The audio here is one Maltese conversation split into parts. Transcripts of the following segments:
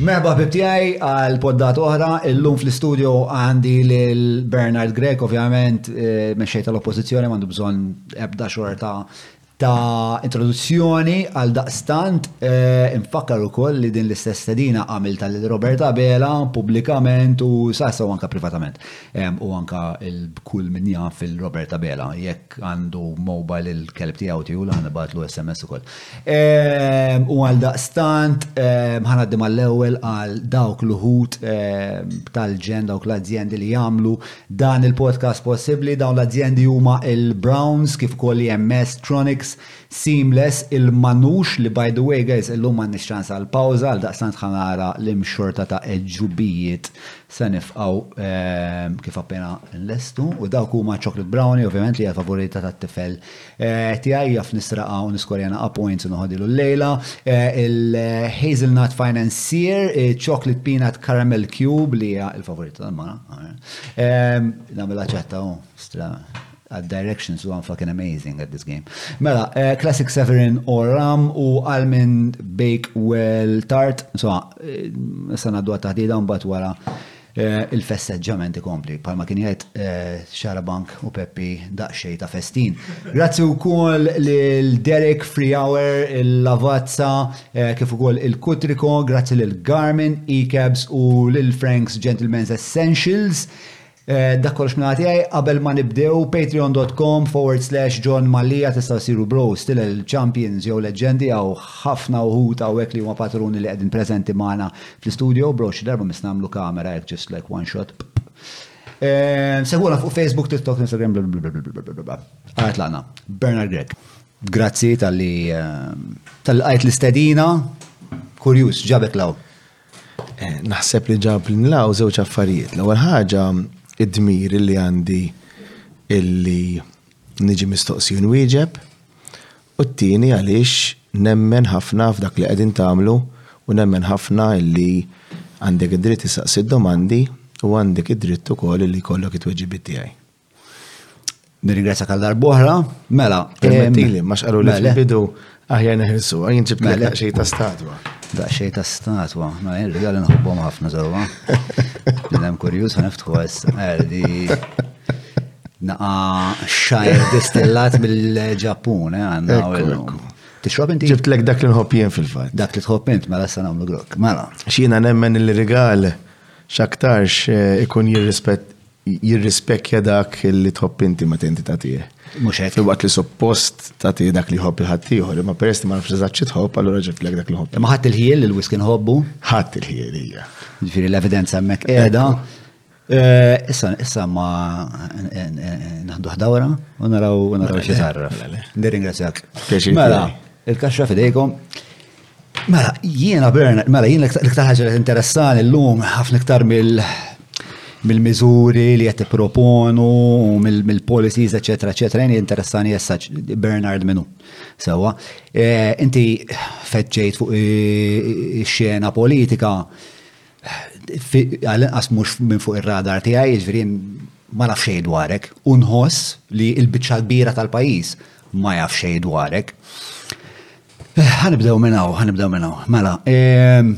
Merħba ħbib tiegħi għal poddat oħra, illum fl-istudio għandi lil Bernard Grek, ovvjament, eh, mexxej tal-oppożizzjoni għandu bżonn ebda xorta ta' introduzzjoni għal daqstant eh, infakkar ukoll li din l-istess tedina għamil tal Roberta Bela pubblikament u sassa u anka privatament. U anka il-kull min jaf il-Roberta Bela, jekk għandu mobile il-kelb tiegħu tiegħu l-ħanibatu SMS ukoll. U għaldaqstant, ħa ngħaddi mal-ewwel għal dawk l-uħud tal-ġen dawk l-azjendi li jagħmlu dan il-podcast possibbli. Dawn l-azjendi huma il-Browns kif ukoll EMS Tronics, Seamless, il-Manux li by the way guys illum m'għandniex ċans għal pawża għal daqstant ħa nara l-imxorta ta' eġġubijiet se nifqgħu kif appena nlestu u dawk huma chocolate brownie ovvjament li hija favorita tat-tifel Tiegħi jaf nisraqha u niskorja naqa' points u noħodhilu llejla. Il-Hazelnut Financier, Chocolate Peanut Caramel Cube li hija l-favorita tal-mara. Nagħmilha ċatta u stra għad-directions u fucking amazing at this game. Mela, Classic Severin or Rum u Almond Bakewell Tart. Insomma, issa ngħaddu għat-taħdita u mbagħad wara Il-festeġġament ikompli, bħalma kien jgħid Xarabank u Peppi daqsxejn ta' festin. Grazzi wkoll lil Derek Free Hour, il-Lavazza, kif ukoll il-Kutriko, grazzi lil Garmin, eCabs u lil Frank's Gentlemen's Essentials. Dak kollox minn għatijaj, qabel ma nibdew, patreon.com forward slash John Mallia tistgħu ssiru bros, tilel, champions jew leġġendi, hawn ħafna wħud hawnhekk li huma patruni li qegħdin preżenti magħna Fl-istudio, bro, xi darba mis nagħmlu kamera hekk just like one shot. Segwuna fuq Facebook, TikTok, Instagram, blablabla. Għajt laqna. Bernard Grek. Grazzi tal-li tal-qajt l-istedina. Kurjus, ġabek law. Eh, naħseb li ġab l-inlaw zewċ affarijiet. L-ewwel ħaġa id-dmir li għandi illi Niġi mistoqsi u nwieġeb, u t-tieni għaliex nemmen ħafna f'dak li qegħdin tagħmlu u nemmen ħafna li għandek id-dritt issaqsi d-domandi u għandek id-dritt ukoll li jkollok it-tweġibiet tiegħi. Nirringrazzjak għal darb'oħra. Mela, permettili, ma xqalulekx fil-bidu Aħjar neħilsu, għajn ġib li mela. xej ta' statwa. Da' xej ta' statwa, ma' mela, jirri għal nħubbom ħafna zawa. Nilem kurjus għan iftħu għas għardi. Naqa xajr distillat mill-ġappun, eh, għanna għu. Tixrob inti? Ġibt lek dak li nħobb jien fil-fat. Dak li tħobb int, mela sa nagħmlu grok. Mela. Xina nemmen il-rigal xaktarx eh, ikun jirrispett jirrispekja dak li tħobb inti meta inti tagħtih. Mhux hekk. Filwaqt li suppost tagħtih dak li jħobb il-ħaddieħor, imma peress li ma nafx eżatt xi tħobb, allura ġibtlek dak li nħobb. Ma ħadd il-ħiel li l-wiskin ħobbu? Ħadd il-ħiel hija. Ġifieri l-evidenza hemmhekk qiegħda. Eh, issa issa ma naħdu ħdawra u naraw u naraw xi tarraf. Nirringrazzjak. Mela, il-kaxxa fidejkom. Mela, jiena Bernard, mela jiena l-iktar ħaġa li interessani l-lum ħafna iktar mill- mill-miżuri li qed tipproponu u mill-policies, eċetera, eċetera, jien interessani jessa Bernard minu. Sewa, eh, inti feġġejt fuq ix-xena politika għal-inqas mhux minn fuq ir-radar tiegħi, jiġifieri ma naf xejn dwarek, u nħoss li l-biċċa kbira tal-pajjiż ma jaf xejn dwarek. Ħanibdew minn hawn, ħanibdew minn hawn. Mela, ehm,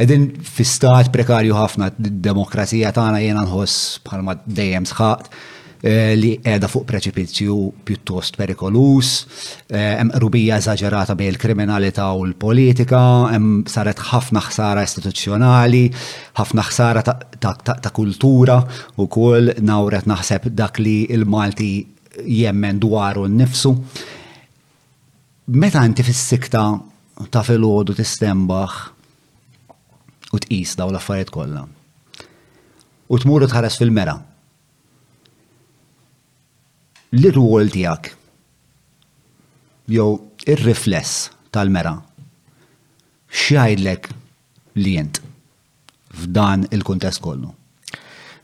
edin fi stat prekarju ħafna d-demokrazija tagħna jiena nħoss bħalma dejjem sħaqt eh, li qiegħda fuq preċipizju pjuttost perikolus, eh, hemm qrubija eżaġerata bejn il-kriminalità u l-politika, hemm saret ħafna ħsara istituzzjonali, ħafna ħsara ta' kultura u kol nawret naħseb dak li il-Malti jemmen dwaru nnifsu. Meta inti fis-sikta ta' filgħodu tistembaħ u tqis dawn l-affarijiet kollha. U tmur tħares fil-mera. L-irwol tiegħek jew ir-rifless tal-mera x'jgħidlek li jent? f'dan il-kuntest kollu?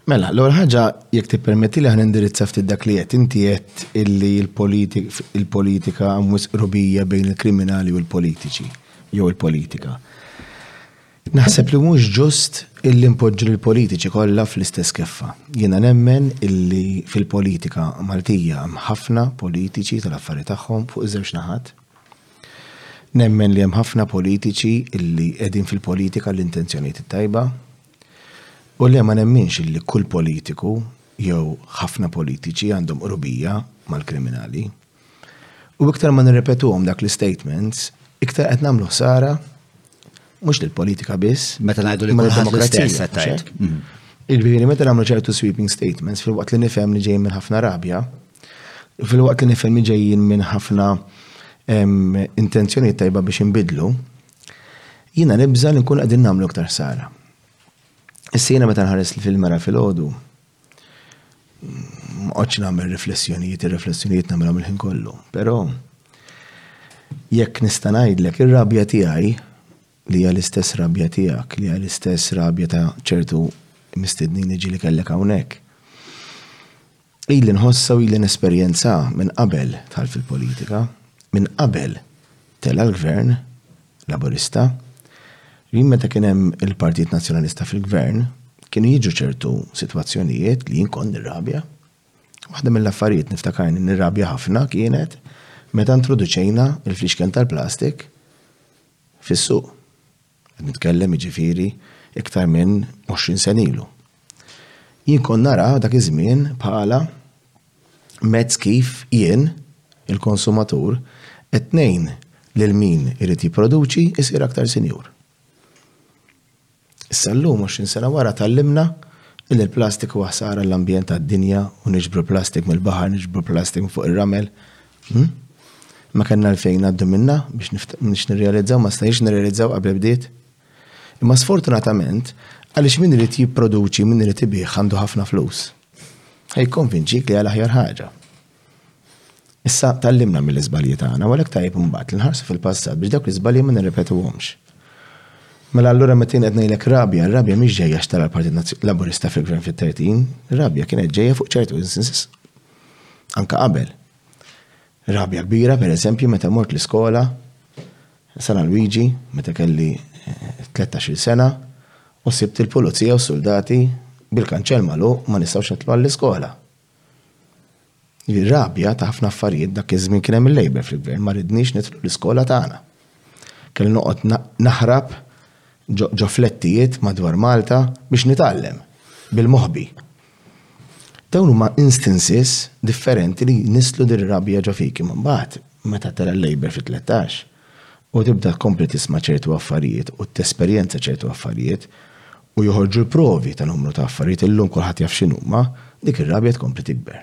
Mela, l-ewwel ħaġa jekk tippermettili ħa nindirizza ftit dak li qed inti qed illi l-politika hemm wisq qrubija bejn il-kriminali u l-politiċi jew il-politika. Naħseb li mhux ġust illi npoġġu lill-politiċi kollha fl-istess keffa. Jiena nemmen illi fil-politika Maltija hemm ħafna politiċi tal-affari tagħhom fuq iż-żewġ naħat, Nemmen li hemm ħafna politiċi illi qegħdin fil-politika għall-intenzjonijiet it-tajba u le ma nemminx illi kull politiku jew ħafna politiċi għandhom qrubija mal-kriminali. U iktar ma nirrepetuhom dak l-istatements, iktar qed nagħmlu ħsara Mhux lill-politika biss. Meta ngħidu li kulħadd l-istess se tgħid. Il-ġifieri meta nagħmlu ċertu sweeping statements fil-waqt li nifhem li ġejjin minn ħafna rabja, fil-waqt li nifhem li ġejjin minn ħafna intenzjoni tajba biex inbidlu, jiena nibża li nkun qegħdin nagħmlu iktar sara. Issa jiena meta nħares fil-mera fil-ħodu, Mqodx nagħmel riflessjonijiet, ir-riflessjonijiet nagħmilhom il-ħin kollu. Però jekk nista' ngħidlek ir-rabja tiegħi li hija l-istess rabja tiegħek, li hija l-istess rabja ta' ċertu mistednin li ġili kellek hawnhekk. Ili nħossa u ili nesperjenza minn qabel tal fil-politika, minn qabel Tela' l-Gvern Laburista li meta kien hemm il-Partit Nazzjonalista fil-Gvern kienu jiġu ċertu sitwazzjonijiet li jien kont nirrabja. Waħda mill-affarijiet niftakarni nirrabja ħafna kienet meta introduċejna l-fliexken tal-plastik fis-suq. Qed nitkellem, jiġifieri, iktar minn għoxrin sena ilu. Jien kont nara dak iż-żmien bħala mezz kif jien, il-konsumatur, qed ngħin lil min irid jipproduċi jsir aktar sinjur. Issa llum, għoxrin sena wara, tgħallimna illi l-plastik huwa ħsara għall-ambjent, għad-dinja, u niġbru l-plastik mill-baħar, niġbru l-plastik minn fuq ir-ramel, Hmm? Ma kellna l-fejn għaddu minna biex nix nirrealizzaw, ma stajx nirrealizzaw qabel bdiet. Imma sfortunatament, għaliex min irid jipproduċi, min irid ibih għandu ħafna flus. Ħaj konvinċi li għal aħjar ħaġa. Issa tallimna mill-iżbalji tagħna, għalhekk tajb imbagħad li nħarsu fil-passat biex dawk l-iżbalji ma nirrepetuhomx. Mela allura meta qed ngħidlek rabja, rabja mhix ġejja xtara l-Partit Laburista fil-Gvern fit-30, rabja kienet ġejja fuq ċertu instances Anka qabel. Rabja kbira, per eżempju, meta mort l-iskola, San Luigi, meta kelli 13 sena, u sibt il-pulizija u soldati bil-kanċell malu ma nistgħux nitlu għall-iskola. Rabja ta' ħafna affarijiet dak iż-żmien kien hemm il-Labour fil-gvern, ma ridniex nitlu l-iskola tagħna. Kelli noqgħod naħrab ġo flettijiet madwar Malta biex nitgħallem bil-moħbi. Dawn huma instances differenti li jnisslu din ir-rabja ġo fik imma mbagħad meta tara l-Labour fi tlettax u tibda tkompli tisma' ċertu affarijiet u tesperjenza ċertu affarijiet u joħorġu l-provi ta' numru ta' affarijiet illum kulħadd jaf x'inhuma, dik ir-rabja tkompli tikber.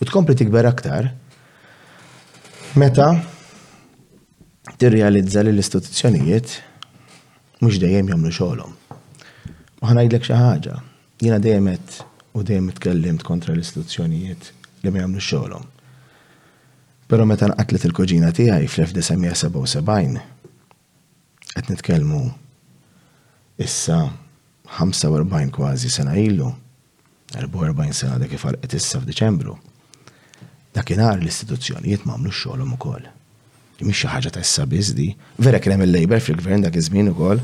U tkompli tikber aktar meta tirrealizza li l-istituzzjonijiet mhux dejjem jagħmlu xogħolhom. U ħa ngħidlek xi ħaġa, Jiena dejjem għedt u dejjem tkellimt kontra l-istituzzjonijiet li ma jagħmlux xogħolhom. Però meta nqatlet il-kuġina tiegħi fl-1977, qed nitkellmu issa 45 kważi sena ilu, 44 sena għadha kif għalqet issa f'Diċembru, Dakinhar l-istituzzjonijiet m'għamlux xogħolhom ukoll. Mhix xi ħaġa ta' issa biss di. Vera kien hemm il-Labour fil-gvern dak iż-żmien ukoll.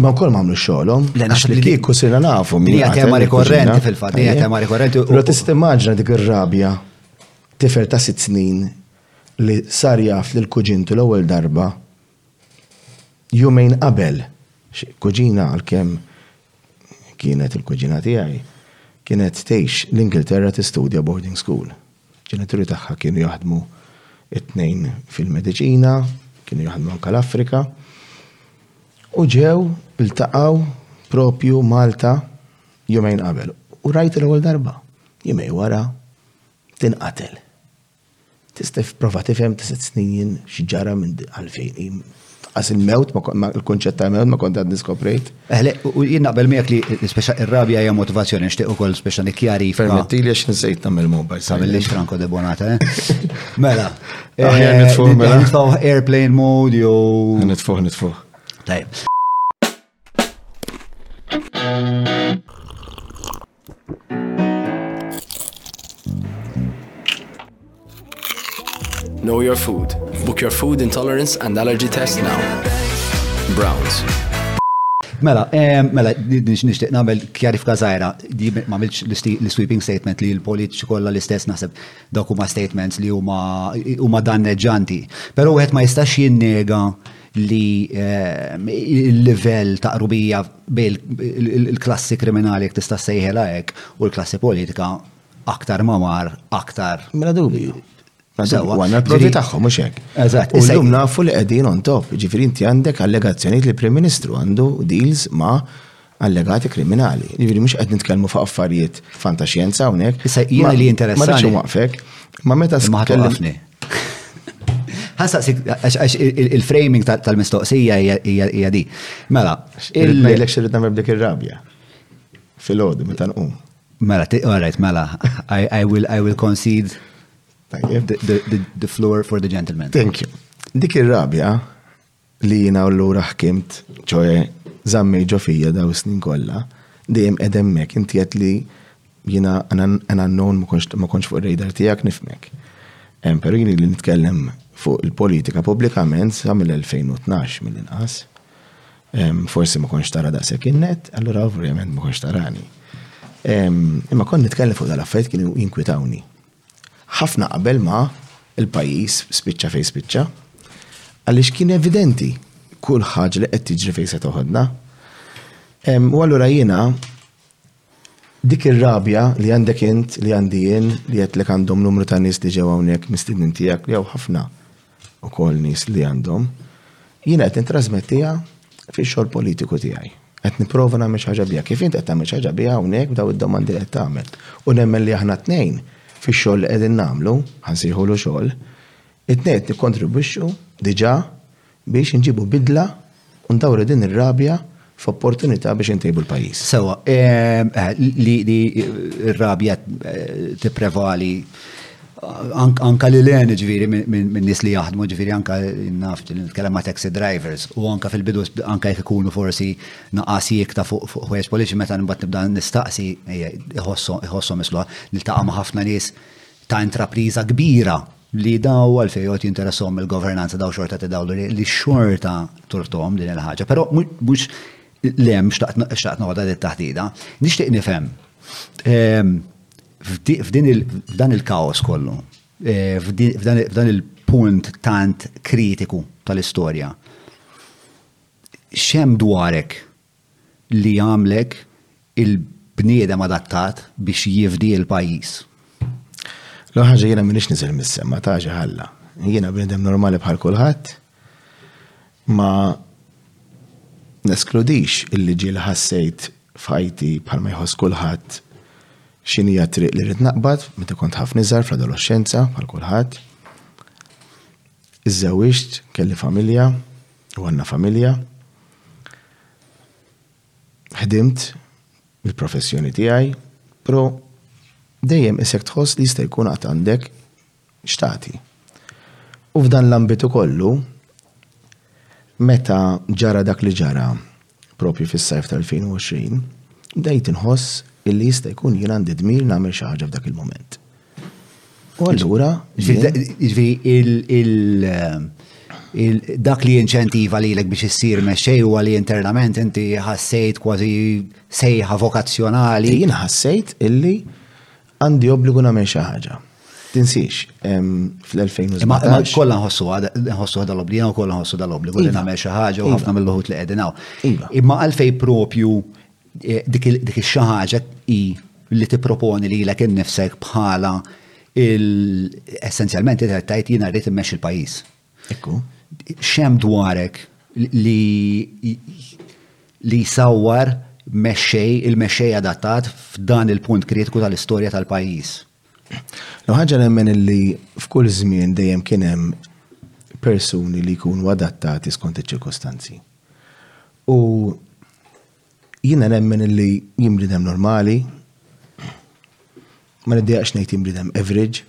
Ma wkoll m'għamlux xogħolhom. Għax li kieku sirna nafu min hija tema rikorrenti fil-fatt, hija tema rikorrenti. Però tista' timmaġina dik ir-rabja tifel ta' sitt snin li sar jaf lil kuġintu l-ewwel darba Jumejn qabel, xi kuġina, għalkemm kienet il-kuġina tiegħi, kienet tgħix l-Ingilterra tistudja boarding school. Il-ġenituri tagħha kienu jaħdmu t-tnejn fil-mediċina, kienu jaħdmu anke l-Afrika, u ġew iltaqgħu proprju Malta jumejn qabel. U rajt l-ewwel darba. Jumejn wara tinqatel. Tista' tipprova tifhem ta' sitt snin jien x'ġara minn di għalfejn hi tqas il-mewt, il-kunċett ta' mewt ma kont għadni skoprejt. Eħle, u jien naqbel miegħek li speċa ir-rabja hija motivazzjoni nixtieq ukoll speċa nikkjari. Permetti li għax nsejt nagħmel mobile. Tagħmel li Franco de Bonata, eh? Mela. Aħjar eh, nitfuh mela. Nitfaw airplane mode jew. Nitfuh, nitfuh. Tajb. Know your food. Book your food intolerance and allergy test now. Browns. Mela, eh, mela, nishtiq namel kjarifka zaħira, di ma milx l-sweeping statement li l-politiċi kolla l-istess nasib dawk huma statements li huma danneġġanti. Pero wieħed ma jistax jinnega li l-livell ta' qrubija bejn il-klassi kriminali jekk tista' sejħela hekk u l-klassi politika aktar ma mar aktar. Mela dubju. Għanna l-provi tagħhom mhux hekk. Eżatt. U llum nafu li qegħdin on top, ġifieri inti għandek allegazzjonijiet li Prim Ministru għandu deals ma' allegati kriminali. Jiġifieri mhux qed nitkellmu fuq affarijiet fantaxjenza hawnhekk. Issa jiena li interessani. Ma rridx waqfek. Ma meta tkellimni. Ħassaqsik għax il-framing tal-mistoqsija hija di. Mela, il-lejlek xirrid nagħmel dik ir-rabja. Fil-għodu meta nqum. Mela, all right, mela, I will, I will concede the, the, the, the floor for the gentleman. Thank you. Dik ir-rabja li jiena u l-lura ħkimt, ċoħe, zammej ġo fija daw snin kolla, dejjem edemmek, inti għet li jiena an unknown ma konċ fuq radar tijak nifmek. Pero jini li nitkellem fuq il-politika publikament sa mill-2012 mill-inqas. Forsi ma konċ tara daqsek innet, allura ovvjament ma konċ tarani. Imma kon nitkellem fuq dal-affajt kienu jinkwitawni. Ħafna qabel ma l-pajjiż spiċċa fejn spiċċa, għaliex kien evidenti kull ħaġa li qed tiġri fejn se toħodna. U allura jiena dik ir-rabja li għandek int, li għandi jien, li qed għandhom numru ta' nies li ġew hawnhekk mistednin tiegħek li hawn ħafna ukoll nies li għandhom, jiena qed nittrasmettiha fix-xogħol politiku tiegħi. Qed nipprova nagħmel xi ħaġa biha. Kif int qed tagħmel xi ħaġa biha hawnhekk b'daw id-domandi li qed tagħmel. U nemmen li aħna t-tnejn fix-xogħol li qegħdin nagħmlu, ħa nsejħulu xogħol, it-tnejn qed nikkontribwixxu diġà biex inġibu bidla U ndawru din ir-rabja f'opportunità biex intejbu l-pajjiż. Sewwa, li r-rabja tipprevali anke lil hinn ġifieri minn nies li jaħdmu ġifieri anke naf li nitkellem ma' taxi drivers u anke fil-bidu anke jekk ikunu forsi naqas jiekta fuq ħwejjeġ politiċi meta mbagħad nibda nistaqsi iħosshom isluha niltaqa' ma' ħafna nies ta' intrapriża kbira li daw għalfejn jgħod jinteressahom il-governanza daw xorta ta' daw li xorta turtom din il-ħaġa, però mhux lem xtaqt noqgħodha dit taħdida. Nixtieq nifhem ehm, f'dan il-kaos kollu, eh, f'dan il-punt tant kritiku tal-istorja, xem dwarek li jagħmlek il-bniedem adattat biex jifdi il-pajjiż. L-ewwel ħaġa jiena m'iniex niżel mis-sema, ta' xi ħalla. Jiena bniedem normali bħal kulħadd, ma neskludix illi ġieli ħassejt f'ħajti bħal ma jħoss kulħadd x'inhi t-triq li rrid naqbad meta kont ħafna iżgħar fl-adoloxxenza bħal kulħadd. Iżżewwiġt, kelli familja, u għandna familja. ħdimt il-professjoni tiegħi, però dejjem isek tħoss li jista' jkun għad għandek xtati. U f'dan l-ambitu kollu, meta ġara dak li ġara propju fis-sajf tal-2020, bdejt inħoss illi jista' jkun jien għandi dmir nagħmel xi ħaġa f'dak il-mument. U allura. Ġifieri dak li jinċentiva lilek biex issir mexxej huwa li internament inti ħassejt kważi sejħa vokazzjonali. Jien ħassejt illi għandi obbligu nagħmel xi ħaġa. Tinsiex, fl-2017. Ma kollha nħossu nħossu għadha l-obbligu, jew kollha nħossu dal-obbligu li iva. nagħmel xi ħaġa u ħafna iva. mill-ħut li qegħdin hawn. Iva. Imma għalfej propju E, dik xi ħaġa hi li tipproponi li lek innifsek bħala essenzjalment tajt jiena rrid immexxi il-pajjiż. Ekku. Xem dwarek li li sawwar mexxej il-mexxej adattat f'dan il-punt kritiku tal-istorja tal-pajjiż. No ħaġa nemmen li f'kull żmien dejjem kien hemm persuni li jkunu adattati skont iċ-ċirkostanzi. U jiena nemmen li jien bniedem normali, ma niddejaqx ngħid jien bniedem average,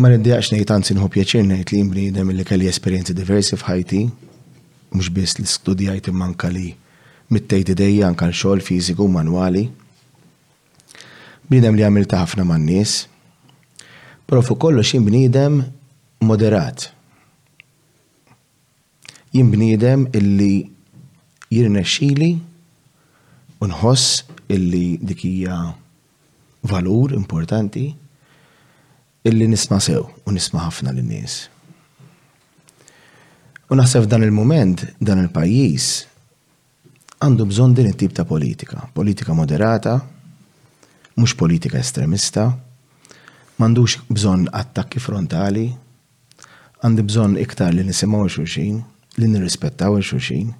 ma niddejaqx ngħid anzi nħu pjaċir ngħid li jien bniedem li kelli esperjenzi diversi f'ħajti, mhux biss li studjajt imma anka li mittejt idejja anka l-xogħol fiżiku manwali. Bniedem li għamilta ħafna man-nies, però fuq kollox jien bniedem moderat. Jien bniedem illi jirnexxili u nħoss illi dik hija valur importanti illi nisma' sew u nisma' ħafna lin-nies. U naħseb f'dan il-mument dan il-pajjiż għandu bżonn din it-tip ta' politika, politika moderata, mhux politika estremista, m'għandux bżonn attakki frontali, Għandi bżonn iktar li nisimgħu 'l xulxin, li nirrispettaw 'il xulxin.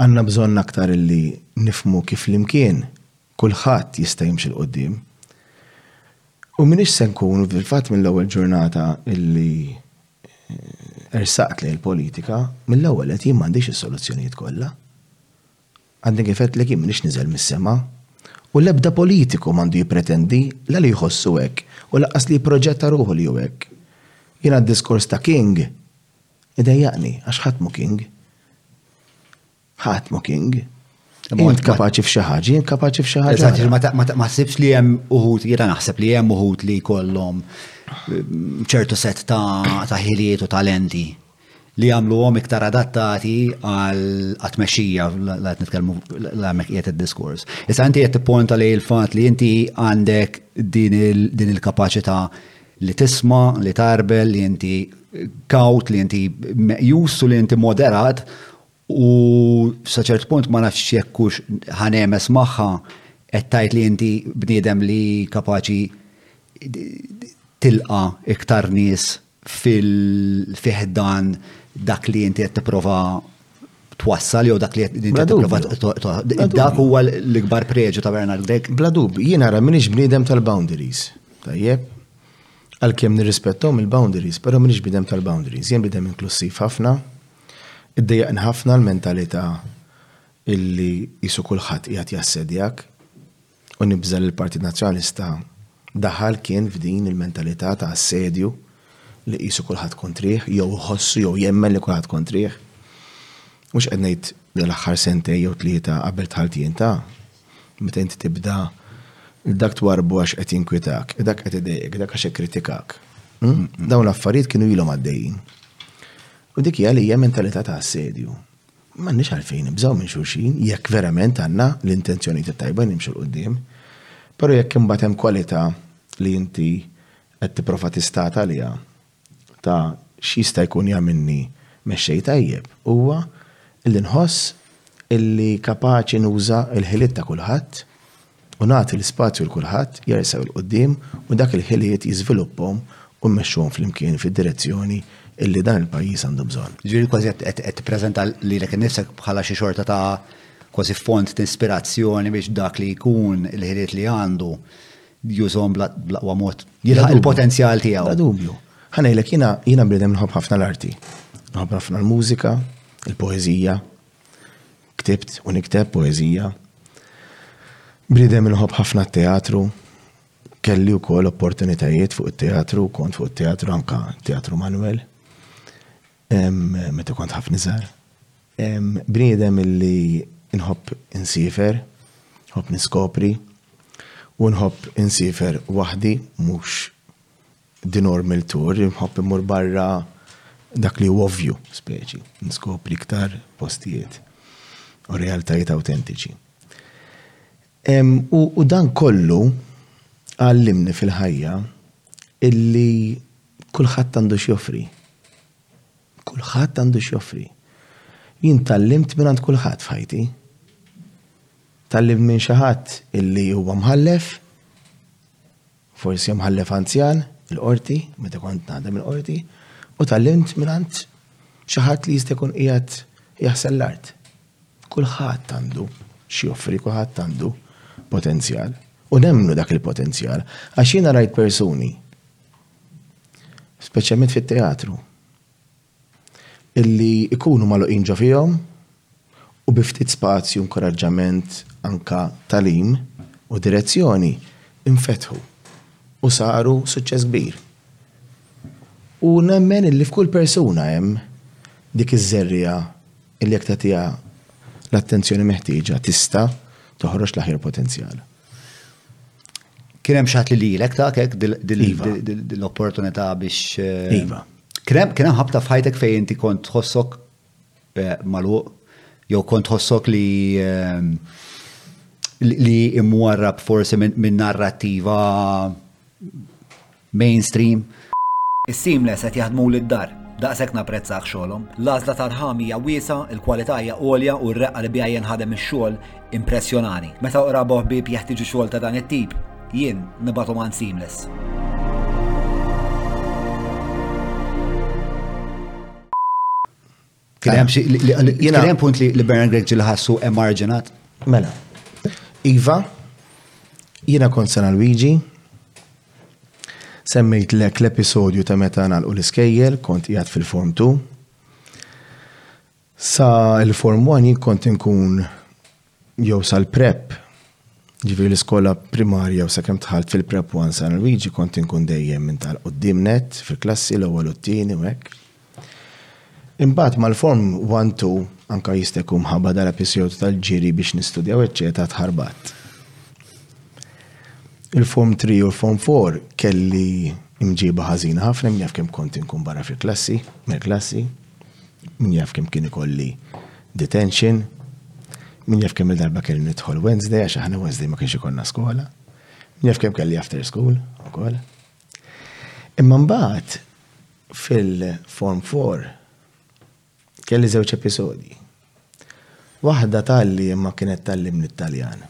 Għandna bżonn aktar illi nifhmu kif flimkien kulħadd jista' jimxi 'l quddiem. U m'iniex se nkun, u fil-fatt mill-ewwel ġurnata illi ersaqt lejn il-politika, mill-ewwel nett jien m'għandix is-soluzzjonijiet kollha. Għadni kif għedtlek jien m'iniex niżel mis-sema. U l-ebda politiku m'għandu jippretendi la li jħossu hekk u lanqas li jipproġetta ruħu li hu hekk. Jiena d-diskors ta' king idejjaqni għax ħadd mhu king. Ħadd mhu king. Int kapaċi f'xi ħaġa, jien kapaċi f'xi ħaġa. Eżatt, ma taħsibx li hemm uħud, jiena naħseb li hemm uħud li jkollhom ċertu set ta' ħiliet u talenti li jagħmluhom iktar adattati għat-tmexxija li qed nitkellmu l-għamek qiegħed id-diskors. Issa inti qed tipponta li l-fatt li inti għandek din il-kapaċità li tisma, li tarbel, li inti kaut, li inti meqjus u li inti moderat u saċert punt ma nafx jekkux ħanemes magħha qed tgħid li inti bniedem li kapaċi tilqa iktar nies fi ħdan dak li inti qed tipprova twassal jew dak li qed tipprova dak huwa l-ikbar preġu ta' Bernard Grech. Bla dub, jien ara m'iniex bniedem tal-boundaries. Tajjeb. Għalkemm nirrispettom il-boundaries, però m'iniex bniedem tal-boundaries. Jien bniedem inklussiv ħafna, iddejjaqni ħafna l-mentalità illi qisu kulħadd qiegħed jassedjak. U nibża' li l-Partit Nazzjonalista daħal kien f'din il-mentalità ta' assedju li qisu kulħadd kontrih jew iħossu jew jemmen li kulħadd kontrih. Mhux qed ngħid l-aħħar sentejn jew tlieta qabel dħalt jien ta', meta inti tibda lil dak twarrbu għax qed jinkwitak, dak qed idejjqek, dak għax ikkritikak. Dawn l-affarijiet kienu ilhom għaddejjin. U dik hija li hija mentalità ta' assedju. M'għandniex għalfejn nibżgħu minn xulxin jekk verament għandna l-intenzjonijiet it-tajba nimxu 'l quddiem. Però jekk imbagħad hemm kwalità li inti qed tipprova tistat għaliha ta' x'jista' jkun jagħmilni mexxej tajjeb huwa li nħoss illi kapaċi nuża l-ħiliet ta' kulħadd, u nagħti l-ispazju 'l kulħadd jersgħu 'l quddiem u dak il-ħiliet jiżviluppahom u jmexxuhom flimkien fid-direzzjoni illi dan il-pajjiż għandu bżonn. Jiġifieri kważi qed qed qed tippreżenta lilek innifsek bħala xi xorta ta' kważi font ta' ispirazzjoni biex dak li jkun il-ħiliet li għandu jużhom bl-aqwa mod jilħaq il-potenzjal tiegħu. Bla dubju. Ħa ngħidlek jiena jiena bniedem nħobb ħafna l-arti. Nħobb ħafna l-mużika, il-poeżija, Ktibt u nikteb poeżija. Bniedem inħobb ħafna t-teatru. Kelli wkoll opportunitajiet fuq it-teatru, kont fuq it-teatru anka Teatru Manwel. Meta kont ħafna żgħar. Bniedem illi nħobb insiefer, nħobb niskopri u nħobb insiefer waħdi mhux Dinur Miltur, Inħobb immur barra dak li hu ovvju, speċi, niskopri iktar postijiet u realtajiet awtentiċi. U dan kollu għallimni fil-ħajja illi kulħadd għandu x'joffri. Kulħadd għandu x'joffri. Jien tgħallimt mingħand kulħadd f'ħajti. Tgħallimt minn xi ħadd illi huwa mħallef, Forsi hemm ħallef anzjan il-Qorti, meta kont naħdem il-Qorti, u tgħallimt mingħand xi ħadd li jista' jkun qiegħed jaħsel l-art. Kulħadd għandu x'joffri, kulħadd għandu potenzjal. U nemmnu dak il-potenzjal. Għax jiena rajt persuni, speċjalment fit-teatru, Illi jkunu magħluqin ġo fihom u bi ftit spazju, inkuraġġament, anke tagħlim u direzzjoni, infetħu u saru suċċess kbir. U nemmen illi f'kull persuna hemm dik iż-żerriegħa illi jekk tagħtiha l-attenzjoni meħtieġa tista' toħroġ l-aħjar potenzjal. Kien hemm xatt li lilek ta' kek iva. l-opportunità biex. Eh, iva. Kien hemm ħabta f'ħajtek fejn inti kont tħossok eh, maluq jew kont tħossok li eh, li imwarrab forsi minn narrattiva mainstream. Is-seamless qed jaħdmuli d-dar. Daqshekk napprezzah xogħolhom. L-għażla tal-ħami hija wiesgħa, il-kwalità hija għolja u r-reqqa li biha jinħadem ix-xogħol impressjonani. Meta qraba u ħbieb jeħtieġu xogħol ta' dan it-tip, jien nibgħathom għand Seamless. Kien hemm punt li Bernard Grech ġil ħassu hemm marġinat? Mela. Iva, jiena kont sena Luigi, semmejt lek l-episodju ta' meta nagħlqu l-iskejjel, kont qiegħed fil-Form 2. Sa il-Form 1 jien kont inkun jew sal-prep, ġifieri l-iskola primarja u sakemm dħalt fil-prep one sa Luigi kont inkun dejjem minn tal-quddiem net fil-klassi l-ewwel u t-tieni u hekk. Imbagħad mal-form one two anke jista' jkun mħabba dal-episode tal-ġiri biex nistudjaw eċċetera tħarbat. Il-form three u l-form four kelli imġiba ħażina ħafna min jaf kemm kont inkun barra fil-klassi, mill-klassi, min jaf kemm kien ikolli detention, min jaf kemm il-darba kelli nidħol Wednesday għax aħna Wednesday ma kienx ikollna skola, min jaf kemm kelli after school ukoll. Imma mbagħad fil-Form 4 kelli żewġ episodji. Waħda talli imma kienet tallim l-Italjan.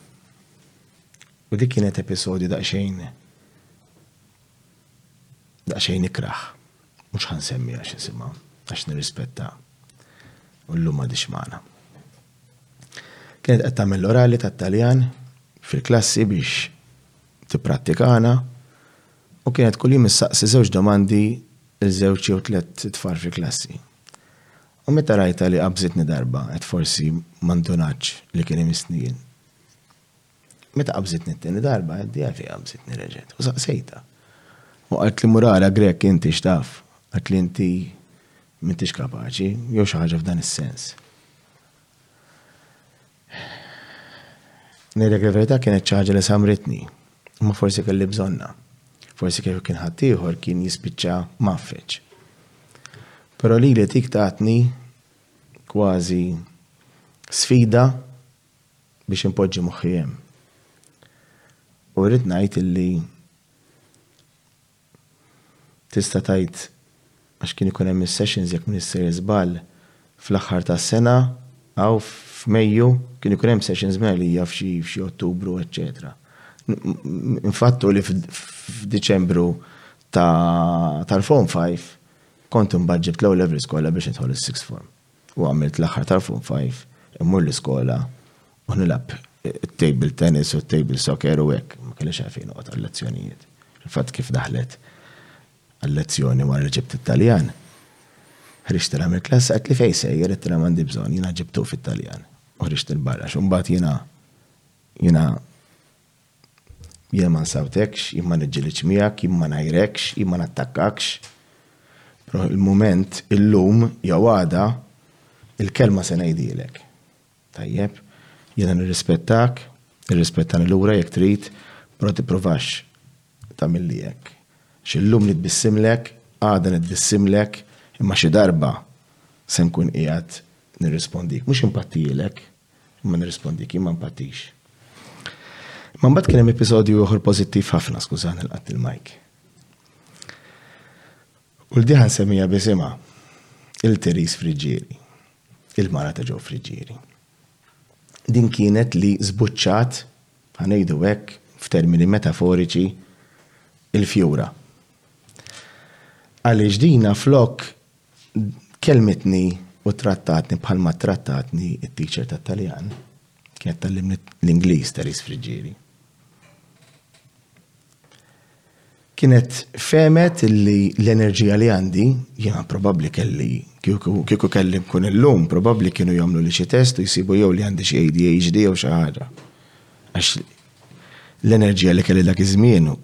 U dik kienet episodju daqsxejn Daqsxejn ikrah. Mhux ħa nsemmi għax isimha, għax nirrispettha. U llum m'għadhiex magħna. Kienet qed tagħmel l-orali tat-Taljan fil-klassi biex tipprattikana u kienet kuljum issaqsi żewġ domandi lil żewġ jew tliet tfal fil-klassi. U meta rajtha li qabżitni darba qed forsi ma ndunatx li kien imissni jien. Meta qabżitni t-tieni darba, Eddie għalfejn qabżitni reġgħet u saqsejtha. U qaltli mur ara Grech inti x'taf, qaltli inti m'intix kapaċi, jew xi ħaġa f'dan is-sens. Ngħidlek il-verità kienet xi ħaġa li samritni, imma forsi kelli bżonnha. Forsi kieku kien ħaddieħor kien jispiċċa maffeġ. Però li li tik tatni kważi sfida biex inpoġġi moħħi hemm. U rrid ngħid illi tista' tgħid għax kien ikun hemm is-sessions jekk minister jiżbal fl-aħħar tas-sena aw f'Mejju kien ikun hemm sessions mgħelija f'xi Ottubru, eċċetera. Infattu li f'Diċembru tal-Form 5 kont imbaġġibt l-O levels kollha biex nidħol is-Sixth Form. u għamilt l-aħħar tal-Form Five, immur l-iskola u nilgħab it-table tennis u t-table soccer u hekk, ma kellix għalfejn noqgħod għal-lezzjonijiet. Fil-fatt kif daħlet għal-lezzjoni wara li ġibt it-Taljan, ħriġt tilha mill-klass għedtli fejn sejjer, għedtilha m'għandi bżonn, jiena ġibtu fit-Taljan u ħriġt il-barra. Imbagħad jiena jiena Jiena ma nsawtekx, jien ma niġġilidx miegħek, jien ma ngħajrekx, jien ma nattakkakx. Però il-mument, illum, jew għada, il-kelma se ngħidilek. Tajjeb, jiena nirrispettak, irrispettani lura jekk trid, però tipprovax tagħmilli hekk. Għax illum nitbissimlek, għada nitbissimlek, imma xi darba se nkun qiegħed nirrispondik. Mhux inpattijilek. Imma nirrispondik, jien ma mpattix. Imma mbagħad kien hemm episodju ieħor pożittiv ħafna, skużani l-qatt il-mike. U l-diħan semija bisimha il-Teris Friġġieri, il-mara ta' ġew Friġġieri. Din kienet li żbuċċat, ħanejdu hekk, f'termini metaforiċi, il-fjura. Għaliex dina flok Kellmitni u trattatni bħalma trattatni it-teacher tat-Taljan. Kienet tallimni l-Ingliż Teris Friġġieri. Kienet femet li l-enerġija li għandi, jiena probabbli kelli kieku kelli nkun illum, probabbli kienu jagħmlu li xi test u jsibu jew li għandi xi ADHD jew xi ħaġa. Għax l-enerġija li kelli dak iż-żmien u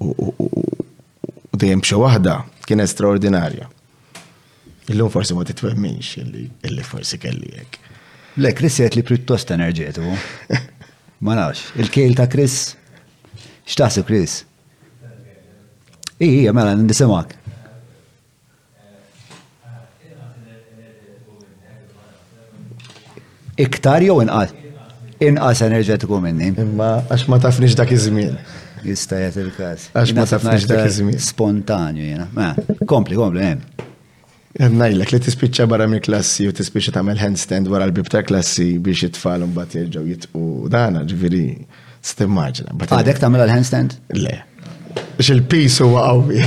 u dejjem b'xi waħda kienet straordinarja. Illum forsi ma titwemminx illi forsi kelli hekk. Le, Chris jgħid li pjuttost enerġetu. Ma nafx, il-kejl ta' Chris. X'taħseb Chris? Ija, mela nisimak. Iktar jew inqas? Inqas enerġetiku minni. Imma għax ma tafniex dak iż-żmien. Jista' jgħid il-każ. Għax ma tafniex dak iż-żmien. Spontanju jiena. Mela, kompli, kompli, hemm. Ngħidlek li tispiċċa barra minn klassi u tispiċċa tagħmel handstand wara l-bib tal-klassi biex it-tfal imbagħad jerġgħu jitqu dana, ġifieri. Stimmaġina. Għadek tagħmel l-handstand? Le. Biex il-pis huwa qawwi.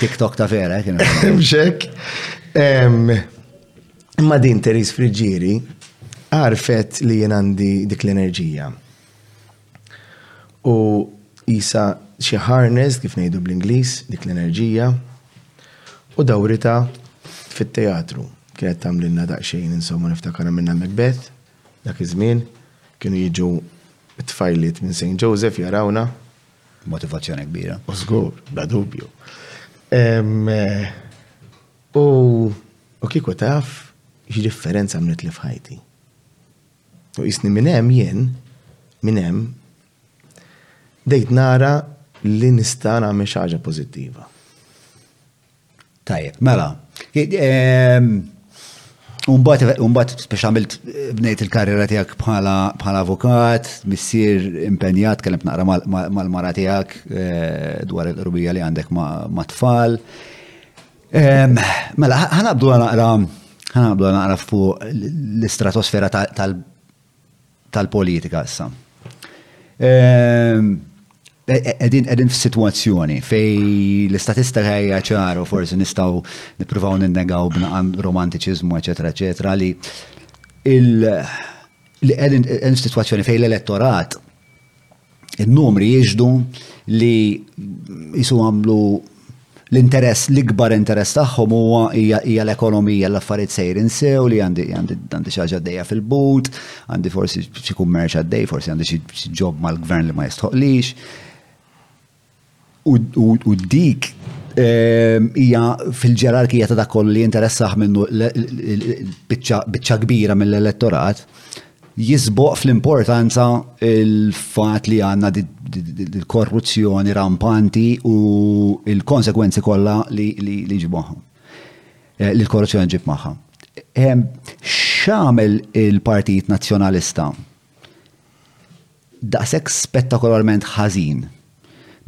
TikTok ta' vera, eh, kienu. Mxek. Imma din Teris Friġġieri għarfet li jien għandi dik l-enerġija. U jisa xi harness kif ngħidu bl-Ingliż dik l-enerġija u dawrita fit-teatru. Kienet tagħmlilna daqsxejn insomma niftakar minna Macbeth Dak iż-żmien, kienu jiġu t-tfajliet minn Saint Joseph jarawna. Motivazzjoni kbira. U żgur, bla dubju. U kieku taf xi differenza għamlet li f'ħajti. U jisni minn hemm jien, minn hemm, dejt nara li nista' nagħmel xi ħaġa pożittiva. Tajjeb, mela. Umbat, biex għamilt bnejt il-karriera tijak bħala avukat, missir impenjat, kellem naqra mal-mara tijak eh, dwar il-qrubija li għandek ma' tfal. Mela, ħanabdu naqra, ħanabdu naqra fuq l-istratosfera tal- tal-politika issa. Edin ehm, edin f-situazzjoni fej l-istatistika hija ċaru forsi nistaw nippruvaw ninnegaw b'naqam romantiċizmu, eċetera, eċetera, li il- li edin f-situazzjoni fej l-elettorat n-numri jiġdu li jisu għamlu l-interess, l-ikbar interess tagħhom huwa hija l-ekonomija l-affarijiet sejrin sew li għandi għandi xi ħaġa dejja fil-but, għandi forsi xi kummerċ għaddej, forsi għandi xi ġob mal-gvern li ma jistħoqlix. U dik hija fil-ġerarkija ta' dak kollu li jinteressaħ minnu biċċa kbira mill-elettorat jisboq fl-importanza il-fatt li għandna l-korruzzjoni rampanti u l-konsegwenzi kollha li ġib magħha. Eh, li l-korruzzjoni ġib magħha. X'għamel il-Partit Nazzjonalista daqshekk spettakolarment ħażin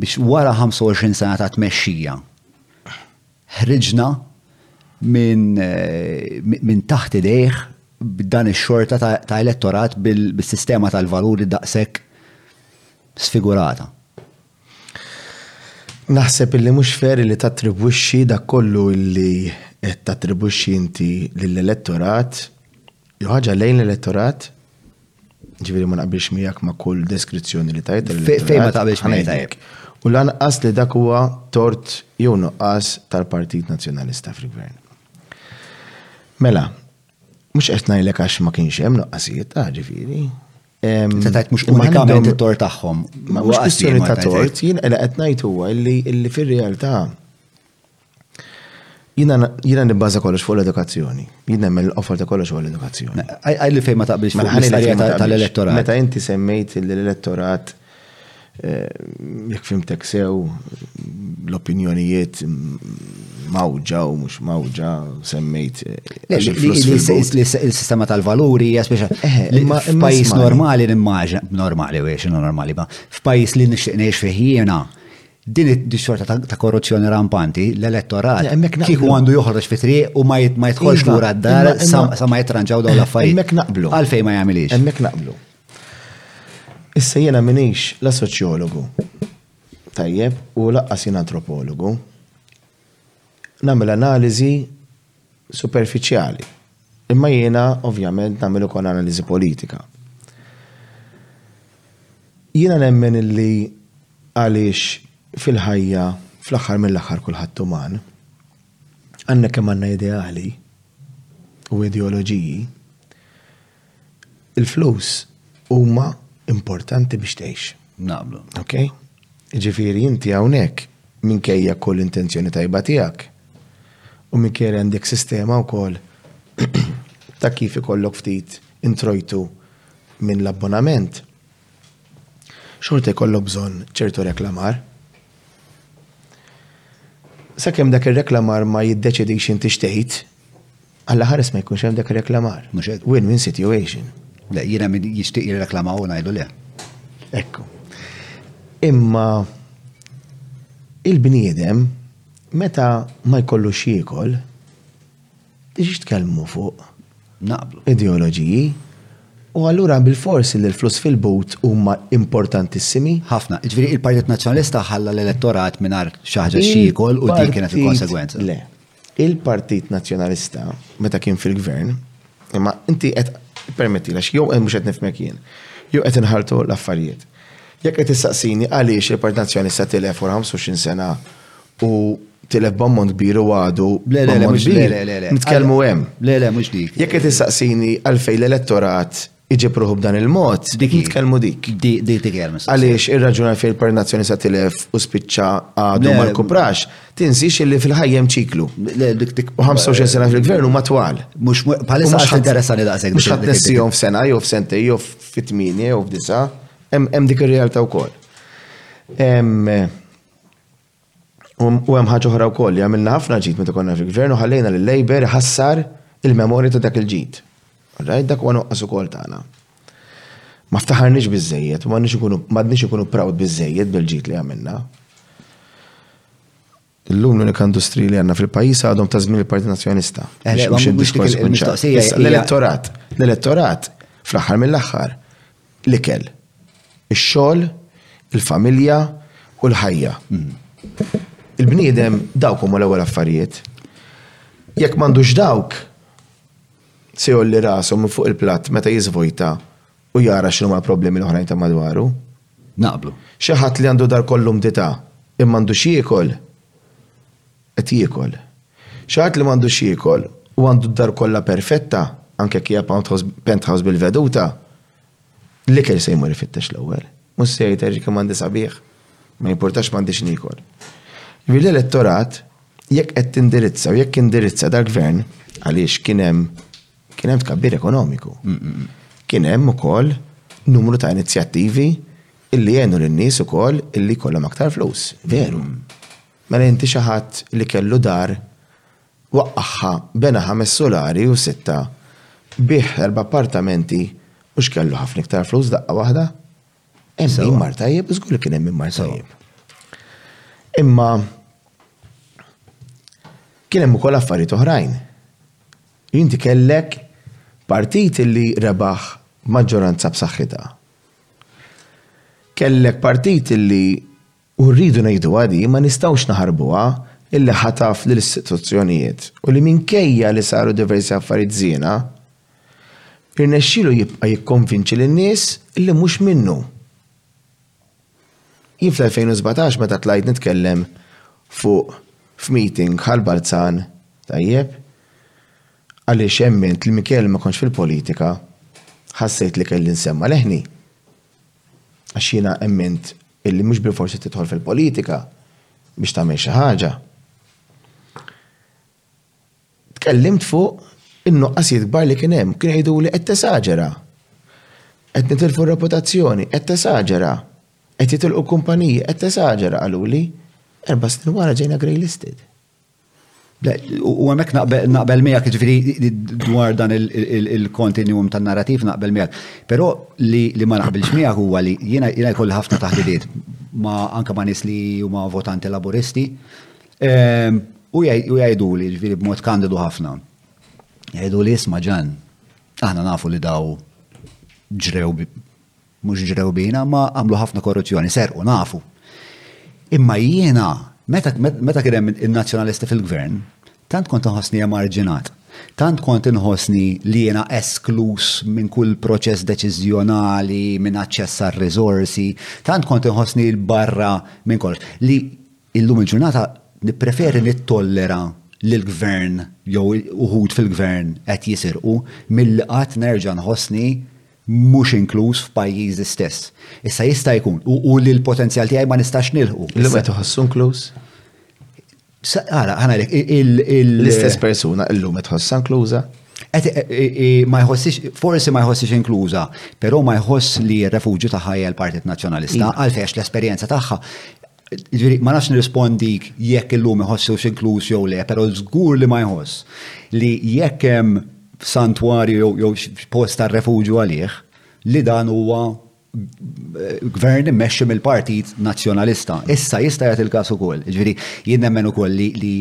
biex wara 25 sena ta' tmexxija ħriġna minn eh, min taħt idejh b'dan ix-xorta ta' elettorat bil-sistema tal-valuri daqshekk sfigurata. Naħseb illi mhux feri li tattribwixxi dak kollu illi qed tattribwixxi inti lill-elettorat Joħaġa lejn l-elettorat, ġifieri ma naqbilx miegħek ma' kull deskrizzjoni li tajt. Fejn ma taqbilx miegħek. U lanqas li dak huwa tort jew nuqqas tal-Partit Nazzjonalista fil-Gvern. Mela, mhux qed ngħidlek għax ma kienx hemm nuqqasijiet ta' ah, ġifieri. Se tajt mhux unikament it-tort tagħhom. Ma mhux kwistjoni ta' tort, jien qed ngħid huwa li fir-realtà Jina nibbaza kollox fuq l-edukazzjoni. Jina nemmen l-offer ta' kollox fuq l-edukazzjoni. Għaj li fejma taqbilx fuq mela, l-istarja tal-elettorat. Meta inti semmejt l-elettorat eh, jek fimtek sew l-opinjonijiet mawġa u mux mawġa semmejt. Eh, il-sistema tal-valuri hija speċa. Eh, f'pajis normali l-immaġna, normali u normali, ma f'pajis li nixtieq ngħix fih jiena din id-dissorta ta' korruzzjoni rampanti, l-elettorat, kieku għandu joħroġ fi triq u ma jitħolx iva, lura d-dar sa ma jitranġaw dawn l-affarijiet. Hemmhekk naqblu. Għalfejn ma jagħmilix. Hemmhekk naqblu. Issa jiena minix la soċjologu. Tajjeb, u laqqas jien antropologu. Nagħmel analiżi superfiċjali. Imma jiena ovvjament nagħmel ukoll analiżi politika. Jiena nemmen illi għaliex fil-ħajja fl-aħħar mill-aħħar kulħadd uman, għandna kemm għandna ideali u ideoloġiji, Il-flus huma importanti biex tgħix. Naqblu. Ok? Jiġifieri inti hawnhekk minkejja kull intenzjoni tajba tiegħek u minkejja li għandek sistema wkoll ta' kif ikollok ftit introjtu minn l-abbonament, xorta jkollok bżonn ċertu reklamar. Sakemm dak ir-reklamar ma jiddeċidix inti x'tgħid, Alla ħares ma jkunx hemm dak ir-reklamar. Mhux hekk. Win-win situation. Le, jiena min jixtieq jirreklamaw u ngħidu le. Ekku. Imma il-bniedem meta ma jkollu xiekol, biex tkellmu fuq naqblu ideoloġiji u allura bil-forsi li l-flus fil-but huma importantissimi. Ħafna, ġviri il-Partit Nazzjonalista ħalla l-elettorat mingħajr xi ħaġa xiekol u dik kienet il-konsegwenza. Le, Il-Partit Nazzjonalista meta kien fil-Gvern, imma inti qed permettili għax jew mhux qed nifhmek jien, jew qed inħalltu l-affarijiet. Jekk qed issaqsini għaliex il-Partit Nazzjonalista tilef wara 25 sena u tilef b'ammont kbir u għadu b'ammont kbir, nitkellmu hemm. Le, le, mhux dik. Jekk qed issaqsini għalfejn l-elettorat iġib ruħu b'dan il-mod, dik nitkellmu dik. Dik dik ermes. Għaliex ir-raġuna fil per nazzjoni sa tilef u spiċċa għadu ma rkuprax, tinsix li fil-ħajjem ċiklu. Dik dik 25 sena fil-gvern u matwal. Mux palissa għax interessani daqseg. Mux ħat nessijom f'sena, jow f'sente, jow f'tmini, jow f'disa, hemm dik ir-realtà wkoll. U hemm ħaġa oħra wkoll li għamilna ħafna ġid meta konna fil-gvern u ħallejna lil Labour iħassar il-memorja ta' dak il-ġid. Rajt dak huwa nuqqas ukoll tagħna. Ma ftaħarniex biżejjed, m'għadniex ikunu proud biżejjed bil-ġid li għamilna. Illum l-unika industriji li għandna fil-pajjiż għadhom ta' żmien il-Partit Nazzjonista. L-elettorat, l-elettorat fl-aħħar mill-aħħar l-ikel, ix-xogħol, il-familja u l-ħajja. Il-bniedem dawk huma l-ewwel affarijiet. Jekk m'għandux dawk, se jgħolli rasu minn fuq il-platt meta jiżvojta u jara x'inhuma l-problemi l-oħrajn ta' madwaru. Naqblu. Xi ħadd li għandu dar kollu mditha imma m'għandux jiekol, Qed jiekol. Xi ħadd li m'għandux x'jiekol u għandu d-dar kollha perfetta, anke jekk hija penthouse bil-veduta, l-ikel se jmur ifittex l-ewwel. Mhux se jgħid għax kemm għandi sabiħ, ma jimpurtax m'għandi x'niekol. Ġifieri l-elettorat, jekk qed tindirizza u jekk indirizza dal-Gvern, għaliex kien hemm kien hemm tkabbir ekonomiku. Kien hemm ukoll numru ta' inizjattivi illi għenu lin-nies ukoll illi jkollhom aktar flus. Veru. Mela inti xi ħadd li kellu dar, waqqagħha, bena ħames sulari u sitta, biegħ erba' appartamenti, mhux kellu ħafna iktar flus daqqa waħda? Hemm min mar tajjeb, żgur li kien hemm min mar tajjeb. Imma kien hemm ukoll affarijiet oħrajn. Inti kellek partit li rebaħ maġġoranza b'saħħitha. Kellek partit li U rridu ngħiduha di, ma nistgħux naħarbuha, illi ħataf lill-istituzzjonijiet u li minkejja li saru diversi affarijiet żiena, irnexxielu jibqa' jikkonvinċi lin-nies illi mhux minnu. Jien fl-2017 meta tlajt nitkellem fuq f'meeting Ħal Balzan, tajjeb, għaliex emmilt li minkejja li ma kontx fil-politika, ħassejt li kelli nsemma' leħni. Għax jiena emmint Illi mhux bilfors tidħol fil-politika biex tagħmel xi ħaġa. Tkellimt fuq in-nuqqasijiet kbar li kien hemm. Kienu jgħiduli qed tesaġera. Qed nitilfu r-reputazzjoni, qed tesaġera. Qed jitilqu kumpaniji, qed tesaġera qaluli. Erba' snin wara ġejna grey listed. U għamek naqbel miegħek ġifiri dwar dan il-kontinuum tan narrativ naqbel miegħek. Però li ma naqbilx miegħek huwa li jiena jkolli ħafna taħdidiet ma anke ma nies li huma votanti laburisti. Ehm, u jgħidu li ġifiri b'mod kandidu ħafna. Jgħidu li jisma ġan, aħna nafu li daw ġrew Mhux ġrew bina, imma għamlu ħafna korruzzjoni, serqu, nafu. Imma jiena, meta kien hemm in-Nazzjonalisti fil-Gvern, tant kont inħossni emarġinat, tant kont inħossni li jiena eskluż minn kull proċess deċiżjonali, minn aċċess għar-riżorsi, tant kont inħossni 'l barra minn kollox, li llum il-ġurnata nippreferi nittollera li l-Gvern jew uħud fil-Gvern qed jisirqu milli qatt nerġa' nħossni mhux inkluż f'pajjiżi stess. Issa jista' jkun u li l-potenzjal tiegħi ma nistax nilħqu. Li ma tħossu inkluż? Ara, ħana l-istess persuna illum qed tħossha inkluża? E, e, e, ma jħossix, forsi ma jħossix inkluża, però ma jħoss li r-refuġju ta' ħajja l-Partit Nazzjonalista għalfejn l-esperjenza tagħha Ġiri, ma nafx nirrispondik jekk illum iħossu x'inkluż jew le, però żgur li ma jħoss li jekk hemm santwarju jew post ta' refuġju għalih li dan huwa eh, gvern immexxi mill-Partit Nazzjonalista. Issa jista' jagħti il-każ ukoll. Ġifieri jien nemmen ukoll li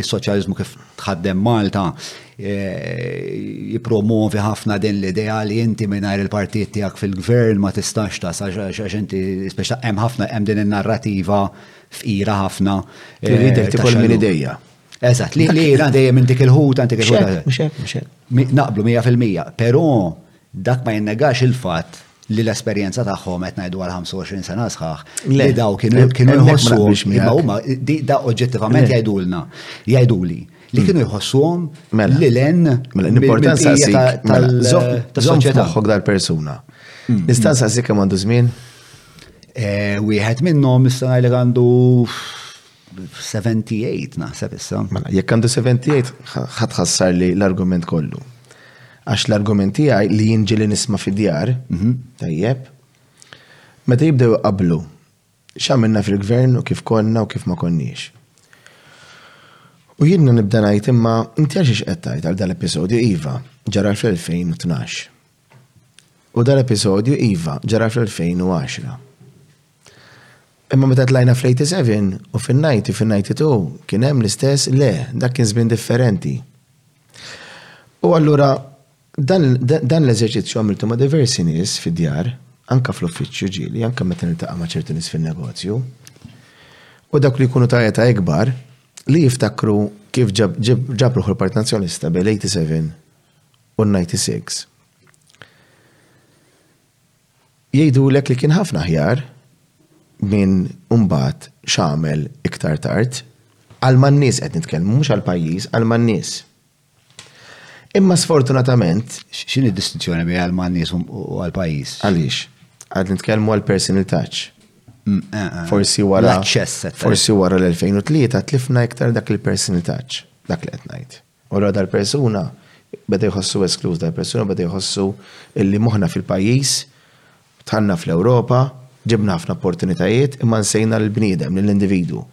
s-soċjaliżmu kif tħaddem Malta jippromovi ħafna din l-idea li inti mingħajr il-partit tiegħek fil-gvern ma tistax ta' għax inti speċta hemm ħafna hemm din in-narrativa fqira ħafna. Trid eh, tikol minn idejja. Eżatt, li li dejjem intik il-ħut antik il-ħut. Naqblu 100%, però Dak ma jinnegax il-fatt li l-esperjenza tagħhom qed ngħidu għal 25 sena sħaħ li daw kienu kienu jħossuhom imma huma da oġġettivament jgħidulna jgħiduli li hmm. kienu jħossuhom mela. li len mela, l-importanza tal-soċjetà mela, tagħhom dal-persuna. Hmm. L-istanza sik kemm għandu żmien? Eh, wieħed minnhom nista' ngħidlek għandu 78 naħseb issa. Mela, jekk għandu 78 ħadd ħassar li l-argument kollu. Għax l-argument tiegħi li jinġi li nisma' fid-djar, mhm. tajjeb, meta jibdew qablu x'għamilna fil-gvern u kif konna u kif ma konniex. U jidna nibda ngħid imma inti għax qed tgħid għal dal-episodju iva ġara fl-2012. U dan episodju iva ġara fl-2010. Imma meta tlajna fl-87 u fin-90 fin-92 kien hemm l-istess le, dak kien żmien differenti. U allura dan, dan l-eżerċizzju għamiltu ma' diversi nies fid-djar, anka fl-uffiċċju ġieli, anka meta niltaqa' ma' ċertu nies fin-negozju. U dak li jkunu ta' eta ikbar li jiftakru kif ġab ruħu l-Partit Nazzjonista bel-87 u 96. Jgħidulek li kien ħafna ħjar minn umbat xamel iktar tard, għal man nies qed nitkellmu, mhux għal pajjiż, għal man nies. Imma sfortunatament. X'inhi distinzjoni bejn għal man nies u għal pajjiż? Għaliex? Għad nitkellmu għal personal touch. Mm, eh, eh. Forsi wara. Forsi wara l-2003 tlifna iktar dak il-personal touch. Dak li qed ngħid. Allura dal-persuna beda jħossu eskluż, dal-persuna beda jħossu illi moħħna fil-pajjiż, dħalna fl-Ewropa, ġibna ħafna opportunitajiet imma nsejna lill-bniedem, lill-individwu.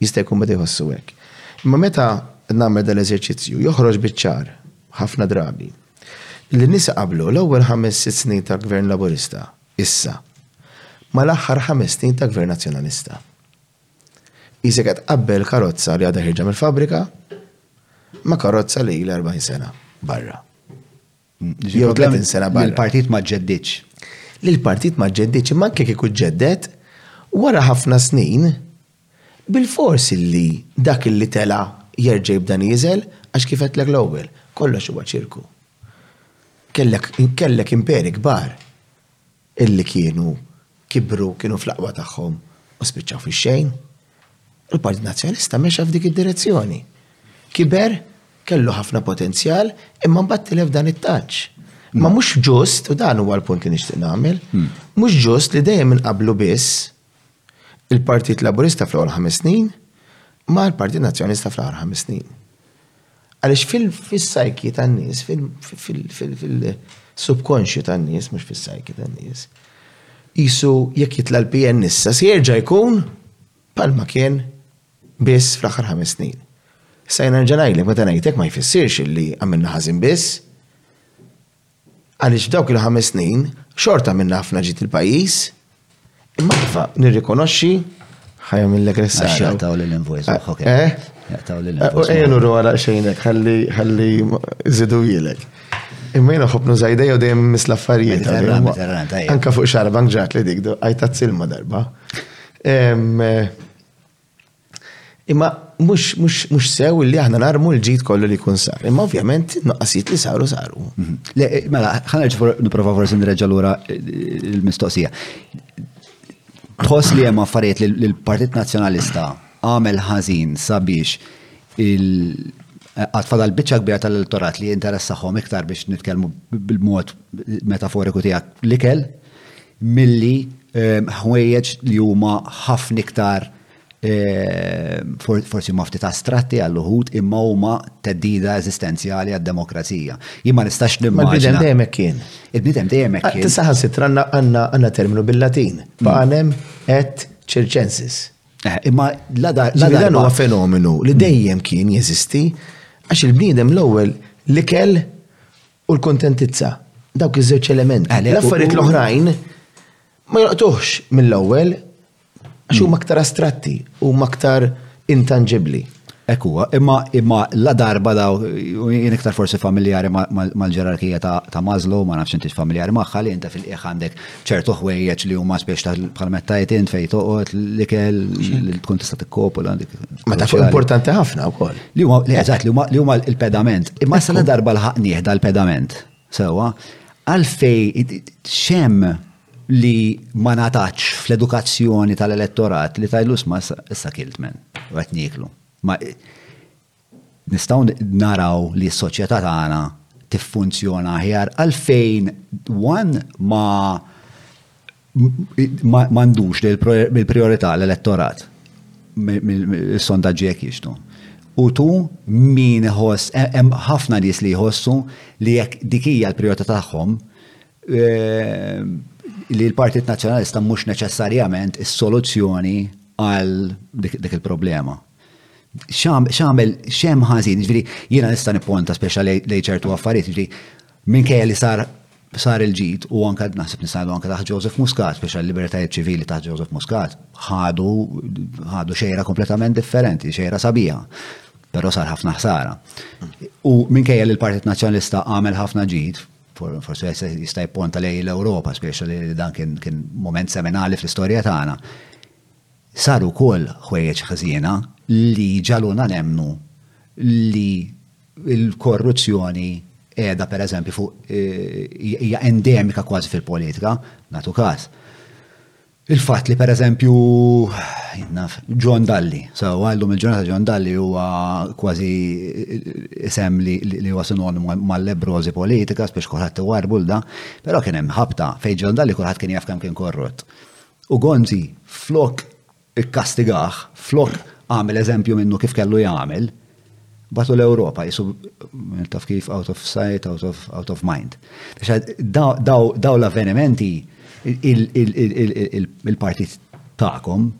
Jista' jkun beda jħossu hekk. Imma meta qed nagħmel dal-eżerċizzju joħroġ biċ-ċar ħafna drabi li n-nies iqabblu l-ewwel ħames sitt snin ta' Gvern Laburista issa mal-aħħar ħames snin ta' Gvern Nazzjonalista. Qisek qed tqabbel karozza li għadha ħierġa mill-fabbrika ma' karozza li ilha 40 sena barra. Jew 30 sena barra. Il-partit ma ġġeddidx. Il-partit ma ġġeddidx, imma anke kieku ġġedded, wara ħafna snin, bilfors li dak li tela' jerġa' jibda nieżel għax kif għedtlek l-ewwel, kollox huwa ċirku. Kellek imperi kbar. illi kienu kibru, kienu fl-aqwa tagħhom u spiċċaw fix-xejn. Il-Partit Nazzjonalista mexa f'dik id-direzzjoni. Kiber, kellu ħafna potenzjal, imma mbagħad tilef dan it-taċ. Ma mhux ġust, u dan huwa l-punt li nixtieq nagħmel, hmm. mhux ġust li dejjem inqablu biss il-Partit Laburista fl-ewwel ħames snin ma' l-Partit Nazzjonalista fl-aħħar ħames snin. Għaliex fil-sajki tan-nies, fil-subkonxju tan-nies, mhux fis-sajki tan-nies, jisu jekk jitla' l-PN issa se jerġa' jkun palma kien biss fl-aħħar ħames snin. Sajna ġanajlek meta ngħidlek ma jfissirx li għamilna ħażin biss, Għaliex f'dawk il-ħames snin xorta għamilna ħafna ġid il-pajjiż, imma iva, nirrikonoxxi ħajja mill-egressa. Għax jaqtaw l-invoice moħħok. Eh? eh? Jaqtaw l-invoice. Ejja nuru għara xejnek, ħalli zidu jilek. Imma jena xobnu zajdej u dejjem mis l-affarijiet. Anka fuq xarba nġat li dikdu, għajta t-silma darba. Eh, Imma mhux sew li aħna narmu l-ġid kollu li jkun sar. Imma ovvjament nuqqasijiet li saru saru. Mhm. Le, eh, mela, ħana niprofa forsi nreġġa lura eh, l-mistoqsija. Tħoss li hemm affarijiet li l-Partit Nazzjonalista għamel ħażin sabiex il- eh, għatfada l-bicċa kbira tal-elettorat li jinteressaħom iktar biex nitkellmu bil-mod metaforiku tijak l-ikel, milli ħwejjeġ li huma ħafna iktar forsi ma ftit astratti għall uħud imma huma teddida eżistenzjali għad-demokrazija. Jien ma nistax nimma. Il-bidem dejjem kien. Il-bidem dejjem ah, kien. Tista' ħassitra għandna għandna terminu bil-Latin, hmm. panem et circensis. Eh, imma la dar. Dan huwa fenomenu li hmm. dejjem kien jeżisti għax il-bniedem l-ewwel li kell u l-kontentizza. Dawk iż-żewġ elementi. Eh, L-affarijiet l-oħrajn ma joqtuħx mill-ewwel Għax huma aktar astratti, huma aktar intangibbli. Ek huwa, imma imma la darba daw jien iktar forsi familjari mal-ġerarkija ta' Maslow, ma nafx intix familjari magħha li inta fil-qiegħ għandek ċertu ħwejjeġ li huma spiex ta' bħal meta int fejn toqgħod l-ikel li tkun tista' tikkopola dik. Ma tafx importanti ħafna wkoll. Li huma li eżatt li huma li huma l-pedament. Imma sa la darba l-ħaq nieħda l-pedament. Sewwa, għalfej xem li ma nataċ fl-edukazzjoni tal-elettorat li tajlu sma issa kiltmen, u għet niklu. Ma nistaw naraw li s-soċieta tagħna tiffunzjona ħjar għalfejn wan ma mandux li l-priorità l-elettorat mill-sondaġġi jek jixtu. U tu min ħoss, hemm ħafna nies li jħossu li jekk dikija l-priorità tagħhom, li l-Partit Nazzjonalista mhux neċessarjament is-soluzzjoni għal dik il-problema. X'għamel xem ħażin, ġifieri jiena nista' nipponta speċa li ċertu affarijiet, ġifieri minkejja li sar sar il-ġid u anka naħseb nisadu anka taħt Joseph Muscat, speċa l-libertajiet ċivili taħt Joseph Muscat, ħadu ħadu xejra kompletament differenti, xejra sabiħa pero sar ħafna ħsara. U minkejja li l-Partit Nazzjonalista għamel ħafna ġid, Forsi jista' jipponta lej l-Ewropa, speċa li dan kien moment seminali fl-istorja tagħna. Saru wkoll ħwejjeġ ħżiena li ġaluna nemnu li l-korruzzjoni qiegħda pereżempju fuq eh, hija endemika kważi fil-politika, nagħtu każ. Il-fatt li pereżempju naf John Dalli, so għallum il-ġurnata John Dalli huwa kważi isem li huwa sinonimu mal-lebrożi politika, spiex kulħadd iwarbu l-da, però kien hemm ħabta fejn John Dalli kulħadd kien jaf kemm kien korrott. U Gonzi flok ikkastigaħ, flok għamel eżempju minnu kif kellu jagħmel, batu l-Europa, jisu taf kif out of sight, out of, out of mind. Daw l-avvenimenti il-partit ta'kom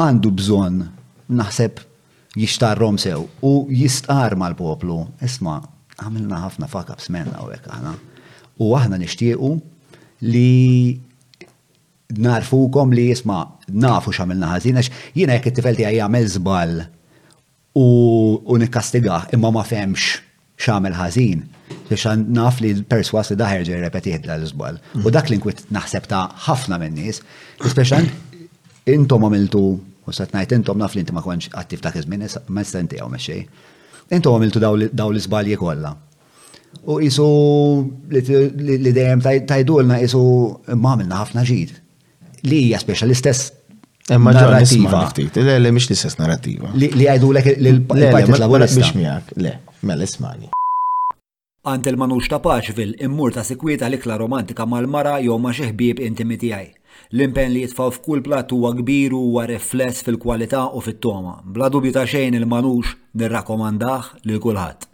għandu bżon naħseb jixtarrom sew u jistqar mal-poplu, isma għamilna ħafna fakab smenna u għana. U aħna nishtiqu li narfukom li jisma nafu xamilna ħazina, jina jek it-tifel tijaj jgħamil zbal u nikkastigah imma ma fehmx x'għamel ħażin biex naf li perswas li daħer ġej repetih dan l-iżball. U dak li nkwit naħseb ta' ħafna minn nies, speċjalment intom għamiltu, u se ngħid intom naf li inti ma kontx attiv dak iż-żmien, ma senti hawn mexxej. Intom għamiltu daw l-iżbalji kollha. U qisu li dejjem tajdulna qisu ma għamilna ħafna ġid. li hija speċa l-istess Imma ġara nisma ftit, le le mhix l-istess narrativa. Li għajdu l il-Partit Laburista. Biex miegħek, le, mela ismani. Għand il-manux ta' Paċvil immur ta' sikwita l-ikla romantika mal-mara jew ma' xi ħbieb intimi tiegħi. L-impenn li jitfaw f'kull platt huwa kbir u huwa rifless fil-kwalità u fit-toma. Bla dubju ta' xejn il-manux nirrakomandah lil kulħadd.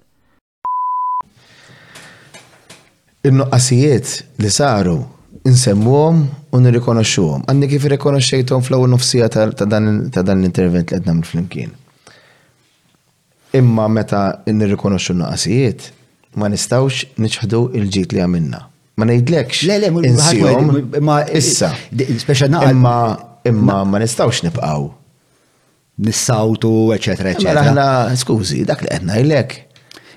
In-nuqqasijiet li saru insemmuhom u nirrikonoxxuhom. Għandi kif irrikonoxxejthom fl-ewwel nofsija ta' dan l-intervent li qed nagħmlu flimkien. Imma meta nirrikonoxxu n-nuqqasijiet, ma nistgħux niċħdu l-ġid li għamilna. Ma ngħidlekx. Le, le, mhux issa. Imma imma ma nistgħux nibqgħu Nissawtu, eċetera, eċetera. Mela aħna, skużi, dak li qed ngħidlek.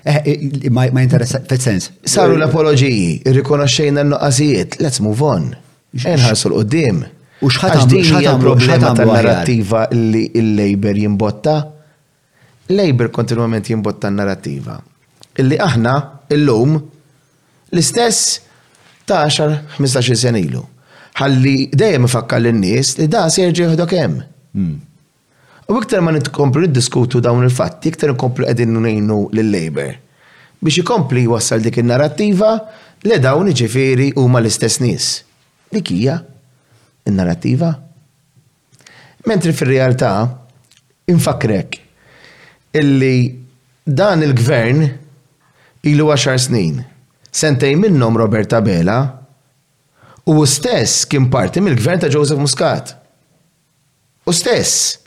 Eh, eh, ma jinteressa, fil-sens. Saru l-apologiji, irrikonoxxejna n-nuqqasijiet, let's move on. Enħarsu l-qoddim. U xħat din hija problema tal-narrativa li l-Labor jimbotta? Labor kontinuament jimbotta n-narrativa. Illi aħna, illum, L-istess ta' għaxar, ħmistax-il sena ilu. Ħalli dejjem ifakkar lin-nies li dan se jerġa' jieħdok hemm. U iktar ma nitkomplu niddiskutu dawn il-fatti, iktar inkomplu qegħdin ngħinu lil-Labour biex ikompli jwassal dik in-narrattiva le dawn jiġifieri huma l-istess nies. Dik hija n-narrattiva. Mentri fir-realtà, infakkrek illi dan il-Gvern ilu għaxar snin, sentejn minnhom Robert Abela, u hu stess kien parti mill-Gvern ta' Joseph Muscat. Hu stess.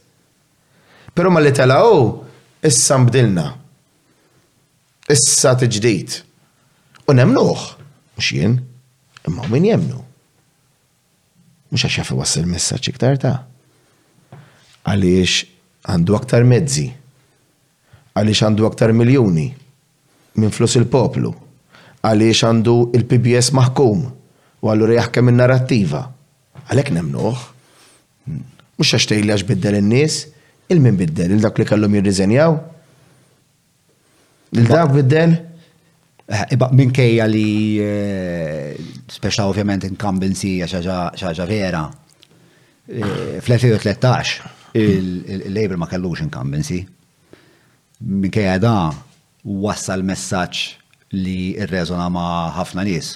Però malli tela' hu, issa nbdilna. Issa tiġdid. U nemmnuh. Mhux jien. Imma hawn min jemmnu. Mhux għax jaf iwassal messaġġ iktar ta'. Għaliex għandu aktar mezzi. Għaliex għandu aktar miljuni minn flus il-poplu. Għaliex għandu il-PBS maħkum u allura jaħkem in-narrattiva. Għalhekk nemmnuh. Mhux għax tgħidli għax biddel in-nies, il-min biddel, il-dawk li kellhom jirriżenjaw? Lil dawk biddel? Iba minkejja li eh, speċa ovvjament incumbency xaġa vera. Eh, fl-2013 il-Labor ma kellux incumbency. Minkejja da wassal messaġġ li rreżona ma' ħafna nies.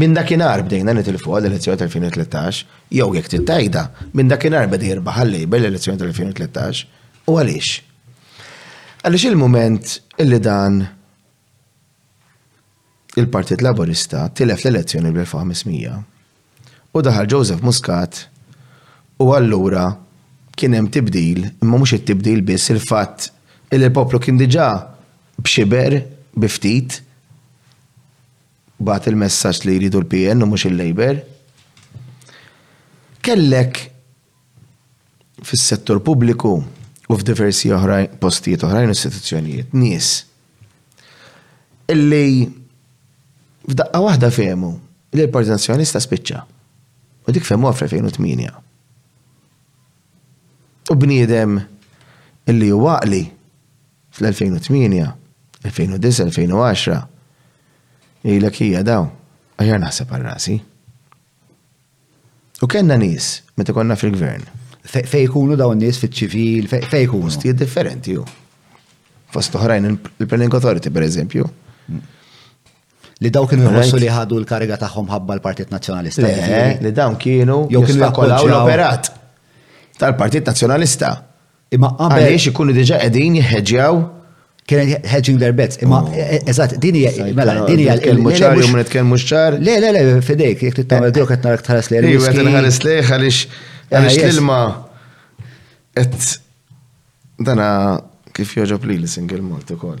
Minn dakinhar bdejna nitilfuha l-elezzjoni tal-2013, jew jekk trid tgħidha, minn dakinhar beda jirbaħ għal-Labour l-elezzjoni tal-2013. U għaliex? Għaliex il-mument li dan il-Partit Laburista tilef l-elezzjoni bl-1500 u daħal Joseph Muscat u allura kien hemm tibdil, imma mhux it-tibdil biss il-fatt li l-poplu kien diġà b'xiber, bi ftit, Bagħat il-messaġġ li jridu l-PN u mhux il-Labour. Kellek fis-settur pubbliku u f'diversi oħrajn postijiet oħrajn u istituzzjonijiet nies illi f'daqqa waħda fehmu li l-Partit Nazzjonalista spiċċa. U dik fehmu għafre fejn u tminja. U bniedem illi huwa għaqli Fl-2008, 2009, 2010, jgħidlek hija dawn, aħjar naħseb għal rasi. U kellna nies meta konna fil-gvern. Fej jkunu dawn nies fiċ-ċivil, fej jkunu. Stijiet differenti ju. Fost oħrajn il-Planning Authority, per eżempju. Mm. Li daw kienu jħossu li ħadu l-kariga tagħhom ħabba l-Partit Nazzjonalista. Li dawn kienu jew kienu l-operat tal-Partit Nazzjonalista. Imma qabel. Għaliex ikunu diġa qegħdin jħeġġjaw kien hedging their bets. Imma oh. e- e- eżatt, din hija mela din hija l-muċar jew minn tkellmu ċar. Le le le fidejk jekk tittamel eh, dewk qed narak tħares lejn. Iva qed nħares lejh għaliex eh, għaliex l-ilma qed dana kif joġob li l-single malt ukoll.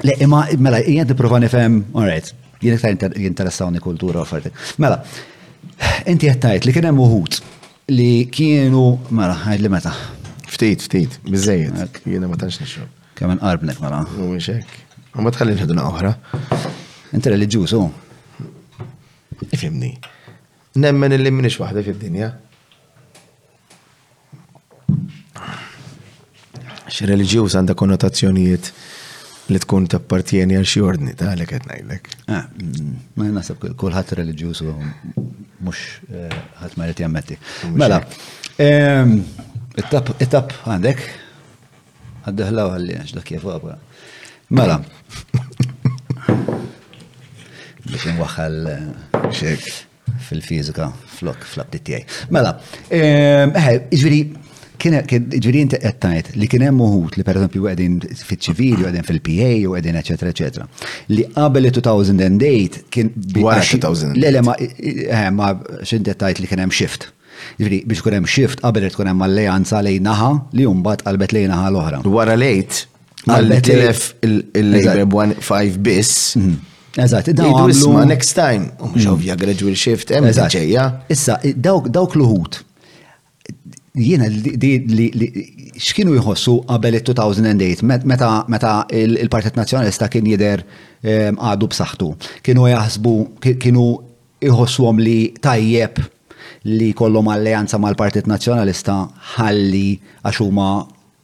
Le, imma, mela, jgħed niprofa nifhem, alright, jien iktar jinteressawni kultura u farti. Mela, inti jettajt li kien hemm uħut li kienu, mela, għajd li meta. Ftit, ftit, bizzejed, jiena ma tantx nixrob. Kemm inqarbnek mela. U mhux hekk. Ma tħalli nħeduna oħra. Inti reliġjuż u? Ifimni. Nemmen illi minix waħda fid-dinja. Xi reliġjuż għandha konnotazzjonijiet li tkun tappartjeni għal xi ordni ta' li qed ngħidlek. Ah, mm, ma naħseb kulħadd reliġjuż u mhux eh, ħadd ma jrid jammetti. Mela, ehm, it-tap għandek għaddeħlaw għalli għax dak kif għabra. Mela, biex nwaħħal eh, xek. Fil-fizika, flok, fl-abdit tiegħi. Mela, ehm, eħe, ġviri, ġviri inti qed li kien hemm uħut li pereżempju qegħdin fiċ-ċivili, qegħdin fil-PA, u qegħdin eċetera eċetera. Li qabel 2008 kien wara 2000. Le le ma eh, ma x'inti qed li kien hemm shift. Ġviri, biex kun hemm shift qabel qed tkun hemm alleanza lejn naħa li mbagħad qalbet lejn naħa l-oħra. Wara lejt Għalbet tilef il-labor b'wan 5 biss. Mhm. Eżatt, daw għamlu. next time, u mux mhm. ovvja gradual shift, hemm ġejja. Issa, dawk l-uħut, jiena li x'kienu jħossu qabel il-2008 meta il-Partit Nazzjonalista kien jider ehm, għadu b'saħħtu. Kienu jaħsbu, kienu jħossuhom li tajjeb li kollhom alleanza mal-Partit Nazzjonalista ħalli għax huma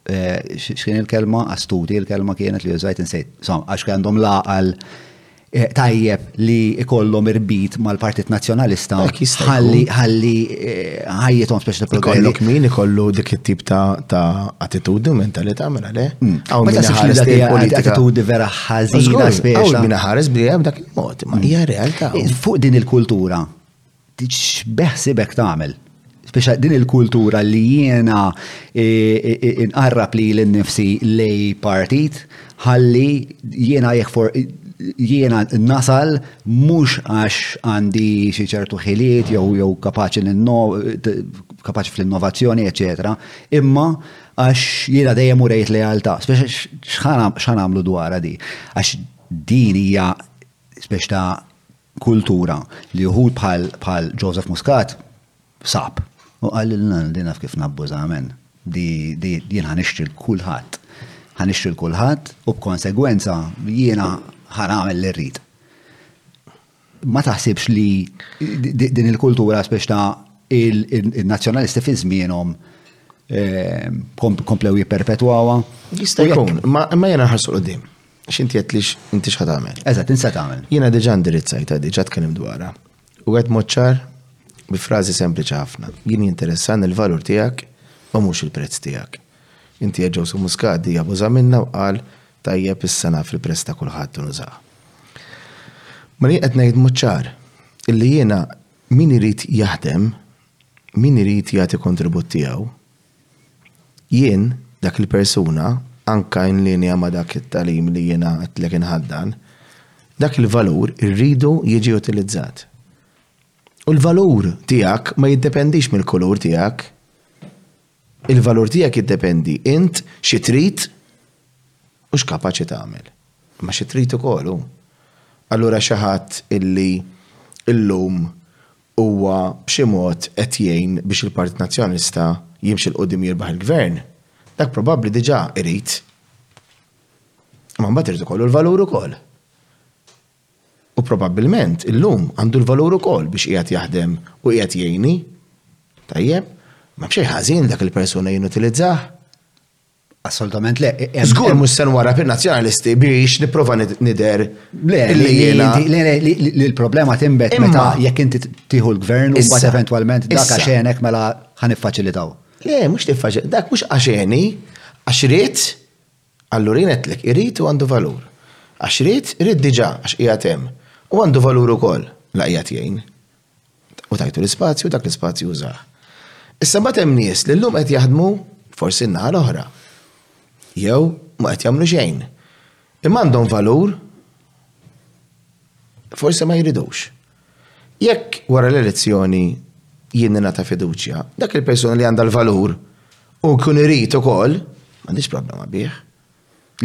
Eh, x'kien il-kelma astuti, il-kelma kienet li użajt insejt. Sam, għax kien għandhom laqal eh, tajjeb li ikollhom irbit mal-Partit Nazzjonalista ħalli ħalli eh, ħajjithom speċi ta' programm. Ikollok min ikollu dik it-tip ta' attitudni mentalità mela le. Mm. Hawn min ħares politika. Attitudni vera ħażina speċi. Hawn min ħares bdejjem dak il-mod, ma hija realtà. Fuq din il-kultura X'beħsibek tagħmel? Biex din il-kultura li jiena inqarrab li l-nifsi lej partit, ħalli jiena jekfor jiena nasal mhux għax għandi xi ċertu ħiliet jew jew kapaċi kapaċi fl-innovazzjoni, eċetera, imma għax jiena dejjem urejt lealtà. X'ħan għamlu dwarha di? Għax din hija speċta kultura li uħud bħal bħal Joseph Muscat sab. U qal li l-nandi naf kif nabbuża men. Di, di jien ħanixtri l-kulħadd. Ħanixtri l-kulħadd u b'konsegwenza jiena ħanamel li rrid. Ma taħsibx li din il-kultura spiex ta' il-nazzjonalisti fi żmienhom eh, komplew jipperpetwawa. Jista' jkun, ma jena ħarsu l-qoddim. x'inti għedtlix inti x'ħad tagħmel. Eżatt, insa tagħmel. Jiena diġà ndirizzajta diġà tkellim dwarha. U qed moċċar bi frażi sempliċi ħafna. Jien jinteressan il-valur tiegħek u mhux il-prezz tiegħek. Inti ġew su muskadi jabuża minna u qal tajjeb issa naf il-prezz ta' kulħadd u nużaha. Ma li qed ngħid moċċar illi jiena min irid jaħdem, min irid jagħti kontribut tiegħu, Jien, dak il-persuna, anke in linea ma' dak it-tagħlim li jiena għedtlek inħaddan, dak il-valur irridu jiġi utilizzat. U l-valur tiegħek ma jiddependix mill-kulur tiegħek. Il-valur tiegħek jiddependi int xi trid u x'kapaċi tagħmel. Imma xi trid ukoll hu. Allura xi ħadd illi llum huwa b'xi mod qed jgħin biex il-Partit Nazzjonalista jimxi 'l quddiem jirbaħ il-Gvern, dak probabbli diġà irid. Imma mbagħad irid ikollu l-valur ukoll. U probabbilment illum għandu l-valur ukoll biex qiegħed jaħdem u qiegħed jgħinni. Tajjeb, ma b'xejn ħażin dak il-persuna jien nutilizzah. Assolutament le. Zgur mhux se nwara pin nazzjonalisti biex nipprova nider li jiena. Li l-problema timbet meta jekk inti tieħu l-gvern u mbagħad eventwalment dak għaxenek mela ħan iffaċilitaw. Le, mhux tiffaċil, dak mhux għaxeni, għax rrit, allura jinetlek irrit u għandu valur. Għax rrit, rrit diġà għax qiegħed hemm. U għandu valur ukoll la qiegħed jgħin. U tajtu l-ispazju, dak l-ispazju użah. Issa ma hemm nies li llum qed jaħdmu forsi n-naħa l-oħra. Jew ma qed jagħmlu xejn. Imma għandhom valur forsi ma jridux. Jekk wara l-elezzjoni jien nata fiduċja, dak il-persuna li għandha l-valur u kun irid ukoll, m'għandix problema bih.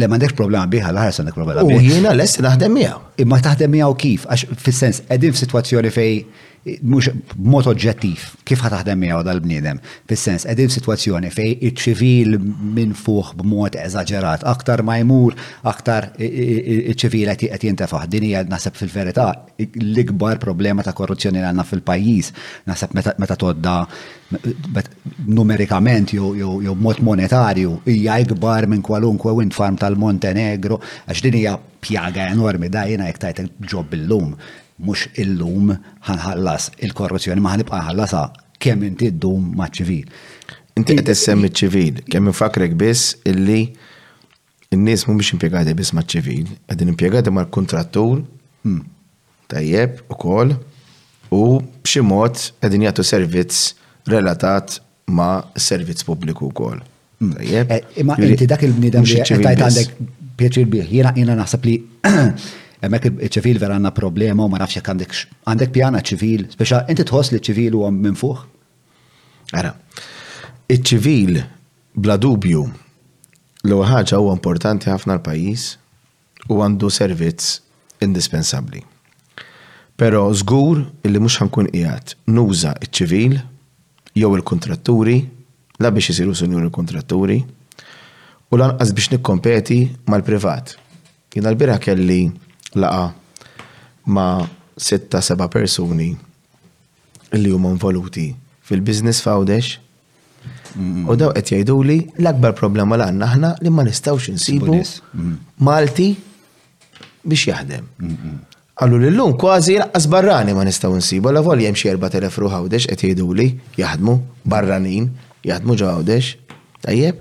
Le m'għandekx problema biha, l-aħħar se għandek problema biha. U jiena lest naħdem miegħu. Imma taħdem miegħu kif? Għax fis-sens qegħdin f'sitwazzjoni fej mhux b'mod oġġettiv kif ħa taħdem miegħu dal-bniedem. Fis-sens qegħdin f'sitwazzjoni fej iċ-ċivil minn fuq b'mod eżaġerat aktar ma jmur aktar iċ-ċivil qed jintefaħ. Din hija naħseb fil-verità l-ikbar problema ta' korruzzjoni li għandna fil-pajjiż. Naħseb meta tgħodda numerikament jew mod monetarju hija ikbar minn kwalunkwe wind farm tal-Montenegro għax din hija pjaga enormi da jiena jekk tajt ġob illum mhux illum ħanħallas il-korruzzjoni ma ħanibqa' ħallasha kemm inti ddum maċ-ċivil. Inti qed issemmi ċ-ċivil, kemm infakrek biss illi In-nies mhumiex impjegati biss maċ-ċivil, qegħdin impjegati mal-kuntrattur hmm. tajjeb ukoll u b'xi mod qegħdin jagħtu servizz relatat ma' servizz pubbliku wkoll. Hmm. Tajjeb. Eh, imma inti dak il-bniedem li qed għandek pjaċir bih, jiena jiena naħseb li Emmek ċivil vera għanna problema u ma nafx jek għandek għandek pjana ċivil, speċa inti tħoss li ċivil u minn fuq? Ara, iċ-ċivil Bla dubju, l-ewwel ħaġa huwa importanti ħafna l-pajjiż u għandu servizz indispensabbli. Però żgur illi mhux ħa nkun qiegħed nuża ċ-ċivil jew il-kuntratturi, la biex isiru sinjuri l-kuntratturi, u lanqas biex nikkompeti mal-privat. Jiena l-bieraħ kelli laqgħa ma' sitta seba' persuni illi huma involuti fil-business f'Għawdex, U daw qed jgħiduli l-akbar problema li għandna aħna li ma nistgħux insibu mm. Malti biex jaħdem. Għallu li l-lum kważi laqqas barrani ma nistaw nsibu, la volja jemxie 4.000 ruħ għawdex qed jgħidu li jaħdmu barranin, jaħdmu ġo għawdex, tajjeb.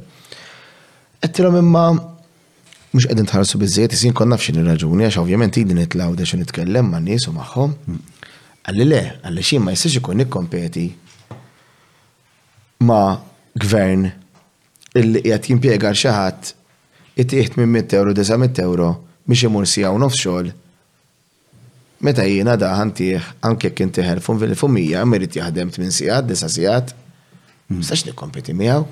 Għettilom imma mux għedin tħarsu bizziet, jisin kon nafxin il-raġuni, għax ovvjament id-din it għawdex u nitkellem ma' nies u maħħom. Għalli le, għalli xie ma jistiex ikun nikkompeti ma' gvern illi qiegħed jimpjega lil xi ħadd itih 800 ewro, 900 ewro biex imur siegħa u nofs xogħol, meta jiena da ħantih anke jekk intih 1100 imma jrid jaħdem tmien sigħat, disa' sigħat, ma nistax nikkompeti miegħu.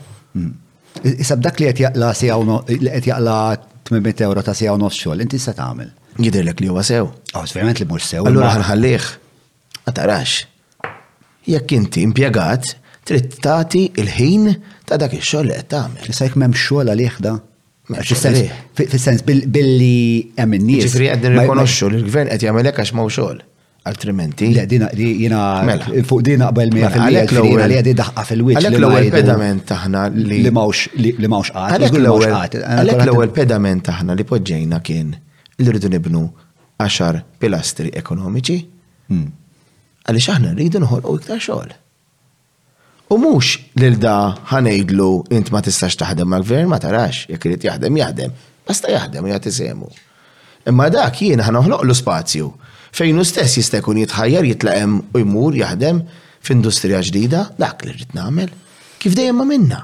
Issa b'dak li qed jaqla' siegħa u nofs, li qed jaqla' 800 ewro ta' siegħa u nofs xogħol, inti x'se tagħmel? Jidhirlek li huwa sew? Ovvjament li mhux sew. Allura ħa nħallih. Ma tarax. Jekk inti impjegat, trid tagħti l-ħin ta' dak ix-xogħol li qed tagħmel. Issa jekk m'hemmx xogħol għalih da? Fis-sens billi hemm in-nies. Ġifieri qed nirrikonoxxu li l-gvern qed jagħmel hekk għax m'hawn xogħol. Altrimenti. Le, dina, jiena mela. fuq dina qabel mi mela, għalek l-ewwel li għedi daħqa fil-wiċċ. Għalek l-ewwel pedament taħna li. Li mawx li mawx għad. Għalek l-ewwel pedament taħna li poġġejna kien li rridu nibnu għaxar pilastri ekonomiċi, għaliex aħna rridu noħolqu iktar xogħol. U mhux lil da ħanejdlu int ma tistax taħdem ma' gvern ma tarax, jekk irid jaħdem jaħdem, basta jaħdem u jagħti semu. Imma dak jien ħa noħloqlu spazju fejn hu stess jista' jkun jitħajjar jitlaq hemm u jmur jaħdem f'industrija ġdida, dak li rrid nagħmel. Kif dejjem għamilna?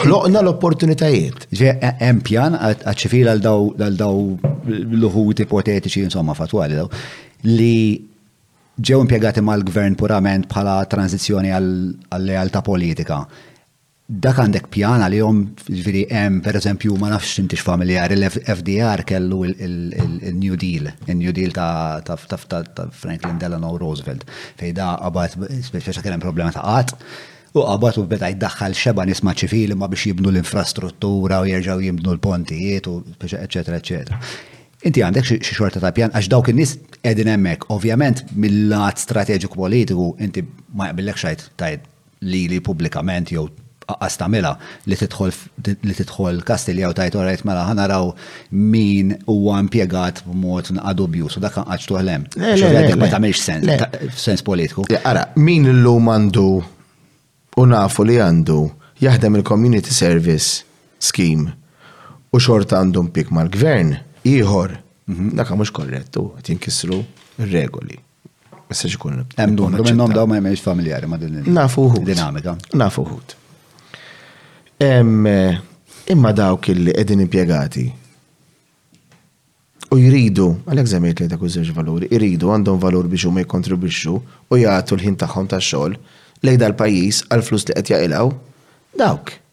Ħloqna l-opportunitajiet. Hemm pjan għaċ-ċivil għal daw l-uħud ipotetiċi insomma fatwali daw li ġew impjegati mal-gvern purament bħala tranzizzjoni għal-lealta politika. Dak għandek pjan għalihom ġifieri hemm pereżempju ma nafx intix familjari l-FDR kellu il-New Deal, il-New Deal ta' Franklin Delano Roosevelt fejda qabad speċa kien hemm problema ta' qatt Hu qabad u beda jdaħħal xeba' nies ma' ċivili imma biex jibnu l-infrastruttura u jerġgħu jinbnu l-pontijiet u eċċetera eċċetera. Inti għandek xi xorta ta' pjan għax dawk in-nies qegħdin hemmhekk. Ovvjament mill-lat strateġiku politiku inti ma jaqbillek xajt tajt lili pubblikament jew qaqqas tagħmilha li tidħol li tidħol Kastilja u tajt orajt mela ħanaraw min huwa impjegat b'mod nqa' dubjuż u dak anqaġ tuħ lem. Ma tagħmilx sens, sens politiku. Ara, min illum għandu u nafu li għandu jaħdem il-community service scheme u xort għandu mpik mal-gvern ieħor, mhm. dak mhux korrettu, qed jinkisru regoli. Messaġ ikun. Hemm numru minnhom daw ma jemx familjari ma' din il-dinamika. Nafu ħut. Eh, imma dawk illi qegħdin impjegati u jridu, għalhekk żemmejt li ta' kużewġ valuri, jridu għandhom valur biex huma jikkontribwixxu u jagħtu l-ħin tagħhom tax-xogħol lejn dal-pajjiż għall-flus li qed jaqilgħu, dawk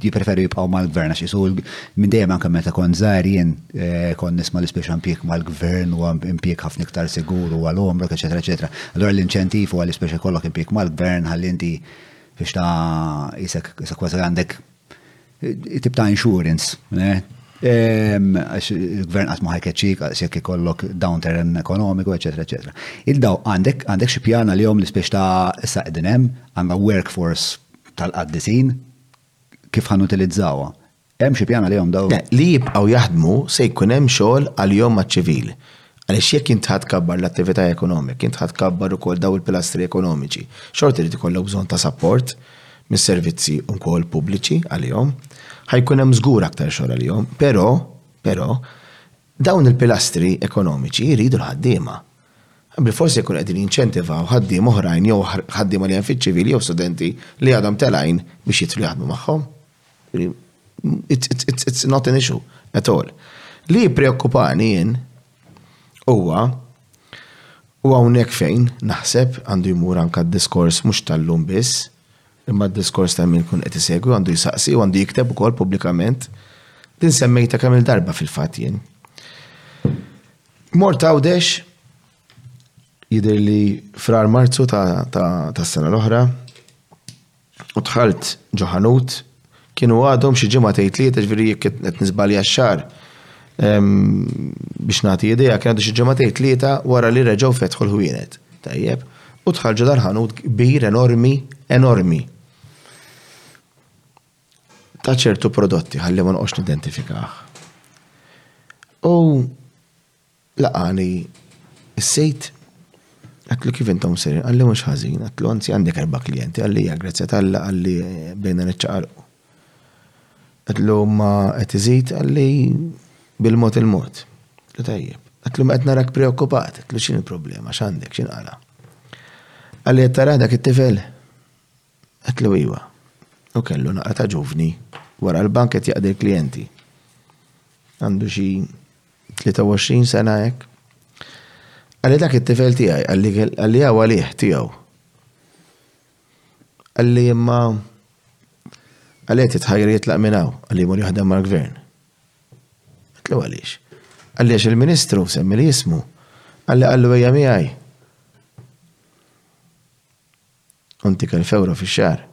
jippreferu jibqgħu mal-gvern għax isu minn dejjem anke meta kont żgħar jien eh, kon nisma' li spiċċa impjieg mal-gvern u impjieg ħafna iktar sigur u għal omrok, eċetera, eċetera. Allora l-inċentiv huwa li spiċċa jkollok impjieg mal-gvern ħalli inti biex ta' isek kważi għandek eh, tip ta' insurance. Eh? Għax il-gvern għatma ħajkeċik, għax jek ikollok downturn ekonomiku, eccetera, eccetera. Il-daw għandek għandek xie pjana li jom l-spiex ta' saqdinem, għandha workforce tal-qaddisin, kif ħa nutilizzawha? Hemm xi pjan għalihom dawn? Le, li jibqgħu jaħdmu se jkun hemm xogħol għalihom maċ-ċivil. Għaliex jekk int ħa tkabbar l-attività ekonomika, int ħa tkabbar ukoll dawn il-pilastri ekonomiċi, xorta jrid ikollok bżonn ta' sapport mis-servizzi wkoll pubbliċi għalihom. Ħa jkun hemm żgur aktar xogħol għalihom, però, però, Dawn il-pilastri ekonomiċi jridu l-ħaddiema. Bilfors se jkunu qegħdin jinċentivaw ħaddiema oħrajn jew ħaddiema li hemm fiċ-ċivil jew studenti li għadhom telgħin biex jidħlu jaħdmu magħhom. It's not an issue at all. Li jippreokkupani jien huwa u hawnhekk fejn naħseb għandu jmur anke d-diskors mhux tal-lum biss, Imma d-diskors ta' min ikun qed isegwi għandu jsaqsi u għandu jikteb ukoll pubblikament. Din semmejtha kemm-il darba fil-fatt jien. Mort Għawdex, jidher li frar Marzu tas-sena l-oħra, u dħalt ġo ħanut Kienu għadhom xi ġimgħa tgħid tlieta ġifieri jekk qed niżbalja x-xahar biex nagħti idea kien għadu xi ġimgħa tgħid tlieta wara li reġgħu fetħu l-ħwienet. Tajjeb. U dħalġu dal-ħanut kbir enormi, enormi. Ta' ċertu prodotti ħalli ma noqgħodx nidentifikah. U Laqani s-Sid, għidtlu kif intom sejrin, qalli mhux ħażin, għidtlu anzi għandek erba' klijenti, qalli ja grazzja t'Alla qalli bdejna niċċaqalqu. Għidtlu ma qed iżid, qalli bil-mod il-mod. Għidtlu tajjeb. Għidtlu ma qed narak preokkupat, għidtlu x'inhi l-problema, x'għandek, x'inqala'. Qalli qed tara dak it-tifel? Għedtlu iwa. U kellu naqra ta' ġuvni wara l-bank qed jaqdi l-klijenti. Għandu xi 23 sena hekk. Għalli dak it-tifel tiegħi, għalli għaw għalih tiegħu. Għalli imma għalli qed jitħajr jitlaq minn hawn, għalli jmur jaħdem mal-gvern. Għetlu għaliex. Għalli għax il-Ministru semmi li jismu. Għalli għallu għajja miegħi. Untik elf ewro fix-xahar.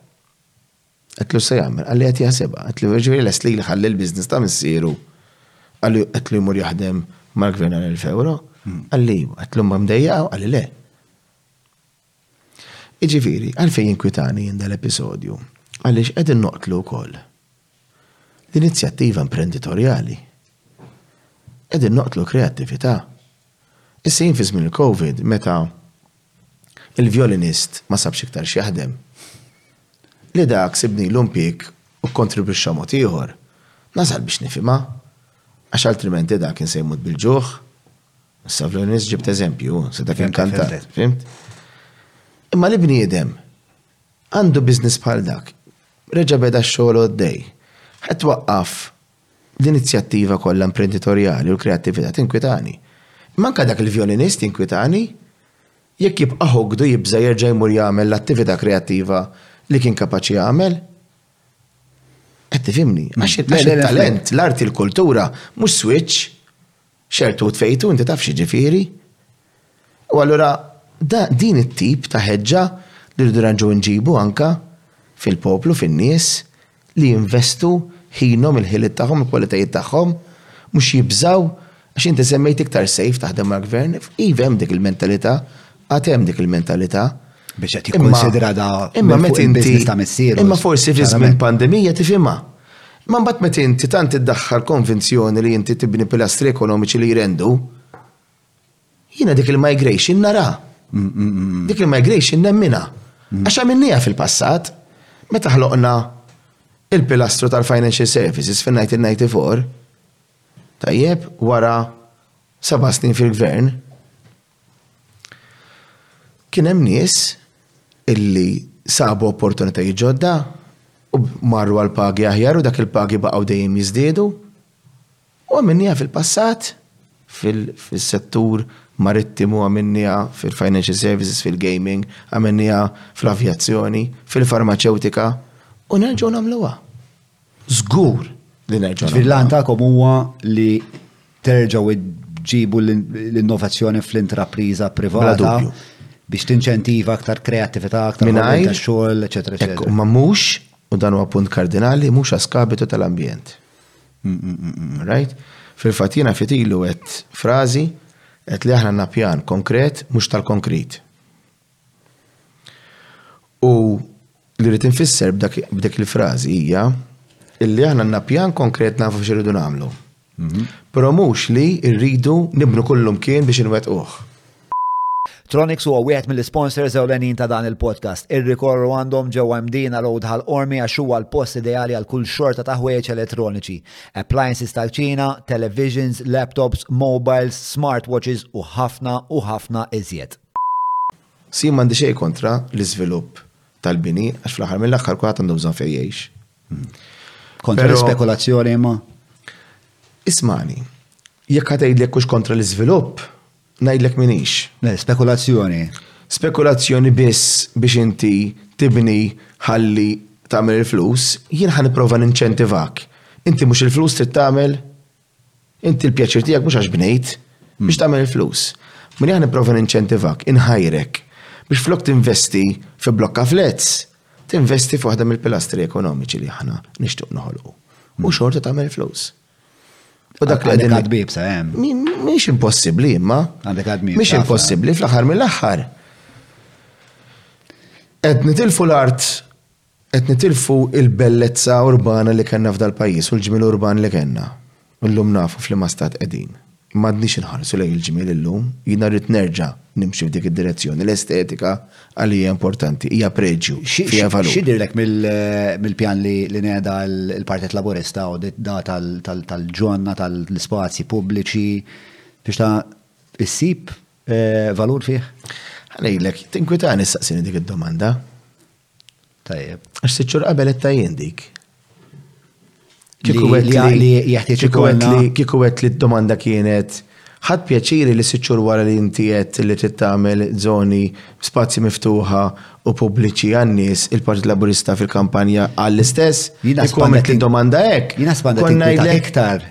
Għedtlu x'se jagħmel, qalli qed jaħsibha. Għedtlu jiġifieri lest li jħalli l-business ta' missieru. Qalli qedtlu jmur jaħdem mal-gvern għal elf ewro. Qalli iva. Għedtlu imma mdejjaqha, qalli le. Jiġifieri, għalfejn jinkwitani jien dal-episodju? Għaliex qegħdin noqtlu wkoll l-inizjattiva imprenditorjali. Qegħdin noqtlu kreattività. Issa jien fi żmien il-COVID meta il-vjolinist ma sabx iktar x'jaħdem. Li dak sibnilu impjieg u kkontribwixxa mod ieħor, nażgħal biex nifhimha, għax altrimenti dak kien se jmut bil-ġuħ. Issa vjolinist ġibt eżempju, se dak inkantat, fhimt? Imma li bniedem għandu business bħal dak, reġa' beda x-xogħol għoddej, ħa twaqqaf L-inizjattiva kollha imprenditorjali u l-kreattività tinkwitani. Imma anke dak il-vjolinist jinkwitani. Jekk jibqa' hooked u jibża' jerġa' jmur jagħmel l-attività kreattiva li kien kapaċi jagħmel. Qed tifhimni? Għax it-talent, l-arti, l-kultura mhux swiċċ Xertu u tfejtu, inti taf x'jiġifieri. U allura din it-tip ta' ħeġġa li rridu nerġgħu nġibu anke fil-poplu, fin-nies, li jinvestu ħinhom, il-ħiliet tagħhom, il-kwalitajiet tagħhom, mhux jibżgħu, għax inti semmejt iktar safe taħdem mal-Gvern, iva hemm dik il-mentalità, għad hemm dik il-mentalità. Biex qed jikkunsidra da imma meta inti ta' missieru. Imma forsi fi żmien pandemija tifhimha. Imma mbagħad meta inti tant iddaħħal konvinzjoni li inti tibni pilastri ekonomiċi li jrendu, jiena dik il-migration nara. Dik il-migration nemminha. Għax għamilniha fil-passat. Meta ħloqna il-pilastru tal-financial services fin-1994, tajjeb, wara seba' snin fil-gvern, Kien hemm nies illi sabu opportunitajiet ġodda u marru għal pagi aħjar u dak il-pagi baqgħu dejjem jiżdiedu. U għamilniha fil-passat fil-settur marittimu, għamilniha fil-financial services, fil-gaming, għamilniha fl-avjazzjoni, fil-farmaċewtika u nerġgħu nagħmluha. Żgur li nerġgħu. Ġifieri l-għan tagħkom huwa li terġgħu ġibu l-innovazzjoni fl-intrapriża privata biex tinċentiva aktar kreattività, aktar minajr xogħol, eċetera, eċetera. Ma mhux, u dan huwa punt kardinali, mhux għaskabitu tal-ambjent. Mm, mm, mm, right? Fil-fatt jiena fitilu qed frażi qed li aħna napjan konkret mhux tal-konkret. U li rrid infisser b'dik il-frażi hija illi aħna għandna pjan konkret nafu x'irridu nagħmlu. Mhm. Però mhux li rridu nibnu kullu mkien biex inwettquh. Tronix huwa wieħed mill-isponsors ewlenin ta' dan il-podcast. Irrikorru għandhom ġewwa Mdina Road Ħal Qormi għax huwa l-post ideali għal kull xorta ta' ħwejjeġ elettroniċi. Appliances tal-ċina, televisions, laptops, mobiles, smartwatches u ħafna u ħafna iżjed. Jien m'għandi xejn kontra l-iżvilupp tal-bini għax fl-aħħar mill-aħħar kulħadd għandu bżonn fejn jgħix. Hmm. Kontra l-spekulazzjoni ma? Ismani, jekk ħatejdlek kux kontra l-iżvilupp, ngħidlek minix. Le, spekulazzjoni. Spekulazzjoni biss biex inti tibni ħalli tagħmel il-flus, jien ħan nipprova ninċentivak. Inti mhux il-flus trid tagħmel Inti l-pjaċir tiegħek mhux għax bnejt, biex tagħmel il-flus. Min aħna nipprova ninċentivak, inħajrek, biex flok tinvesti fi blokka flats, tinvesti f'waħda mill-pilastri ekonomiċi li aħna nixtuq noħolqu. U xorta tagħmel flus. U dak li għadin għadbib sa' jem. Miex impossibli, imma. Għandek għadbib. Miex impossibli, fl-axar mill-axar. Ed nitilfu l-art Qed nitilfu l-bellezza urbana li kellna f'dal-pajjiż u l-ġmiel urban li kellna. Illum nafu f'liema stat qegħdin. Imma għadniex inħarsu lejn il-ġmiel illum. Jiena rrid nerġa' nimxi f'dik id-direzzjoni. L-estetika għalija hija importanti, hija preġju, fiha valur. X'jidhirlek mill-pjan li neda l-Partit Laburista da tal-ġonna tal-ispazji pubbliċi biex ta' issib valur fih? Ħa ngħidlek, tinkwitani ssaqsini dik id-domanda. Tajjeb. Għax sitt xhur qabel qed tajjin dik. Kieku qed li jeħtieġ ikollna. Kieku qed li d-domanda kienet ħadd pjaċiri li sitt xhur wara li inti qed li trid tagħmel żoni spazji miftuħa u pubbliċi għan-nies il-Partit Laburista fil-kampanja għall-istess. Jien għasbandek domanda hekk. Jien għasbandek iktar.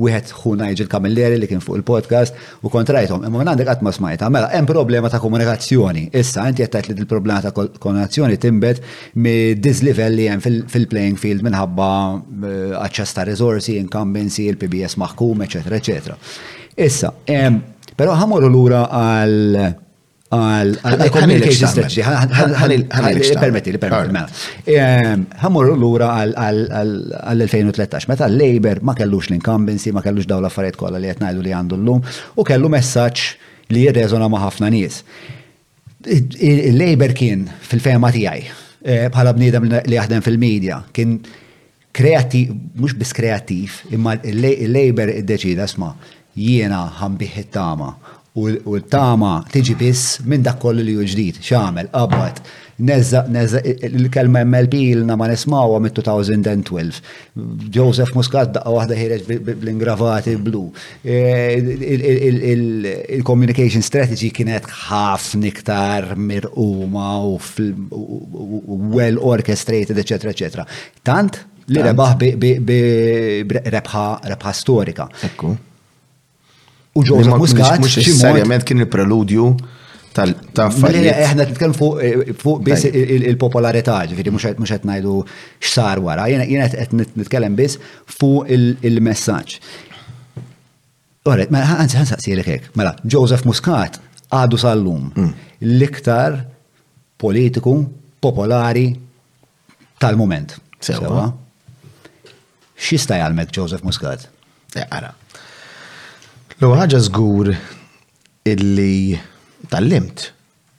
wieħed ħu Nigel Camilleri li kien fuq il-podcast u kont rajthom, imma minn għandek qatt ma smajta. Mela, hemm problema ta' komunikazzjoni. Issa, inti qed tgħid li il-problema ta' komunikazzjoni timbet mid-dislevel li hemm fil-playing field minħabba eh, aċċess ta' riżorsi, incumbency, il-PBS maħkum, eċetera, eċetera. Issa, però ħamorru lura għal Permetti, li permetti, mela. Ehm, ħamur l-ura għal-2013, meta l-Labor ma kellux l-incumbency, ma kellux daw l-affarijiet kollha li qed ngħidu li għandu l-lum, u kellu messaġġ li jirreżona ma' ħafna nies. Il-Labor kien fil-fema tiegħi eh, bħala bniedem li jaħdem fil-medja, kien kreativ, mux bis kreativ, imma il-Labour id-deċida sma jiena ħambiħ it-tama u t-tama tiġi biss minn dak kollu li ju ġdid, xamel, qabad, nezza, nezza, il-kelma MLP il-na ma nismawa mit 2012. Joseph Muscat daqqa wahda ħireġ bl-ingravati blu. E, il-communication strategy kienet ħafna iktar mirquma u well orchestrated, eccetera, eccetera. Tant li rebaħ bi rebħa storika. Ekku. U ġo Muscat. Mux necessarjament kien il-preludju tal-affarijiet. Eħna t-tkelm eh, fuq bis il-popolarità, ġifiri, mux għet najdu xsar wara, jena għet nitkellem bis fuq il-messagġ. Għarret, ma mela, għanzi għansaqsi li kek, mela, Joseph Muscat għadu sal-lum mm. l-iktar politiku popolari Tal-mument. Sewa. X'jista' jgħalmek Joseph Muscat? Eh, ara. L-ewwel ħaġa żgur illi tal-limt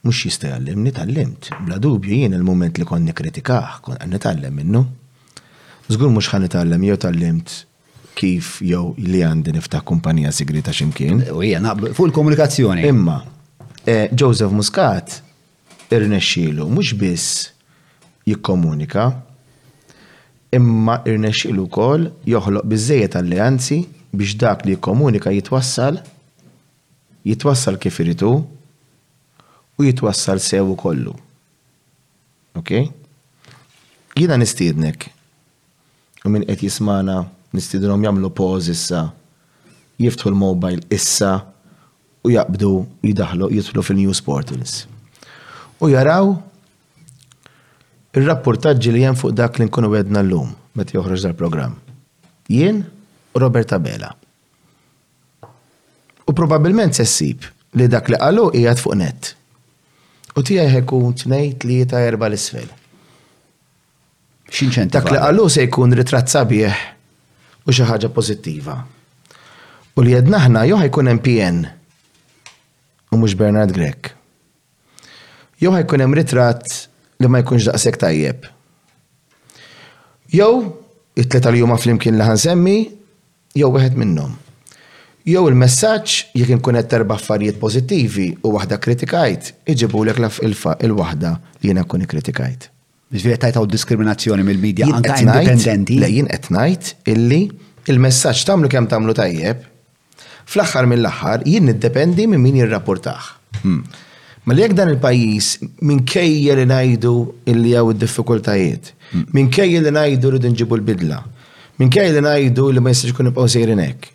mhux jista' jgħallimni tal-limt. Bla dubju jien il-mument li konni kritikah kon qed nitgħallem minnu. Żgur mhux ħan nitgħallem jew tal-limt kif jew li għandi niftaħ kumpanija sigrita x'imkien. U hija naqblu fuq il-komunikazzjoni. Imma eh, Joseph Muscat Irnexxielu mhux biss jikkomunika, imma rnexxielu wkoll joħloq biżżejjed alleanzi biex dak li jikkomunika jitwassal, jitwassal kif irid hu u jitwassal sew ukollu. Ok? Jiena nistiednek, u min qed jismagħna nistiedinhom jagħmlu pause issa, jiftħu l-mobile issa u jaqbdu jidaħlu jidħlu fil-news portals u jaraw ir-rapportaġġi li hemm fuq dak li nkunu għedna llum meta joħroġ dal-programm. Jien u Robert Abela. U probabbilment se ssib li dak li qalu qiegħed fuq net. U tiegħi ħekun tnejn tlieta erba' l-isfel. X'inċentiv? Dak li qalu se jkun ritratt sabiħ u xi ħaġa pożittiva. U li għedna aħna jew ħajkun hemm PN u mhux Bernard Grek. Jew ħajkun hemm ritratt li ma jkunx daqshekk tajjeb. Jew it-tleta li huma flimkien li ħansemmi jew wieħed minnhom. Jew il-messaġġ jekk inkun qed terba' affarijiet pożittivi u waħda kritikajt, iġibulek laf il-waħda li jiena nkun ikkritikajt. Ġifieri tajt hawn diskriminazzjoni mill-medja anke indipendenti. Le jien qed ngħid illi il-messaġġ tagħmlu kemm tagħmlu tajjeb, fl-aħħar mill-aħħar jien niddependi minn min jirrapportah. Hmm. Mela jekk dan il-pajjiż minkejja li ngħidu illi hawn id-diffikultajiet, hmm. minkejja li ngħidu li nġibu l-bidla, minkejja li ngħidu li ma jistax ikun ibqgħu sejrin hekk.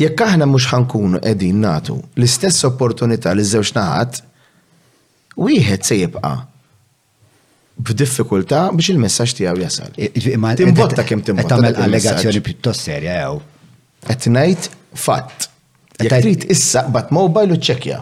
Jekk aħna mhux ħankunu qegħdin nagħtu l-istess opportunità li żewġ naħat, wieħed se jibqa' b'diffikultà biex il-messaġġ tiegħu jasal. Timbotta kemm timbotta. Qed tagħmel allegazzjoni pjuttost serja jew. Qed ngħid fatt. Jekk trid issa qbad mobile u ċċekkja.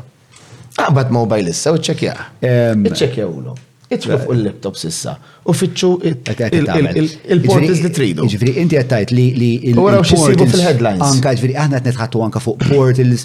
Aqbad mobile issa u ċċekkja. Iċċekkja ulu. Itfu fuq il-laptop sissa u fitxu il-portis li tridu. Ġifri, inti qed tgħid li. U għaraw xi fil-headlines. Anka ġifri aħna qed nitħattu anka fuq portals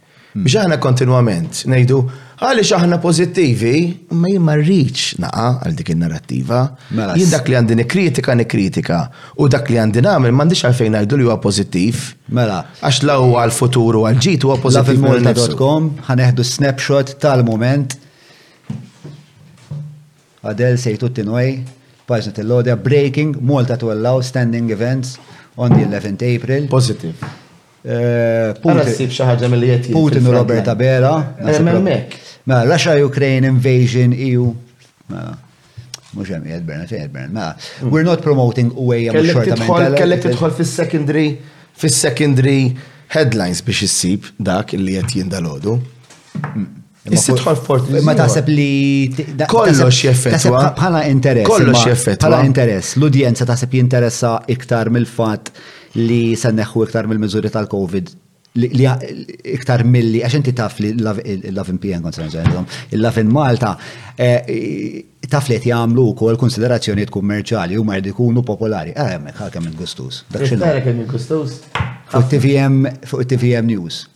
Biex aħna kontinwament ngħidu għaliex aħna pożittivi, ma jien ma rridx naqa' għal dik in-narrattiva. Mela jien dak li għandi nikkritika nikkritika u dak li għandi nagħmel m'għandix għalfejn ngħidu li huwa pożittiv. Mela. Għax la huwa għall-futur u għall-ġid huwa pożittiv. Malta.com ħaneħdu snapshot tal-mument. Adel sejtu t-tinwej, paġna tal-lodja, breaking, Malta to allow standing events on the 11th April. Positive. Putin sib xi ħaġa milli qed jgħid. Putin u Robert Abela. Hemmhekk. Mela, Russia Ukraine invasion EU. Mela. Mhux hemm qiegħed Bernard, fejn Bernard. Mela, hmm. we're not promoting UA mhux xorta minn Kellek tidħol fis-secondary fis-secondary headlines biex issib dak li qed jindalodu. Hmm. Is-sidħol fort li. Ma taħseb li. Kollox jeffettwa. Bħala interess. Kollox jeffettwa. Bħala interess. L-udjenza taħseb jinteressa iktar mill-fat li sanneħu iktar mill-mizuri tal-Covid li iktar milli, għax inti taf li l-Lavin PN konsenżenżom, il-Lavin Malta, eh, taf li jgħamlu kol konsiderazzjoniet kummerċali u ma jkunu popolari. Għajem, eh, għakem il-gustus. Għajem il-gustus. Fuq TVM News.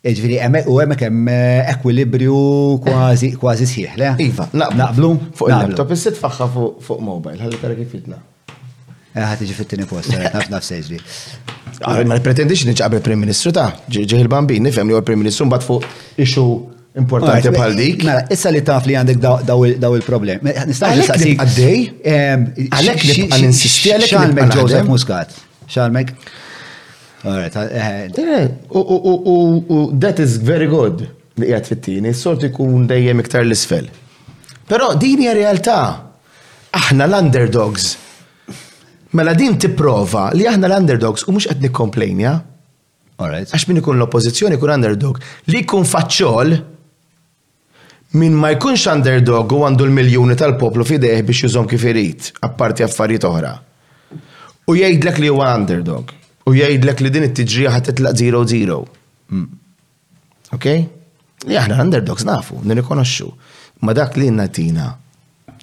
Ġviri, u hemmhekk hemm eh, ekwilibrju kważi kważi sħiħ, le? Iva, naqblu. Fuq il-laptop, is-sit faħħa fuq mobile, ħalli tara kif jitla. Eh, ħat iġi fit-tini post, eh, naf naf seġri. Ah, ma pretendix nġaqab il-Prim Ministru ta' ġieħ il-bambin, nifhem li il-Prim Ministru mbagħad fuq ixu importanti bħal dik. Mela, issa li taf li għandek daw il-problem. Nistax nistaqsi. Għaddej? Għalek li għal-insisti għalek. Xalmek Joseph Muscat. Xarmek? Alright, eh, u that is very good li qiegħed fit-tieni, s-sort ikun dejjem iktar l-isfel. Però din hija realtà. Aħna l-underdogs. Mela din tipprova li aħna l-underdogs u mhux qed nikkomplejnja. Għax min ikun l-oppożizzjoni ikun underdog li jkun faċċol Min ma jkunx underdog u għandu l-miljuni tal-poplu f'idejh biex jużhom kif irid, apparti affarijiet oħra, u jgħidlek li huwa underdog, u jgħidlek li din it-tiġrija ħa titlaq zero zero. Okej? Li aħna l-underdogs nafu, nirrikonoxxu. Imma dak li ngħatina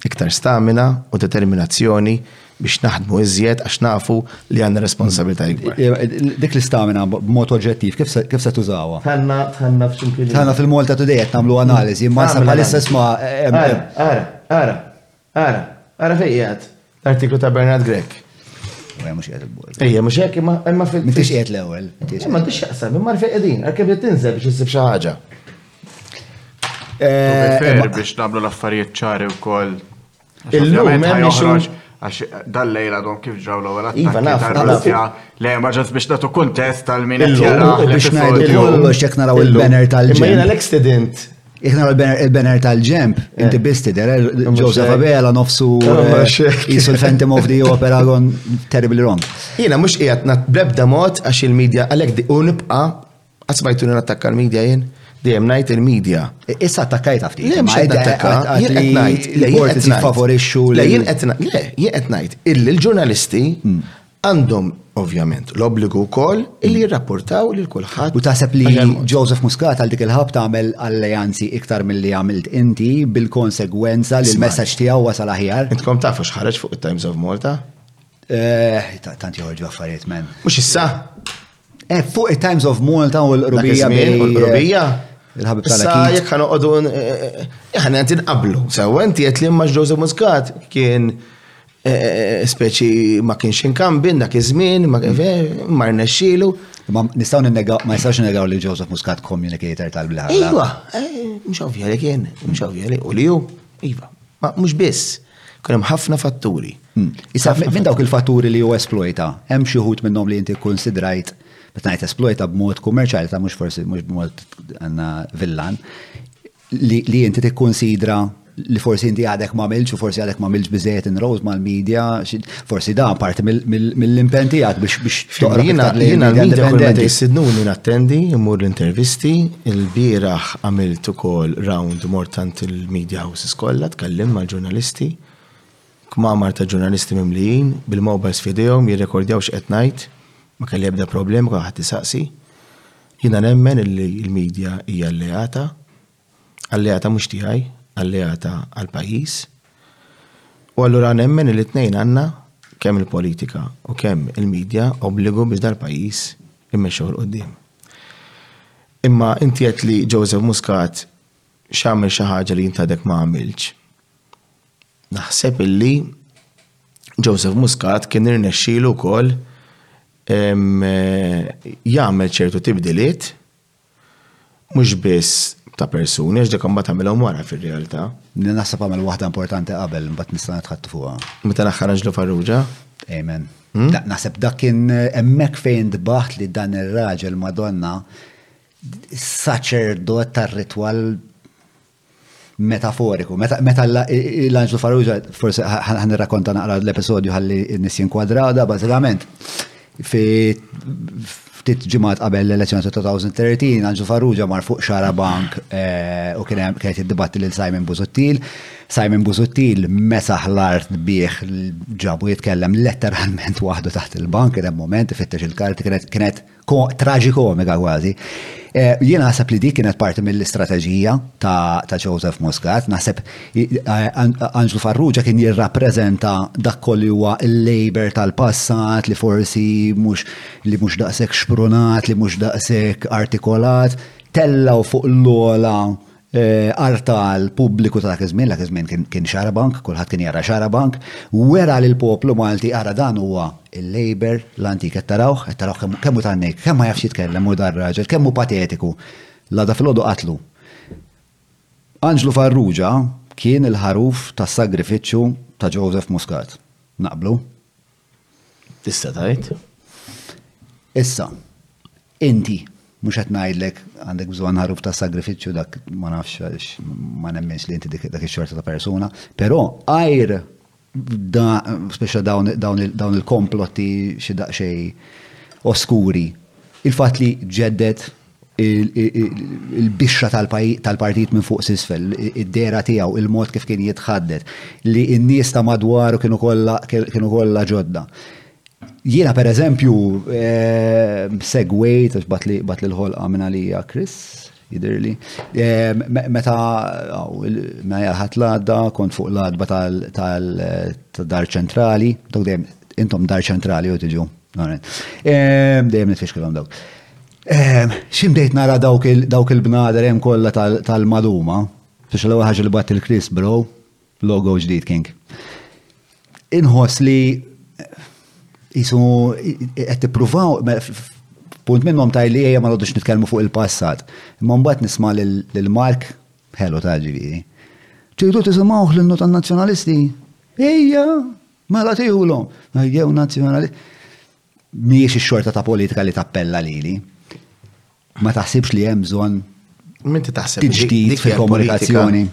iktar stamina u determinazzjoni biex naħdmu iżjed għax nafu li għandna responsabilità ikbar. Dik l-istamina b'mod oġġettiv kif se tużawha? Tħanna tħanna f'ċimkien. Tħanna fil-Malta Today qed nagħmlu analiżi, ma sa bħalissa isma' Ara, ara, ara, ara fejn qiegħed. L-artiklu ta' Bernard Grech. Ejja, mux jgħet il-bord. Ejja, mux jgħet, imma fil- Mintix jgħet l-ewel. Ma tix jaqsam, imma rfej edin, għarkem li tinżel biex jisib xaħġa. Fer biex namlu l-affarijiet ċari u koll. Il-lum, għax dal-lejla don kif ġraw l għolat Iva, naf, naf. Le, ma ġans biex natu kontest tal-min. Il-lum, biex najdu kollox, jek naraw il-banner tal-ġen. Ma jena l-accident Iħna il-banner tal-ġemp, eh. inti bisti der, Joseph Abela nofsu jisu l-Phantom of the Opera għon terribly wrong. Jena mux qiegħed brebda mod għax il-medja għalek di u nibqa għasbajtu n-attakka l-medja jien dejjem ngħid il-medja. Issa attakkajt għafti. Le mhux qed attakka, jien qed ngħid li jien qed favorixxu li jien qed le jien qed ngħid illi l-ġurnalisti hmm. għandhom ovvjament l-obbligu wkoll li jirrapportaw lil kulħadd. U taħseb li Joseph Muscat għal dik il-ħab tagħmel alleanzi iktar milli għamilt inti bil-konsegwenza li l-messaġġ tiegħu wasal aħjar. Intkom tafu x'ħareġ fuq it-Times of Malta? Eh, tant joħorġu affarijiet men. Mhux issa. Eh, fuq it-Times of Malta u l-Rubija. Rubija? il-ħabib tal Sa jek ħana għodu, ħana għantin qablu. Sa għanti għet li maġ Joseph Muscat kien Speċi ma kienx inkambin dak iż-żmien, ma rnexxielu. Ma nistgħu ninnegaw, ma nistgħux ninnegaw li Joseph Muscat communicator tal-bla. Iva, mhux ovvja li kien, mhux ovvja li u li hu, iva, ma mhux biss. Kien hemm ħafna fatturi. Issa minn dawk il-fatturi li hu esplojta, hemm xi ħut minnhom li inti kkunsidrajt meta ngħid esplojta b'mod kummerċjali ta' mhux forsi mhux b'mod għandna villan. li inti tikkunsidra li forsi inti għadek ma milġ u forsi għadek ma milġ biżejjed inrows mal-medja, forsi da parti mill-impen tiegħek biex biex toqra jina l-medja indipendenti. Sidnuni nattendi, immur l-intervisti, il-bieraħ għamilt ukoll round mortant il-media houses kollha, tkellim mal-ġurnalisti, kmamar ta' ġurnalisti mimlijin, bil-mobiles fidejhom jirrekordjaw x'qed ngħid, ma kelli ebda problemi, kulħadd isaqsi. Jiena nemmen illi l-media hija alleata, alleata mhux tiegħi, alleata għall-pajjiż. U allura nemmen illi t-tnejn għandna, kemm il-politika u kemm il-media, obbligu biex dal-pajjiż immexxuh 'l quddiem. Imma inti għedt li Joseph Muscat x'għamel xi ħaġa li jintgħadek ma għamilx. Naħseb illi Joseph Muscat kien irnexxielu wkoll jagħmel ċertu tibdiliet mhux biss ta' persuni, għax dak imbagħad għamilhom wara fir-realtà. Li naħseb għamel waħda importanti qabel mbagħad nista' nitħatt fuqha. Meta l-aħħar Anġlu Farrugia? Amen. Hmm? Naħseb dak kien hemmhekk fejn tbaħt li dan ir-raġel Madonna saċerdot tar-ritwal metaforiku. Meta l-anġlu faruġa, forse ħan irrakonta naqra l-episodju ħalli n-nis jinkwadrada, bazzikament, fi ftit ġimgħat qabel l-elezzjoni ta' 2013, Anġu Farrugia mar fuq xara bank eh, u kien hemm kienet jiddibatti lil Simon Busuttil. Simon Busuttil mesaħ l-art bih ġabu jitkellem letteralment waħdu taħt il-bank kien hemm moment ifittex il-karti kienet kienet traġikomika kważi. Eh, jien naħseb li dik kienet parti mill-istrateġija ta' Joseph Muscat, naħseb eh, Anġlu Farrugia kien jirrappreżenta dak kolli huwa l-labor tal-passat li forsi mhux li mhux daqshekk xprunat, li mhux daqshekk artikolat, tellaw fuq l-ola Għar tal-pubbliku ta' dak iż-żmien, dak iż-żmien kien xarabank, kulħadd kien jara xarabank, wera li l-poplu Malti ara dan huwa l-Labour l-antik qed tarawh, qed tarawh kemm hu tan-nejk, kemm ma jafx jitkellem hu dan raġel, kemm hu patetiku. L-għada filgħodu qatlu. Anġlu Farrugia kien il-ħaruf tas-sagrifiċċju ta' Joseph Muscat. Naqblu? Tista' tgħid. Issa, inti mhux qed ngħidlek għandek bżonn ħaruf ta' sagrifiċċju dak ma nafx għaliex ma nemminx li inti dak ix-xorta ta' persuna, però għajr speċa dawn il-komplotti xi daqsxejn oskuri. Il-fatt li ġeddet il-bixra tal-partit minn fuq sisfel, id-dera tiegħu, il-mod kif kien jitħaddet, li n-nies ta' madwaru kienu kollha ġodda. Jiena per eżempju ehm, segwejt, bat li l-ħolqa minn għalija Chris, jidirli, ehm, meta ma jgħalħat l-għadda, kont fuq l-għadba tal-dar ċentrali, dok dejjem intom dar ċentrali u tiġu. Ehm, dejjem nitfixkilhom dawk. Ehm, Ximdejt nara dawk il-bnader hemm kollha tal-maluma, biex l ħaġa li bat il-Chris bro, logo ġdid kink. Inħoss li jisu qed tippruvaw punt minnhom taj li ejja ma nodux nitkellmu fuq il-passat. Imma mbagħad nisma' lil Mark ħelu ta' ġifieri. Tridu tisimgħuh lil nutan nazzjonalisti? Ejja, mela tihulhom. Jew nazzjonalisti. Mhijiex ix-xorta ta' politika li tappella lili. Ma taħsibx li hemm bżonn Minti taħseb tiġdid fil-komunikazzjoni.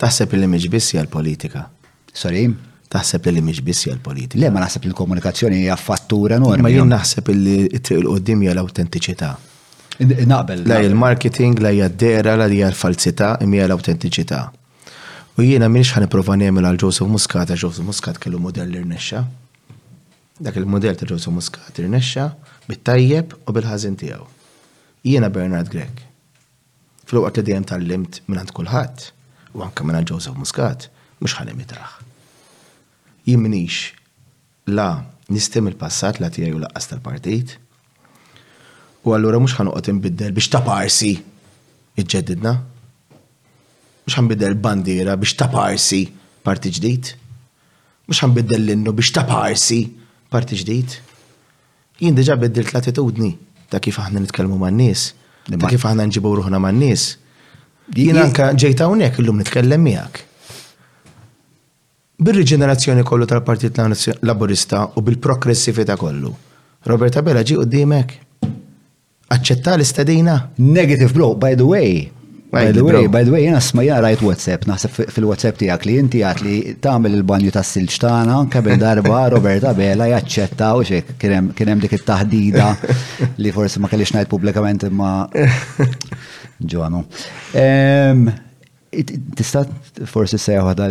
Taħseb li mhix biss hija l-politika. Sorry? Taħseb li mhix biss hija l-politika. Le ma naħseb li l-komunikazzjoni hija fattura enormi. Ma jien naħseb li t-triq il-qoddim hija l-awtentiċità. Naqbel. La il-marketing, la hija d-dera, la hija l-falsità, imma l-awtentiċità. U jiena minix ħan iprofa nemel għal Joseph Muscat, għax Joseph Muscat kellu modell irnexxa. Dak il-mudell ta' Ġewsu Muscat irnexxa bit-tajjeb u bil-ħażin tiegħu. Jiena Bernard Grech. Filwaqt li dejjem tgħallimt mingħand kulħadd, u anke mingħand Joseph Muscat, mhux ħa nimitah. Jien m'iniex la nisti mill-passat la tiegħi u lanqas tal-partit. U allura mhux ħa noqgħod inbiddel biex ta' parsi iġġeddidna. Mhux ħa nbiddel bandiera biex ta' parsi parti ġdid. Mhux ħa nbiddel l-innu biex ta' parsi parti ġdid. Jien diġà biddilt l-attitudni ta' kif aħna nitkellmu man-nies, ta' kif aħna nġibu ruħna man-nies. Jien anke ġejt hawnhekk illum nitkellem miegħek. Bir-riġenerazzjoni kollu tal-Partit Laburista u bil-progressività kollu. Robert Abela ġie qudiemek? Aċċetta l-istedina? Negative bro, by the way, By the way, by the way, jena sma jena rajt WhatsApp, naħseb fil-WhatsApp tijak li jinti għat li tamil il-banju ta' silġ tana, kabel darba Robert Abela jaċċetta u xek, kienem dik it-tahdida li forsi ma kellix najt publikament imma ġonu. Tista forsi sejħu għada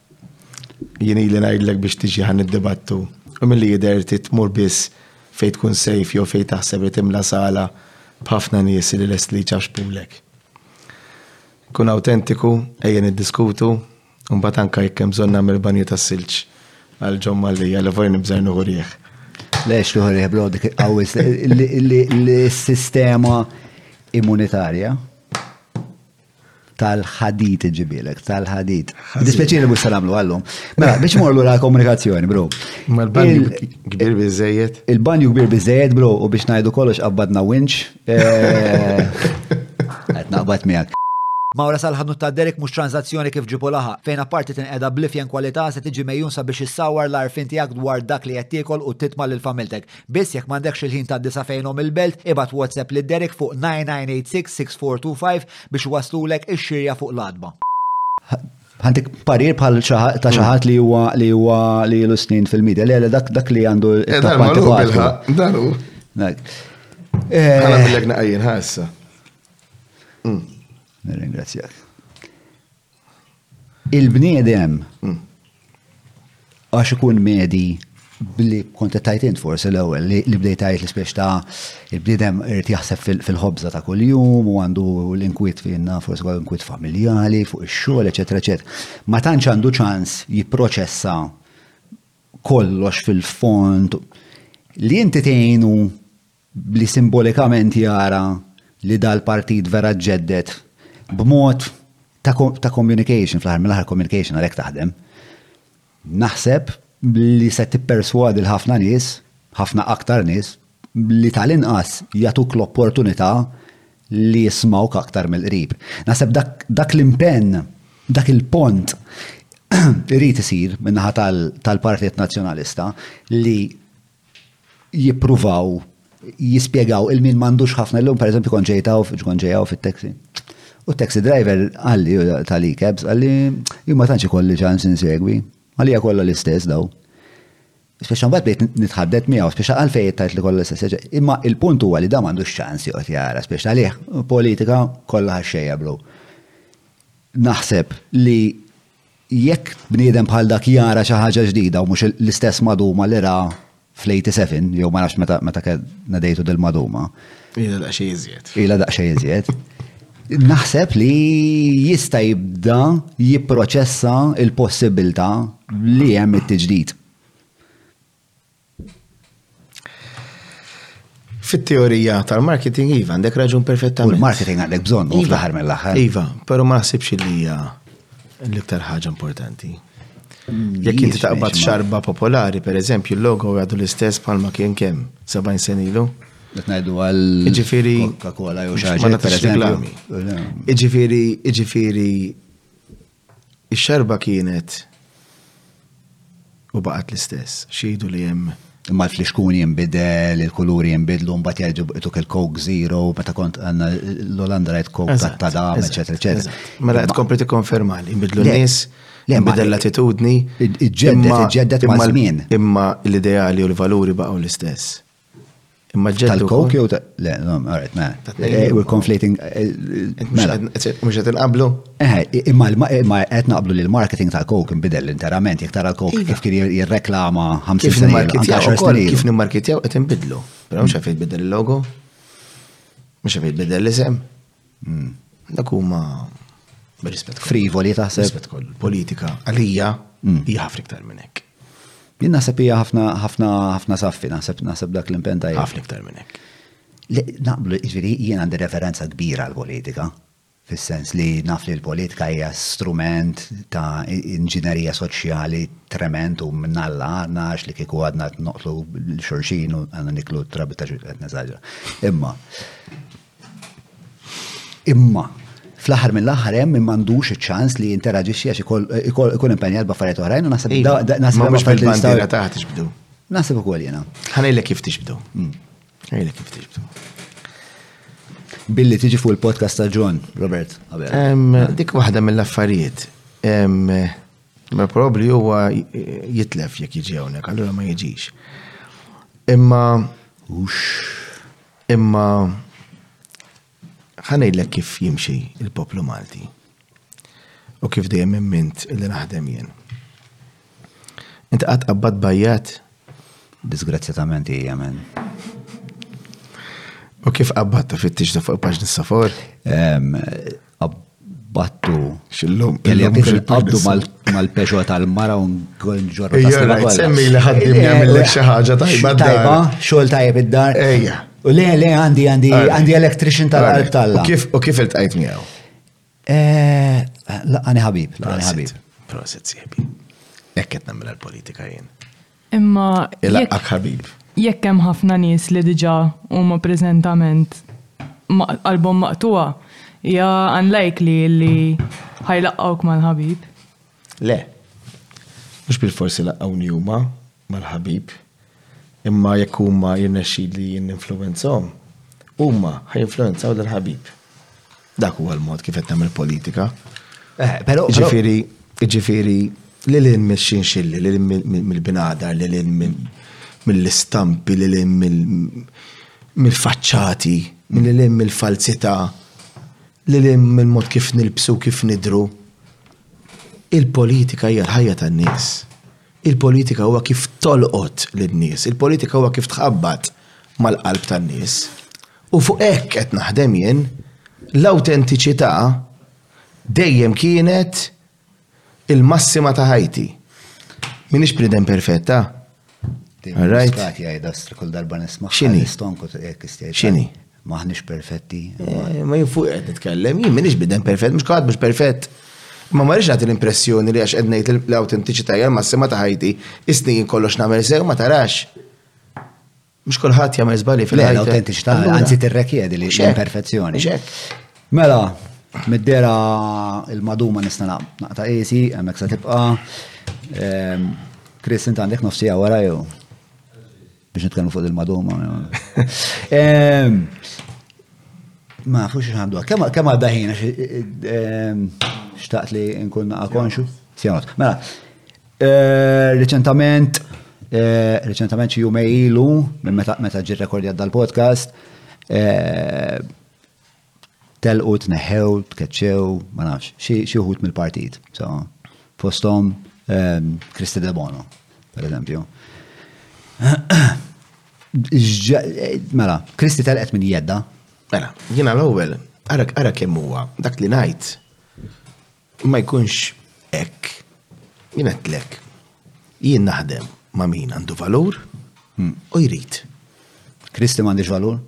Jien ili ngħidlek biex tiġi ħan id-dibattu u milli jidher trid tmur biss fejn tkun sejf jew fejn taħseb li timla sala b'ħafna nies li lest li jċaxpulek. Kun awtentiku, ejja niddiskutu, u mbagħad anke jekk hemm bżonn nagħmel banju tas-silġ għal John Mallia li forsi nibża' nieħu riħ. Lex nieħu riħ bro dik qawwis li s-sistema immunitarja tal-ħadid iġibilek, tal-ħadid. Dispjaċini mhux se nagħmlu għallum. Mela, biex imur lura l-komunikazzjoni, bro. Ma l-banju kbir biżejjed. Il-banju kbir biżejjed, bro, u biex ngħidu kollox qabbadna winċ. Eh, qed naqbad miegħek. Mawra sal-ħadnu ta' Derek mhux tranzazzjoni kif ġipu laħa, fejn apparti tinqeda blifjen kwalità se tiġi mejjun sabiex issawar l-arfin tiegħek dwar dak li qed tiekol u titma' lil familtek. Biss jekk m'għandekx il-ħin tgħaddi sa fejnhom il-belt, ibgħat WhatsApp lil Derek fuq 9986-6425 biex iwasslulek ix-xirja fuq l-għatba. Għandik parir bħal ta' xi ħadd li huwa li huwa li ilu snin fil-media, li għalli dak li għandu eh, il-tappanti Dan hu. Għana bil-legna għajin ħassa. Mm. Nirringrazzjak. Il-bniedem għax ikun medi billi kontet tajt int forse l-ewwel li bdejt tajt l-ispeċ ta' il-bniedem irid jaħseb fil-ħobża ta' kuljum u għandu l-inkwiet finna forse għal inkwiet familjali fuq ix-xogħol eċetera eċetera. Ma tantx għandu ċans jipproċessa kollox fil-fond li inti tgħinu li simbolikament jara li dal-partit vera ġġedded b'mod ta' ta' communication, fl-aħħar mill-aħħar communication għalhekk taħdem. Naħseb li se tipperswadi l-ħafna nies, ħafna aktar nies, li tal-inqas jagħtuk l-opportunità li jismawk aktar mill-qrib. Naħseb dak, dak l-impenn, dak il-pont irid isir minnaħa tal-Partit Nazzjonalista li jippruvaw jispjegaw il-min m'għandux ħafna llum, pereżempju kont ġejtaw, kont ġejjaw fit-taxi. U t-taxi driver għalli tal-ikebs għalli imma tantx ikolli ċans insegwi. Għalija kollha l-istess daw. Speċa mbagħad bejt nitħaddet miegħu, speċa għalfejn tajt li kollha l-istess. Imma il-punt huwa li da m'għandux ċans joqgħod jara, speċa għalih politika kollha ħaxxejja bro. Naħseb li Jekk bniedem bħal dak jara xi ħaġa ġdida u mhux l-istess maduma li ra fl-87 jew ma nafx meta meta nedejtu dil-maduma. Ila daqsxejn iżjed. Ila daqsxejn iżjed. Naħseb li jista' jibda jipproċessa il-possibilità li hemm it-tiġdid. Fit-teorija tal-marketing, Iva, għandek raġun perfettament. Il-marketing għandek bżonn, u fl-ħar iva. mill-ħar. Iva, pero ma sibx li hija l-iktar ħaġa importanti. Mm, Jekk inti taqbad xarba popolari, per eżempju, l-logo għadu l-istess bħalma kien kemm, 70 sen ilu. Ngħidu għal ġifieri Coca-Cola jew xi ħaġa per eżempju. Iġifieri, iġifieri Ix-xarba kienet u baqgħet l-istess. Xejdu li hemm imma l-flixkun jinbidel, il-kuluri jinbidlu, mbagħad jerġgħu ituk il-Coke Zero, meta kont għandna l-Olanda rajt Coke ta' dam, eċetera, eċetera. Mela qed kompli tikkonferma li jinbidlu n-nies, jinbidel l-attitudni, iġġedded, iġġedded ma' żmien. Imma l-ideali u l-valuri baqgħu l-istess. Imma ġeddu. Tal-kok jew ta' le, no, alright, ma. Eh, we're conflating. Eh, eh, mela. Mhux qed inqablu? Eh, imma imma qed naqblu li l-marketing tal-kok inbidel interament jekk tara l-kok iva. kif kien jirreklama 50 sena kif nimmarkitjaw qed inbidlu. Però mhux qed jitbidel il-logo. Mhux qed jitbidel l-isem. Hmm. Dak huma rispett frivoli taħseb. Rispett kollu. Politika għalija hmm. hija ħafna iktar minn hekk. Jien naħseb hija ħafna ħafna ħafna saffi, naħseb naħseb dak l-impenn tajjeb. Ħafna iktar minn hekk. Naqblu, ġifieri jien għandi referenza kbira għall politika fis-sens li naf li l-politika hija strument ta' inġinerija soċjali trement u minnalla għadna għax li kieku għadna noqtlu l-xorxin u għanna niklu trabi ta' ġuqet neżagġa. Imma, Imma, fl-aħħar mill-aħħar hemm min m'għandux iċ-ċans li jinteraġixxi għax ikun impenjat b'affarijiet oħrajn u naħseb iva, naħseb mhux fil-bandiera taħt tixbdu. Naħseb ukoll jiena. Ħanejlek kif tixbdu. Mm. Ħanejlek kif tixbdu. Billi tiġi fuq il-podcast ta' John, Robert. Dik waħda mill-affarijiet. Ma probabli huwa jitlef jekk jiġi hawnhekk, allura ma jiġix. Imma. Ux. Imma ħanejlek kif jimxi il-poplu Malti. U kif dejjem immint li naħdem jien. Inti qatt qabbad bajjat? Disgrazzjatament hija men. U kif qabbad ta' fittix ta' fuq il-paġni safor? Abbattu. Xillum. Kelli għabdu fil-qabdu mal-peġo tal-mara un għol ġorra. Ejja, semmi li ħaddim jgħamillek xaħġa tajba. Tajba, xol tajb id-dar. Ejja. U le, le, għandi, għandi, għandi electrician tal-qalb tal-la. U kif il-tajt miegħu? Eh, laqani ħabib, laqani ħabib. Prosit, sieħbi. Ekket namra l-politika jien. Imma ilaqqak ħabib. Jekk hemm ħafna nies li diġà huma preżentament qalbhom maqtuha, hija unlikely li ħajlaqqgħuk mal-ħabib. Le. Mhux bil-forsi laqqgħuni huma mal-ħabib. Imma jekk huma jirnexxili jien ninfluwenzahom, huma ħajinfluwenzaw lill-ħabib. Dak huwa l-mod kif qed nagħmel politika. Eh, però. Ġifieri, ġifieri, li l mill xinxilli, li l mill-binadar, li l mill-istampi, li l mill-faċċati, li l mill-falzità, li l mill-mod kif nilbsu, kif nidru. Il-politika hija l-ħajja tan-nies. Il-politika huwa kif tolqot lin-nies, il-politika huwa kif tħabbat mal-qalb tan-nies. U fuq hekk qed naħdem jien, l-awtentiċità dejjem kienet il-massima ta' ħajti. Minix bniedem perfetta. Right? Xini? Xini? Maħniex perfetti. Eh, ma jinfuq qed nitkellem, jien minix bidem perfett, mhux kħad mhux perfett. Ma marriġ nagħti l-impressjoni li għax qed ngħid l-awtentiċità hija l-massima ta' ħajti, isni jien kollox nagħmel sew ma tarax. Mhux kulħadd jagħmel żbali fil-ħajja. L-awtentiċità anzi tirrekjedi li l-imperfezzjoni. Mela, mid-dera il-maduma nista' naqta' qisi, hemmhekk se tibqa'. Ehm, Chris, int għandek nofsija wara jew? Biex nitkellmu fuq il-madoma. Ma fux għandu, kemm għadda ħin, xtaqt li nkun għakonxu? Sjanot. Mela, eh, reċentament, eh, reċentament xi jumej ilu, minn meta ġir rekordja dal-podcast, eh, Telqu, tneħħew, tkeċċew, ma nafx, xi wħud mill-partit. So, fosthom ehm, Kristi Debono, per eżempju. Mela, Kristi telqet minn jedda. Mela, jiena l-ewwel, ara kemm huwa, dak li ngħid ma jkunx hekk. Jien qedlek, jien naħdem ma' min għandu valur hmm. u jrid. Kristi m'għandix valur?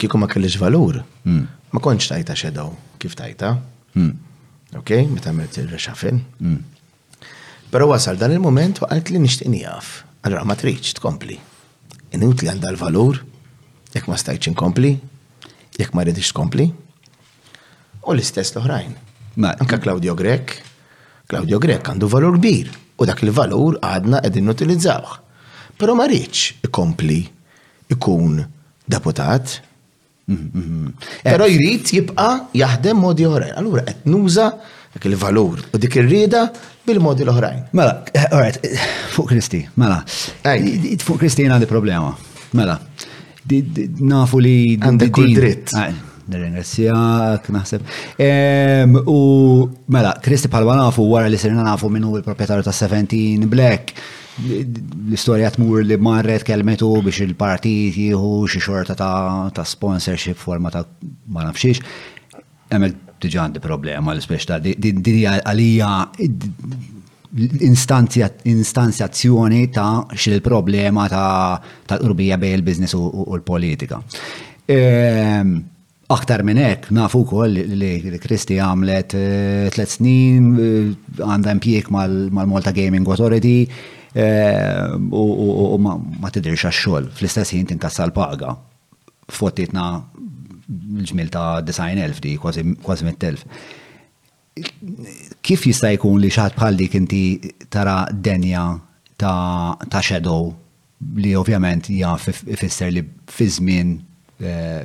Kieku ma kellix valur, ma kontx tajta shadow kif tajta. Ok, meta għamilt ir-reshuffle. Però wasal dan il-mument u qalt li nixtieq nieqaf. Allura ma tridx tkompli. Inutli għandha l-valur jekk ma stajtx inkompli, jekk ma ridx tkompli. U l-istess l-oħrajn. Anke Claudio Grech, Claudio Grech għandu valur kbir u dak il-valur għadna qegħdin nutilizzawh. Però ma ridx ikompli. ikun deputat, però jrid jibqa' jaħdem modi oħrajn. Allura qed nuża dak il-valur u dik ir-rieda bil-modi l-oħrajn. Mela, alright, fuq Kristi, mela. Fuq Kristi għandi problema. Mela, nafu li. Għandek kull dritt. Ah, Nirringrazzjak, naħseb. U mela, Kristi palma nafu wara li sirna nafu minnu il-proprietarju ta' 17 Black, L-istorja tmur li marret kelmetu biex il-partit jieħu xi xorta ta' sponsorship forma ta' ma nafxiex. Għamil diġa għandi problema l-ispeċ ta' din għalija instanzjazzjoni ta' xil problema ta' l-urbija bej il-biznis u l-politika. Ehm, Aktar minn hekk, nafu wkoll li Kristi għamlet eh, tliet snin eh, għandha impjieg mal-Malta Gaming Authority eh, u ma tidhirx għax-xogħol. Fl-istess ħin tinkassa l-paga. Fottitna ġmil ta' 90,000 di, kważi 100,000. Kif jista' jkun li xi ħadd bħal dik inti tara denja ta' shadow li ovvjament jaf ifisser li fi żmien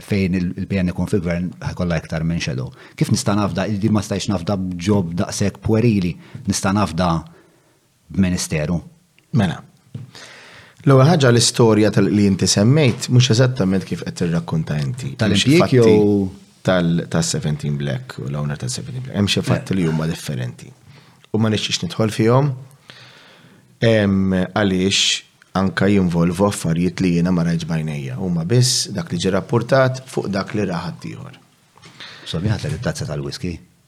fejn il-PN ikun fil-Gvern ħa jkollha iktar minn shadow. Kif nista' nafda, din ma stajtx nafda b'job daqshekk pwerili, nista' nafda b'Ministeru. Mela. L-ewwel ħaġa l-istorja tal-li inti semmejt mhux eżattament kif qed tirrakkunta inti. Tal-impjieg jew tal-17 Black u l-owner tal-17 Black. Hemm xi fatti li huma differenti. U ma nixtiex nidħol fihom għaliex anka jinvolvu affarijiet li jiena ma rajtx bajnejja. Huma biss dak li ġie rapportat fuq dak li ra ħaddieħor. Sabiħ li t-tazza tal-whisky.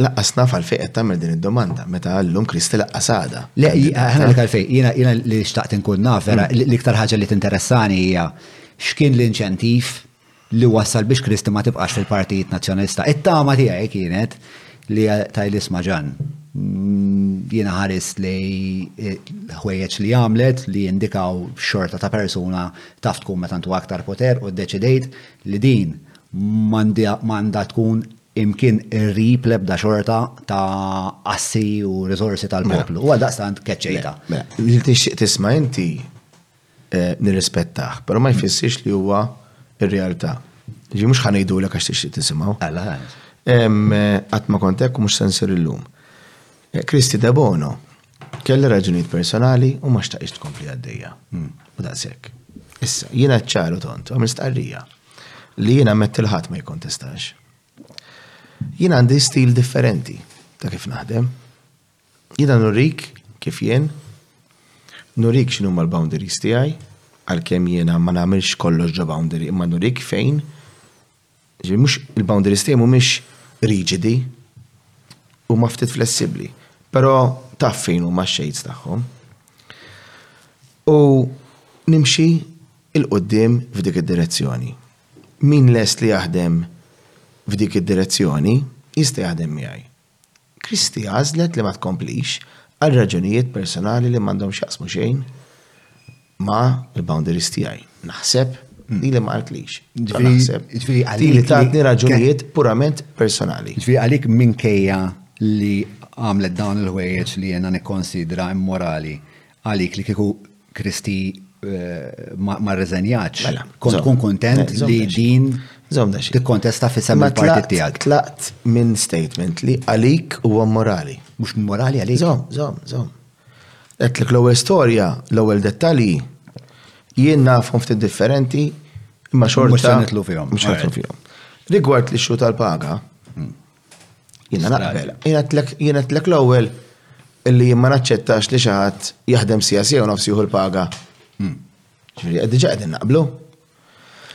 Lanqas naf għalfejn qed tagħmel din id-domanda, meta llum Christie lanqas għadha kandidata. Le, ngħidlek għalfejn. Jiena, jiena li xtaqt inkun naf vera, l-iktar ħaġa li tinteressani hija x'kien l-inċentiv li wassal biex Christie ma tibqax fil-Partit Nazzjonalista. It-tama tiegħi kienet li tgħidli isma' Ġann, jiena ħarist lejn l-ħwejjeġ li għamlet li jindikaw x'xorta ta' persuna taf tkun meta ntuha aktar poter u ddeċidejt li din m'għandha tkun imkien qrib l-ebda xorta ta' assi u riżorsi tal-poplu. U għaldaqstant keċċejta. Li tixtieq tisma' inti eh, nirrispettah, però ma jfissirx li huwa r-realtà. Ġi mhux ħanejdulek għax tixtieq tisimgħu. Alla. Eh, qatt ma kont hekk u mhux se nsir illum. Eh, Kristi Debono Kelli raġunijiet personali u ma xtaqx tkompli għaddejja. Hmm. U daqshekk. Issa, jiena ċaru tont, u mistqarrija li jiena mett il-ħadd ma jikontestax. Jiena għandi stil differenti ta' kif naħdem. Jiena nurik kif jien, nurik xinu ma l-boundaries tiegħi, għalkemm jiena ma nagħmilx kollox ġo boundary, imma nurik fejn Ġifieri mhux il-boundaries tiegħi mhumiex riġidi, huma ftit flessibbli, però taf fejn huma x-shades tagħhom. U nimxi il quddiem f'dik id-direzzjoni. Min lest li jaħdem f'dik id-direzzjoni jista' jaħdem miegħi. Christy għażlet li ma tkomplix għal raġunijiet personali li m'għandhom x'jaqsmu xejn ma' l-boundaries tiegħi. Naħseb, ili ma qaltlix. Ili tatni raġunijiet purament personali. Ġifieri għalik minkejja li għamlet dawn il-ħwejjeġ li jiena nikkonsidra immorali, Għalik li kieku Kristi ma rriżenjatx. Mela, kont tkun kontent eh, li din tikkontesta fi semma partit tiegħek. Tlaqt minn statement li għalik huwa morali. Mhux morali għalik. Zom, zom, zom. Qedlek l-ewwel storja, l-ewwel dettalji jien nafhom ftit differenti imma xorta. Mhux se nitlu fihom. Mhux nitlu fihom. Rigward li xu tal-paga, Jiena naqbel. Jiena tlek l-ewwel illi jien ma naċċettax li xi ħadd jaħdem sija sija u nofs jieħu l-paga. Hmm. Ġifieri qed diġà qegħdin naqblu.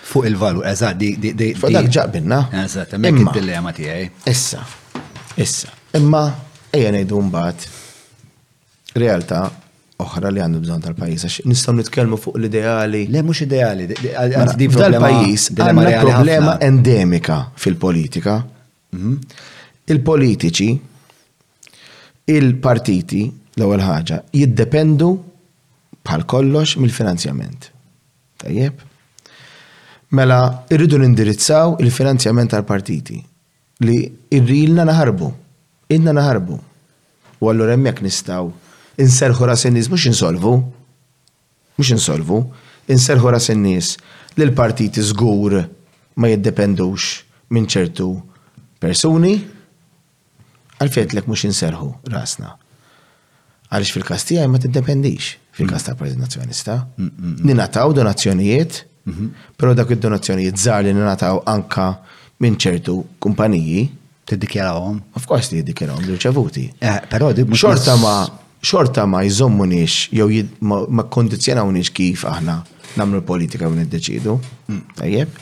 Fuq il-valur, eżatt, di di Fuq dak ġaqbilna. Eżatt, hemmhekk id-dilemma tiegħi. Issa, issa. Imma ejja ngħidu mbagħad realtà oħra li għandu bżonn tal-pajjiż għax nistgħu nitkellmu fuq l-ideali. Le mhux ideali, dal-pajjiż għandna problema endemika fil-politika. Mhm. Il-politiċi, il-partiti, l-ewwel ħaġa, jiddependu bħal kollox mill-finanzjament. Tajjeb? Mela, irridu nindirizzaw il-finanzjament tal-partiti. li ilna naħarbu, ilna naħarbu. U allura hemmhekk nistgħu nserrħu ras in-nies, mhux insolvu, mhux insolvu, inserrħu ras in-nies li l-partiti żgur ma jiddependux minn ċertu persuni. Għalfejn għedtlek mhux inserrħu rasna? Għaliex fil-każ tiegħi ma tiddependix fil-każ mm. tal-Partit Nazzjonista. Mm, mm, ninataw donazzjonijiet, mhm. però dak id-donazzjonijiet żgħar li ninataw anka minn ċertu kumpaniji. Tiddikjarawhom? Of course li jiddikjarawhom li rċevuti. Eh, però xorta ma xorta ma jżommunix jew ma kondizjonawniex kif aħna nagħmlu l-politika u niddeċidu. Tajjeb.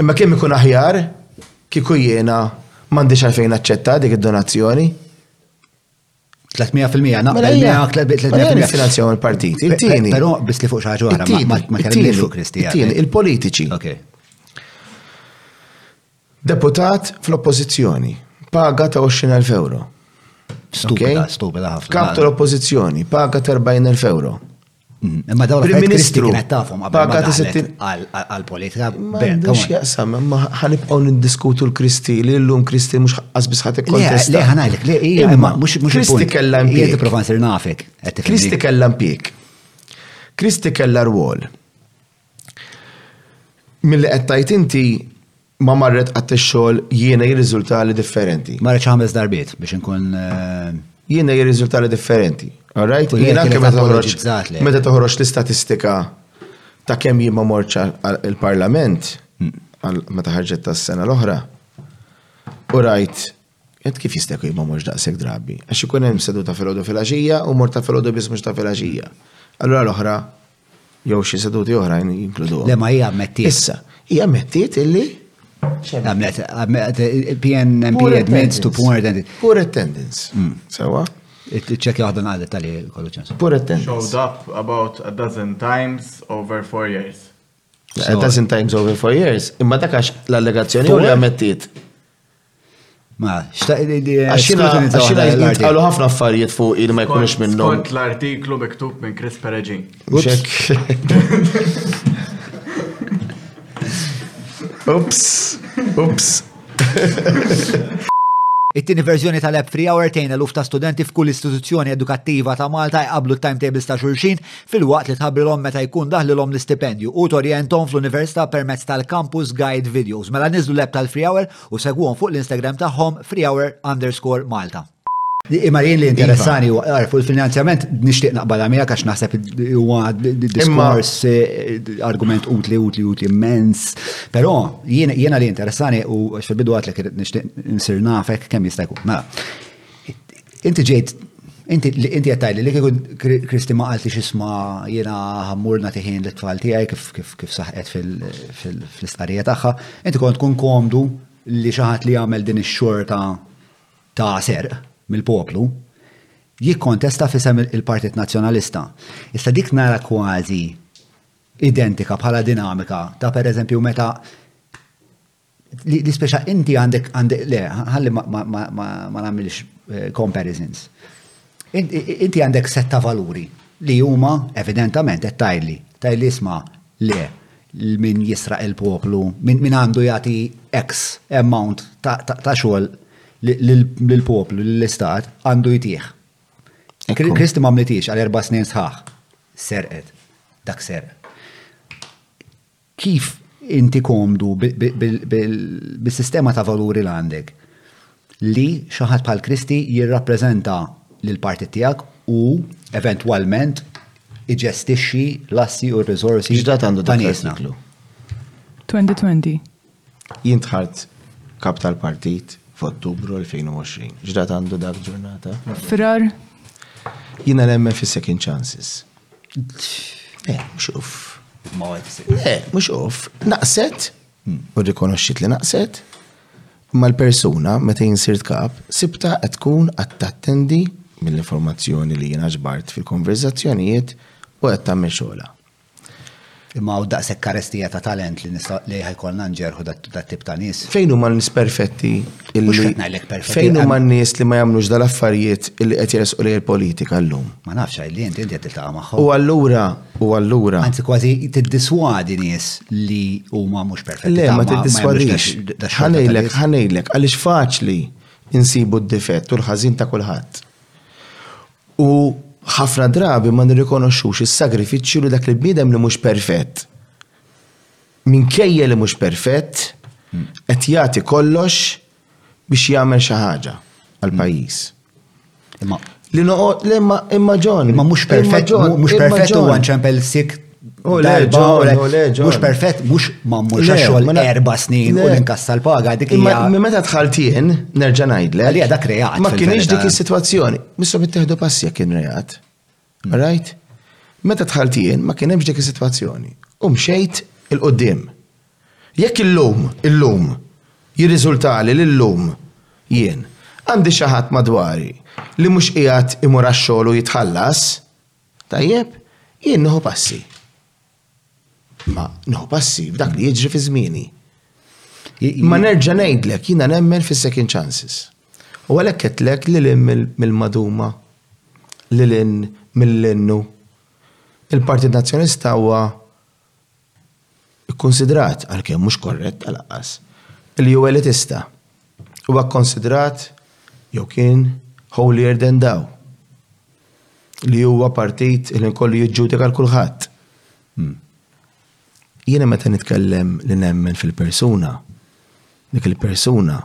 Imma kemm ikun aħjar kieku jiena m'għandix għalfejn aċċetta dik id-donazzjoni 300 fil-mija naqbel mela miegħek 300 mela fil-mija finanzjaw il-partit. Il-tieni. Però biss li fuq xi ħaġa oħra ma kellimniex fuq Kristijan. Il-tieni, il-politiċi. Deputat fl-oppożizzjoni, paga ta' 20,000 euro. Stupida, stupida ħafna. Kap tal-oppożizzjoni, paga ta' 40,000 euro. Mm. Imma dawn Prim Ministru kienet tafhom qabel għal-politika. Mhux jaqsam, imma ħanibqgħu niddiskutu l-Kristi li llum Kristi mhux ħaqqas biss ħadd ikkontesta. Le ħanajlek, le hija imma mhux mhux Kristi kellha impik. Jien tipprova nsir nafek. Kristi kellha impik. Kristi kellha rwol. Mill-qed tajt inti ma marret qatt ix-xogħol jiena jirriżultali differenti. Marret xi ħames darbiet biex inkun eh, jiena jirriżultali differenti. Alright, jiena anke meta toħroġ meta toħroġ l-istatistika ta' kemm jien ma morċ il-Parlament hmm. meta ħarġet tas-sena l-oħra. U rajt Int kif jista' jkun ma morx daqshekk drabi? Għax ikun hemm seduta filgħodu filgħaxija u mort ta' filgħodu biss mhux ta' filgħaxija. Allura l-oħra jew xi seduti oħrajn jinkluduhom. Le ma hija ammettiet. Issa, hija ammettiet illi Għamlet, PNMP admits to poor attendance. Poor attendance. Mm. Sewa? Ċekja waħda naqdet tal kollu ċens. Poor attendance. Showed up about a dozen times over four years. A dozen times over four years. Imma dakax l-allegazzjoni u li għamettiet. Ma, xtaq li li. Għaxina jitqalu ħafna affarijiet fuq il ma jkunx minnu. Kont l-artiklu miktub minn Chris Peregin. Ups, ups. It-tieni verżjoni tal-app Free Hour tejn eluf ta' studenti f'kull istituzzjoni edukattiva ta' Malta jqablu t-timetables ta' xulxin filwaqt li tħabbrilhom meta jkun daħlilhom l-istipendju u torjenthom fl-Università permezz tal-Campus Guide Videos. Mela niżlu l-app tal-Free Hour u segwuhom fuq l-Instagram tagħhom freehour underscore Malta. Imma jien li interessani u iva. għarfu l-finanzjament nixtieq naqbala mija għax naħseb huwa diskors eh, argument utli utli utli immens. Però jiena li interessani u għax fil-bidu għatlek nixtieq nsir nafek kemm jista' jkun. Mela, Inti ġejt, inti qed tgħidli li kieku Kristi ma qalti x'isma jiena ħammur nagħti ħin lit-tfal tiegħi kif saħqet fl-istqarrija tagħha, inti kont tkun komdu li xi ħadd li jagħmel din ix-xorta ta' serq mill-poplu jikkontesta f'isem il-Partit Nazzjonalista. Issa dik nara kważi identika bħala dinamika ta' pereżempju meta Li speċa inti għandek għandek le, ħalli ma nagħmilx eh, comparisons. Inti għandek setta valuri li huma evidentament qed tajli, tajli isma' le min jisraq il-poplu, min għandu jagħti X amount ta' xogħol lill-poplu, lill-istat, għandu jtieħ. Kristi ma mlitiex għal erba' snin sħaħ. Serqet. Dak serq. Kif inti komdu bis-sistema ta' valuri li għandek? Li xi ħadd bħal Kristi jirrappreżenta lill-partit tiegħek u eventwalment iġestixxi l-assi u r-riżorsi ta' niesna. X'datat għandu dak l-artiklu? 2020. Jien dħalt Kap tal-Partit f'Ottubru 2020. X'data għandu dak ġurnata? Frar. Jiena nemmen fis-second chances. Eh, mhux uff. Eh, mhux uff. Naqset, hmm. u rikonoxxit li naqset, ma l-persuna meta jinsirt kap sibta qed tkun qed tattendi mill-informazzjoni li jiena ġbart fil-konverzazzjonijiet u qed tagħmel xogħla. Imma hawn daqshekk karestija ta' talent li nista' li ħajkolna nġerħu dat-tip ta' nies. Fejn huma n-nies perfetti illi fejn huma n-nies li ma jagħmlux dal-affarijiet illi qed jersqu lejn il-politika llum. Ma nafx li inti inti qed tiltaqa' magħhom. U allura u allura. Anzi kważi tiddiswadi nies li huma mhux perfetti. Le ma tiddiswadix. Ħanejlek ħanejlek għaliex faċli insibu d-difett u l-ħażin ta' kulħadd. U ħafna drabi ma nirrikonoxxux is-sagrifiċċju li dak il-bniedem li mhux perfett, minkejja li mhux perfett, qed jagħti kollox biex jagħmel xi ħaġa għall-pajjiż. Imma li noqgħod imma ġon. Imma mhux perfett, mhux perfett huwa nċempel sik U leġo, u leġo. Mux perfett, mux ma mux xol erba snin u l-inkassa l-paga dik hija. Ma meta tħaltien, nerġa' ngħidlek. Għalija dak reat. Ma kienx dik is-sitwazzjoni. Misso bittieħdu passi jekk kien reat. Hmm. Right? Meta tħaltien, ma kien hemmx dik is-sitwazzjoni. U mxejt il-qoddim. Jekk illum, illum, jirriżultali li l-lum jien għandi xi ħadd madwari li mhux qiegħed imur għax-xogħol u jitħallas, Tajjeb, jien nieħu passi. Ma nieħu passi f'dak li jiġri fi żmieni. Ma nerġa' ngħidlek jiena nemmen fis-second chances. U għalhekk qedtlek lil mill-maduma, lil mill-innu. Il-Partit Nazzjonista huwa Ikkunsidrat, għalkemm mhux korrett ta' lanqas, li hu elitista. Huwa kkonsidrat, jew kien, holier than thou. Li huwa partit li jkollu jiġġudika 'l kulħadd. Jiena meta nitkellem li nemmen fil-persuna, dik il-persuna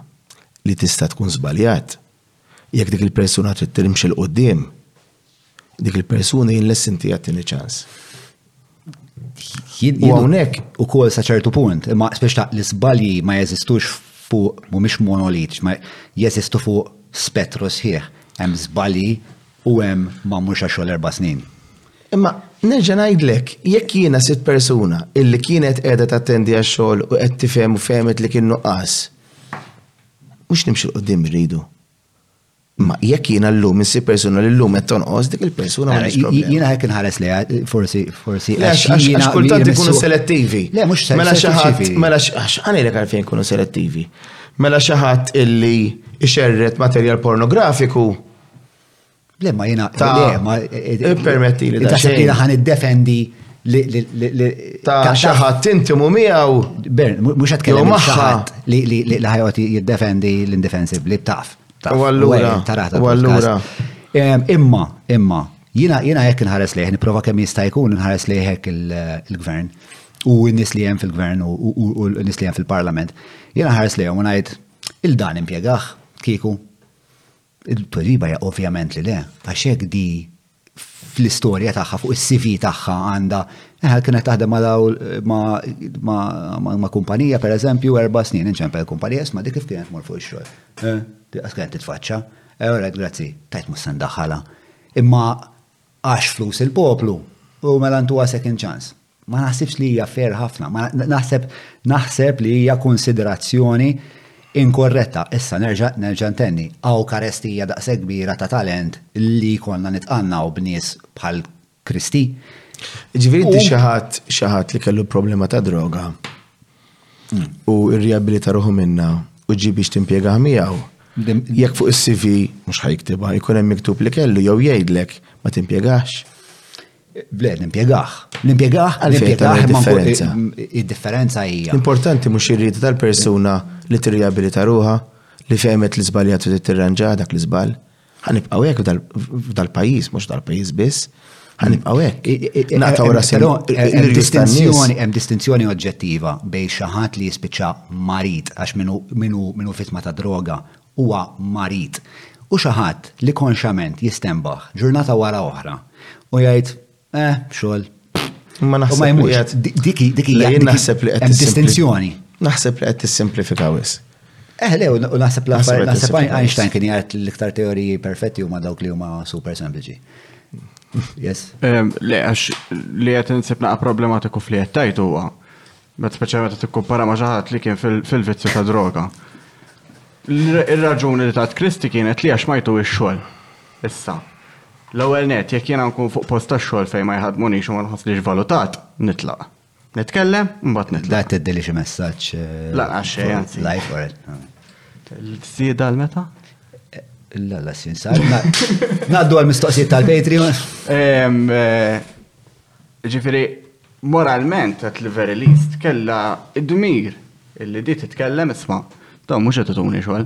li tista' tkun żbaljat, jekk dik il-persuna trid timxi 'l quddiem, Dik il-persuna jien lest inti għattini ċans. U għonek u kol saċertu punt, imma spiex ta' l-izbalji ma jeżistux fuq, mumiex monolit, ma jeżistu fuq spettru sħiħ, hemm zbalji u hemm ma mhux għaxol erba' snin. Imma nerġa' ngħidlek, jekk jiena sitt persuna illi kienet qiegħda tattendi għax-xogħol u qed tifhem u fehmet li kien nuqqas, mhux nimxi l-qudiem rridu. Ma jekk jiena llum insib persuna li llum qed tonqos dik il-persuna ma eh, Jiena hekk inħares li forsi forsi għax kultant ikunu selettivi. Le mhux mela xi ħadd mela għax għalhekk għalfejn ikunu selettivi. Mela xi ħadd illi ixerret materjal pornografiku Le ma jiena ta' eh, eh, permetti li ta' xejn. ħan iddefendi ta' xaħat intimu miegħu. Bern, mhux qed kellem xaħat li ħajoti jiddefendi l-indefensibli taf. U allura, u allura. Imma, imma, jina, jina jek nħares liħ, niprofa kemm jista' jkun nħares liħek il-gvern u n-nis li jem fil-gvern u n-nis li jem fil-parlament. Jina ħares liħ u najt, il-dan impiegax, kiku. Il-tweġiba ja ovvjament li le, għaxek di fl-istorja tagħha, fuq is-CV tagħha għandha eħe kienet taħdem ma' kumpanija per eżempju erba' snin inċempel kumpanija isma' dik kif kienet mor fuq ix-xogħol. Eh, Diqas kienet titfaċċa. Eh, ora grazzi, tajt mhux se ndaħħalha. Imma għax flus il-poplu u mela ntuha second chance. Ma naħsibx li hija fair ħafna, ma naħseb naħseb li hija konsiderazzjoni inkorretta. Issa nerġa' nerġa' ntenni, hawn karestija daqshekk kbira ta' talent li jkollna nitqannaw b'nies bħal Kristi. Ġifieri inti xi ħadd xi ħadd li kellu problema ta' droga hmm. u rrijabilita ruħu minna u ġib biex timpjegah miegħu. Jekk fuq is-CV mhux ħajktibha, jkun hemm miktub li kellu jew jgħidlek ma timpjegax. Le, nimpjegah. Nimpjegah għal nimpjegah imma id-differenza hija. Importanti mhux irrid tal-persuna li tirriabilita ruha li fehmet li żbaljat u tirranġa dak li żball. Ħanibqgħu hekk f'dal-pajjiż, mhux dal-pajjiż biss. Ħanibqgħu hekk. Naqtaw rasim. Distinzjoni hemm distinzjoni oġġettiva bejn xi ħadd li jispiċċa marid għax minnu vittma ta' droga huwa marid, u xi ħadd li konxjament jistenbaħ ġurnata wara oħra u jgħid, eh, xogħol, Ma naħseb li jmux. Dik hija naħseb li qed distinzjoni. Naħseb li qed tissimplifika wis. Eh, le, u naħseb li naħseb Einstein kien jgħid l-iktar teoriji perfetti huma dawk li huma super sempliċi. Yes. Le, għax li qed insib naqa' problematiku fli qed tajt huwa Met speċjalment qed tikkumpara ma' xi ħadd li kien fil-vizzju ta' droga. Ir-raġuni li tat Kristi kienet li għax ma jtu x-xogħol. Issa, l-ewwel net jekk jiena nkun fuq post tax-xogħol fejn ma jħaddmunix u ma nħossniex valutat, nitlaq. Nitkellem, mbagħad nitlaq. La tiddili xi messaġġ. Eh, la xejn, anzi. Life or L-sieda l-meta? La la sin sar. Naddu għal-mistoqsijiet tal-Patreon. Eh, Ġifieri, Moralment għedt li Very Least kellha d-dmir illi di titkellem isma' dawn mhux qed ituni xogħol.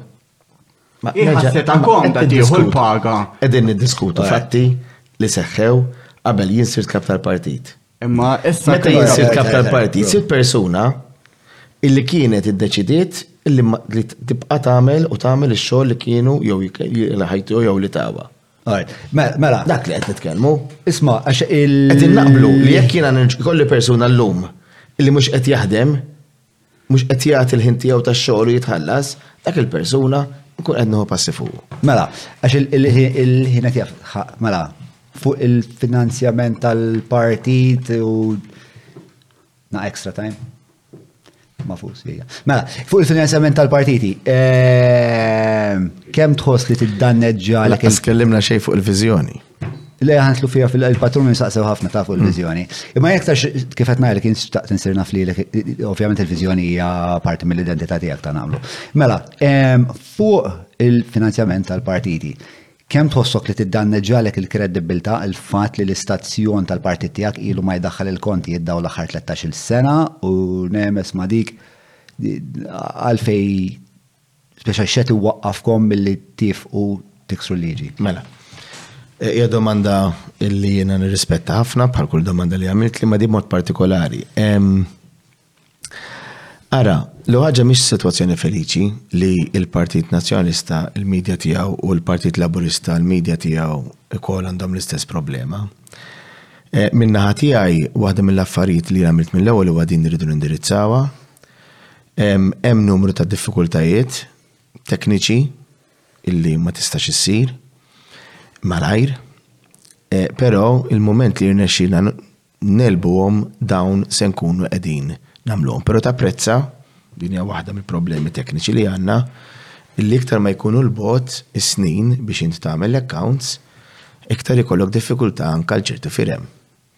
Hi ħassetha komda tieħu l-paga. Qegħdin niddiskutu fatti li seħħew qabel jien sirt kap tal-partit. Imma issa meta jien sirt kap tal-partit, sirt persuna illi kienet iddeċidiet li tibqa' tagħmel u tagħmel ix-xogħol li kienu jew li ħajtu jew li tawa. Mela, dak li qed nitkellmu, isma' għax il. Qed innaqblu li jekk jiena kolli persuna llum li mhux qed jaħdem, mhux qed jagħti l-ħin tiegħu tax-xogħol u jitħallas, dak il-persuna nkun qed nieħu passi fuq. Mela, għax il-ħin qed jaf, mela, fuq il-finanzjament tal-partit u Na extra time. Mafus, jgħja. Mela, fuq il-finanzjament tal-partiti, ehm, kem tħoss li t-danneġġa l Kif tkellimna xej fuq il-vizjoni. Le ħantlu fija fil-patrun nsaqsew ħafna ta' fuq il-vizjoni. Mm. Imma jek tax kif qed ngħidlek instaqt insir naf li ovvjament il-vizjoni hija parti mill-identità tiegħek ta' nagħmlu. Mela, ehm, fuq il-finanzjament tal-partiti, Kemm tħossok li tiddanneġġalek il-kreddibbiltà l-fatt li l-istazzjon tal-partit tiegħek ilu ma jdaħħal il-kontijiet dawn l-aħħar tlettax-il sena u nehmes ma' dik għalfejn speċa x'qed iwaqqafkom milli tiefqu tiksru l-liġi? Mela. Hija domanda li jiena nirrispetta ħafna bħal kull domanda li għamiltli ma' din mod partikolari. Ara, l ħaġa mhix sitwazzjoni feliċi li l-Partit Nazzjonalista l-media tiegħu u l-Partit Laburista l-media tiegħu wkoll għandhom l-istess problema. Eh, Minn naħa tiegħi waħda mill-affarijiet li għamilt mill-ewwel huwa din irridu nindirizzawha. Hemm numru ta' diffikultajiet tekniċi illi ma tistax issir malajr. Eh, però il-moment li rnexxina ngħelbuhom dawn se nkunu qegħdin nagħmluhom. Però tapprezza, din hija waħda mill-problemi tekniċi li għandna, li iktar ma jkunu 'l bogħod is-snin biex int tagħmel l-accounts, iktar ikollok diffikultà anke għal ċerti firem.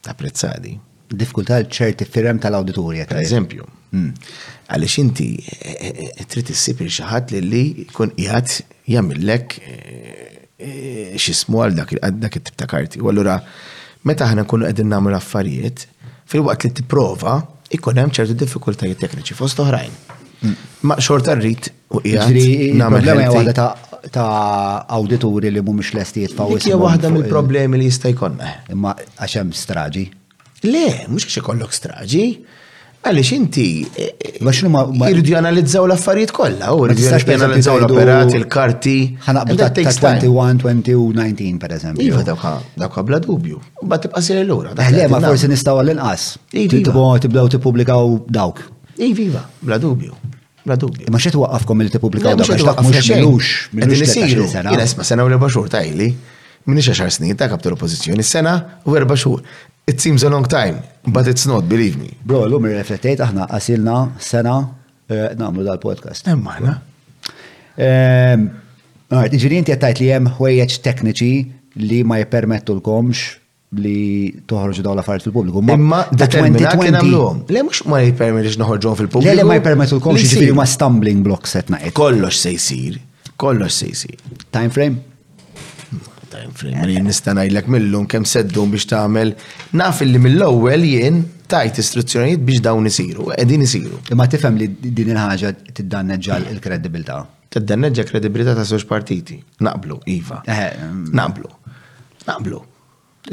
Tapprezzaha di. Diffikultà għal ċerti firem tal-awdituri qed tgħid. Pereżempju. Għaliex inti trid issib il xi ħadd li jkun qiegħed jagħmillek x'ismu għal dak dak it-tip ta' karti. U allura meta aħna nkunu qegħdin nagħmlu l-affarijiet, fil-waqt li tipprova, ikun hemm ċertu diffikultajiet tekniċi fost oħrajn. Mm. Ma xorta rrid u qiegħed nagħmel problema ta' ta' awdituri li mhumiex lesti jitfaw. Hija waħda mill-problemi li jista' jkollna. Imma għax hemm straġi. Le, mhux għax ikollok straġi. Għaliex inti. Eh, eh, ma xinu ma. Irridu janalizzaw l-affarijiet kollha, u rridu janalizzaw l-operat, il-karti. Ħanaqbu ta' 21, 20 u 19, per eżempju. Iva, dawka, dawka bla dubju. Ba tibqa' sir l-ura. Eh, le, ma forsi nistgħu għall-inqas. Iva. Tibdew tippubblikaw dawk. Iva, iva, bla dubju. Bla dubju. Ma xed waqqafkom li tippubblikaw dak għax mhux xejnux. Qegħdin isiru. Ines ma sena u erba' xhur tajli. Minix għaxar snin ta' kap tal-oppożizzjoni, sena u erba' xhur. It seems a long time, but it's not, believe me. Bro, l-lum irreflettejt aħna qasilna sena eh, nagħmlu dal-podcast. Hemm aħna. Ehm, Ġiri inti għattajt li hemm ħwejjeġ tekniċi li ma jippermettulkomx li toħorġu dawn l-affarijiet fil-pubbliku. Imma determinat kien għamluhom. Le mhux ma jippermettix noħorġuhom fil-pubbliku. Le le ma jippermettulkom jiġifieri ma stumbling blocks qed ngħid. Kollox se jsir. Kollox se jsir. Time frame? Time frame. Li nista' ngħidlek millum kemm seddum biex tagħmel naf li mill-ewwel jien tajt istruzzjonijiet biex dawn isiru, qegħdin isiru. Imma tifhem li din il-ħaġa tiddanneġġa l-kredibilità. Tiddenneġġa kredibilità ta' żewġ partiti. Naqblu, iva. Eh, mm. Naqblu. Naqblu.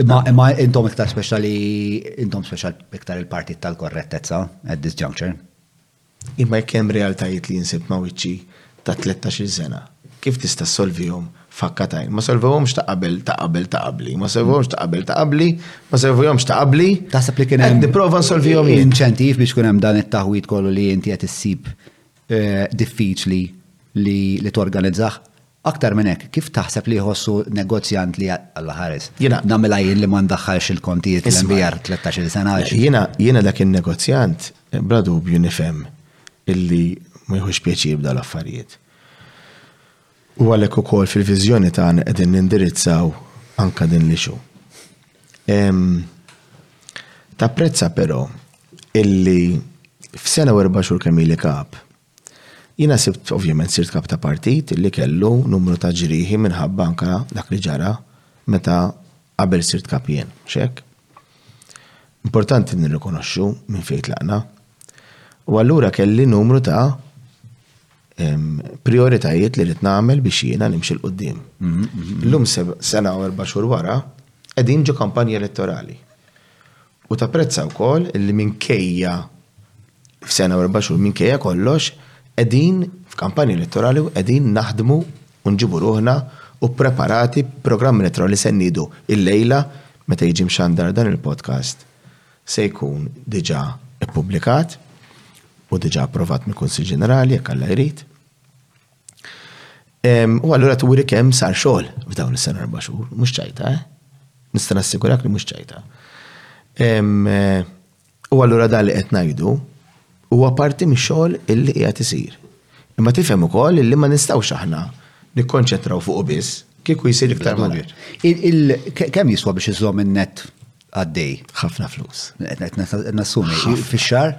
Imma intom iktar speċjali, intom speċjal iktar il-partit tal-korrettezza at this juncture. Imma jekk hemm realtajiet li jinsib ma' wiċċi ta' 13 sena, kif tista' solvihom fakka tajn? Ma solvihomx ta' qabel ta' qabel ta' qabli, ma solvihomx ta' qabel ta' qabli, ma solvihomx ta' qabli. Taħseb li kien hemm. Nipprova nsolvihom jien. Inċentiv biex kun hemm dan it-taħwid kollu li inti qed issib diffiċli li torganizzah. Aktar minn hekk, kif taħseb li jħossu negozjant li, Alla ħares, nagħmilha jien li ma ndaħħalx il-kontijiet l-MBR tlettax-il sena? Jiena dak in-negozjant bla dubju nifhem illi ma jieħux pjaċir b'dawn l-affarijiet. U għalhekk ukoll fil-viżjoni tagħna qegħdin nindirizzaw anke din l-issue. Tapprezza però illi f'sena u erba' xhur kemm ili kap, jiena sibt ovvjament sirt kap ta' partit li kellu numru ta' ġrieħi minħabba anke dak li ġara meta qabel sirt kap jien, mhux hekk? Importanti nirrikonoxxu minn fejn tlaqna. U allura kelli numru ta' prioritajiet li rrid nagħmel biex jiena nimxi l-qudiem. Illum sena u erba' xhur wara qegħdin ġo kampanja elettorali. U ta' prezza wkoll li minkejja f'sena u erba' xhur minkejja kollox qegħdin f'kampanja elettorali u qegħdin naħdmu u nġibu ruħna u preparati programm elettorali se nniedu il-lejla meta jiġi mxandar dan il-podcast. se jkun diġà ippubblikat u diġà approvat mill-Kunsill Ġenerali jekk Alla jrid. U allura turi kemm sar xogħol f'dawn is-sena erba' xhur, mhux ċajta, eh? Nista' nassigurak li mhux ċajta. U allura dan li qed ngħidu Huwa parti mix-xogħol illi qiegħed isir. Imma tifhem ukoll illi ma nistgħux aħna nikkonċetraw fuqu biss, kieku jsir iktar malajr. Kemm jiswa biex iżomm in-nett għaddej? Ħafna flus. Qed nassumi fix-xahar?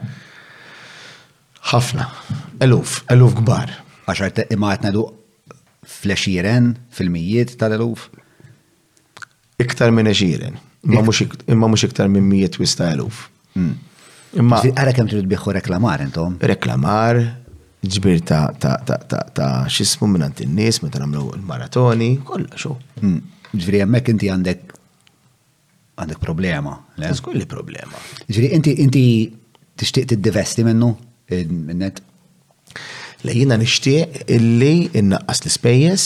Ħafna. Eluf, eluf kbar. Għax imma qed ngħidu fl-għexieren, fil-mijiet tal-eluf? Iktar minn għexieren, imma mhux iktar minn mijiet wista eluf. Hmm. Imma. Għara kemm trid biħu reklamar intom? Reklamar, ġbir ta' ta' ta' ta' ta' xismu minn għand in-nies meta nagħmlu l-maratoni, kollha xo. Hmm. Ġifieri hemmhekk inti għandek għandek problema. Żgur li problema. Ġifieri inti inti tixtieq tiddivesti minnu? Minnet? Le jiena nixtieq illi innaqqas l-ispejjeż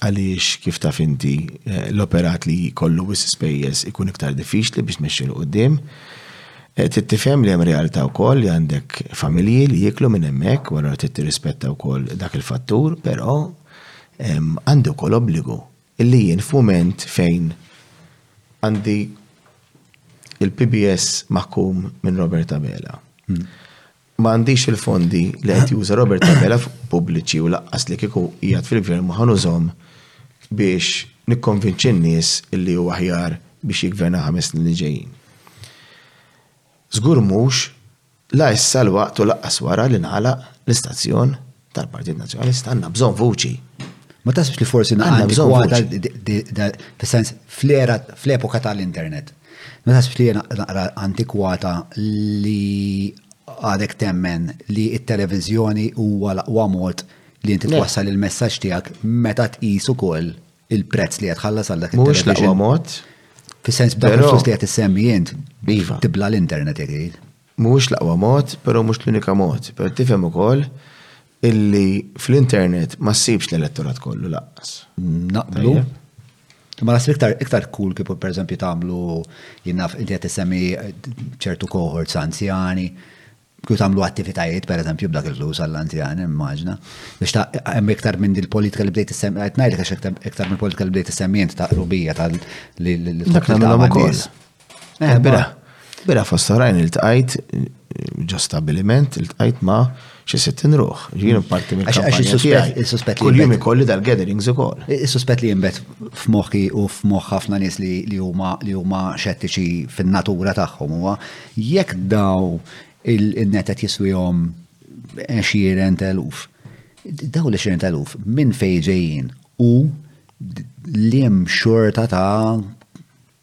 għaliex kif taf inti eh, l-operat li kollu wis spejjeż ikun iktar diffiċli biex mexxi l qudiem eh, Tittifhem li hemm realtà wkoll li għandek familji li jiklu minn hemmhekk wara li tirrispetta wkoll dak il-fattur, però għandi wkoll obbligu illi jien f'mument fejn għandi il-PBS maħkum minn Robert Abela. Hmm. Ma għandix il-fondi li qed juża Robert Abela pubbliċi u laqqas li kieku qiegħed fil-gvern ma ħanużhom biex nikkonvinċi n-nies li hu aħjar biex jiggverna ħames snin li ġejjin. Żgur mhux la issa l-waqt u laqqas wara li ngħalaq l-istazzjon tal-Partit Nazzjonalista għandna bżonn vuċi. Ma tasibx li forsi għandna antikwata fis-sens fl-epoka tal-internet. Ma tasibx li naqra antikwata li għadek temmen li it-televiżjoni huwa l-aqwa mod li inti twassal il-messaġġ tiegħek meta tqis ukoll il-prezz li qed tħallas għal dak il-television. Mhux l-aqwa mod. Fis-sens b'dak il-flus li qed issemmi int. Iva. Tibla l-internet jekk Mhuwiex l-aqwa mod, però mhux l-unika mod, però tifhem ukoll illi fl-internet ma ssibx l-elettorat kollu lanqas. Naqblu. Imma naħseb iktar iktar cool kieku pereżempju tagħmlu jien naf inti qed issemmi ċertu cohorts anzjani kju tamlu attivitajiet, per eżempju, b'dak il-flus għall-anzjani, immaġna. Biex ta' hemm iktar minn dil-politika li bdejt issemmi, qed ngħidlek għax iktar minn politika li bdejt issemmi int ta' rubija tal li l-dak nagħmilhom ukoll. Eh, bira, bira fost oħrajn il-tqajt ġo stabiliment il-tqajt ma xi sittin ruħ. Ġirin parti minn kampanja Kull jum ikolli dal-gatherings ukoll. Is-suspett li jimbet f'moħħi u f'moħħ ħafna nies li huma li huma xettiċi fin-natura tagħhom huwa jekk daw il-netet jiswihom xiren teluf. Daw li xiren teluf minn fejn ġejjin u l-jem xorta ta'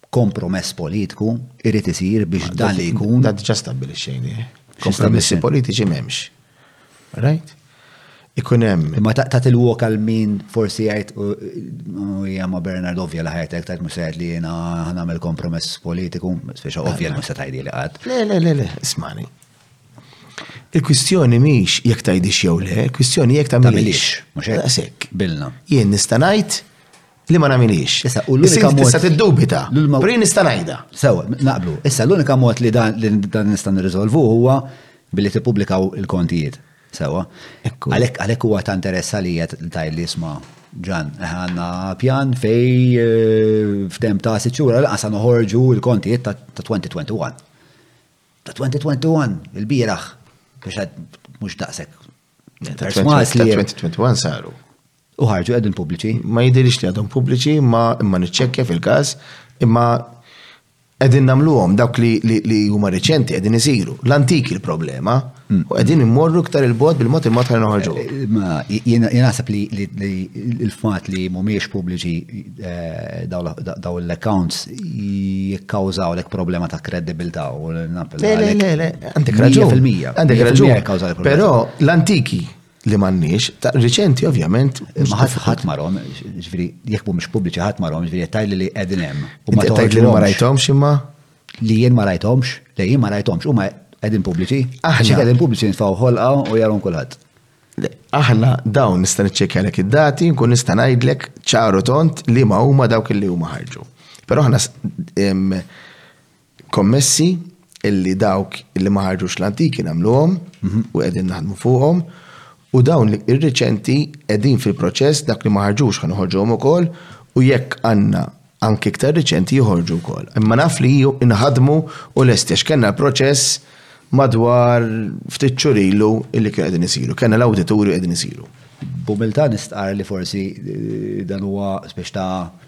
kompromess politiku irid isir biex dan li jkun. Dan diġà stabbilixxejni. Kompromessi politiċi m'hemmx. Right? Ikun hemm. Imma taqtat il-wok għal min forsi jgħid hija ma' Bernard Ovja li ħajtek tajt mhux li jiena nagħmel kompromess politiku, speċa Ovja mhux se tgħidi li qatt. Le, le, le, le, ismani. Il-kwistjoni miex jekk tajdix jew le, il-kwistjoni jekk tagħmilix. Mhux hekk. Bilna. Jien nista' ngħid li ma namilix. Issa, u l-unika mod. Issa tiddubita. Brin nista' ngħidha. Sewa, naqblu. Issa, l-unika mod li dan nista' nirriżolvu huwa billi tippubblikaw il-kontijiet. Sewa. Għalhekk għalhekk huwa ta' interess għalija tajl li jisma' ġan, eh, għanna pjan fej eh, f'tem ta' siċura l-qasa noħorġu il-kontijiet ta' 2021. Ta' 2021, il-biraħ, biex mux daqsek. Persmas li. 2021 saru. U ħarġu qegħdin pubbliċi? Ma jidhirix li għadhom pubbliċi, ma imma niċċekkja fil-każ, imma qegħdin nagħmluhom dawk li huma riċenti qegħdin isiru. L-antiki l-problema, hmm. u qegħdin immorru iktar il-bot bil-mod il-mod ħalli noħorġu. Eh, jien naħseb li l-fatt li mhumiex pubbliċi eh, daw l-accounts jikkawżaw lek problema ta' kredibilità u l-nappel. Le, le, le, għandek raġun. Għandek raġun. Però l-antiki li m'għandniex, ta' riċenti ovvjament. Ma ħadd ħadd marhom, ġifieri jekk mhumiex pubbliċi ħadd marhom, ġifieri qed tgħidli li qegħdin hemm. U ma tgħidli li ma rajthomx imma? Li jien ma rajthomx, li jien ma rajthomx, huma qegħdin pubbliċi. Aħna qegħdin pubbliċi nitfgħu ħolqa u jarhom kulħadd. Aħna dawn nista' niċċekkjalek id-dati, nkun nista' ngħidlek ċaru tont li ma huma dawk li huma ħarġu. Però aħna kommessi illi dawk illi ma ħarġux l-antiki nagħmluhom u qegħdin naħdmu fuqhom u dawn ir-riċenti qegħdin fil-proċess dak li ma ħarġux ħa noħorġuhom ukoll u jekk għandna anke iktar riċenti joħorġu wkoll. Imma naf li nħadmu u lesti għax kellna l-proċess madwar ftit xhur ilu illi kienu qegħdin isiru. Kellna l-awdituri qegħdin isiru. B'umiltà nistqar li forsi eh, dan huwa speċta ta'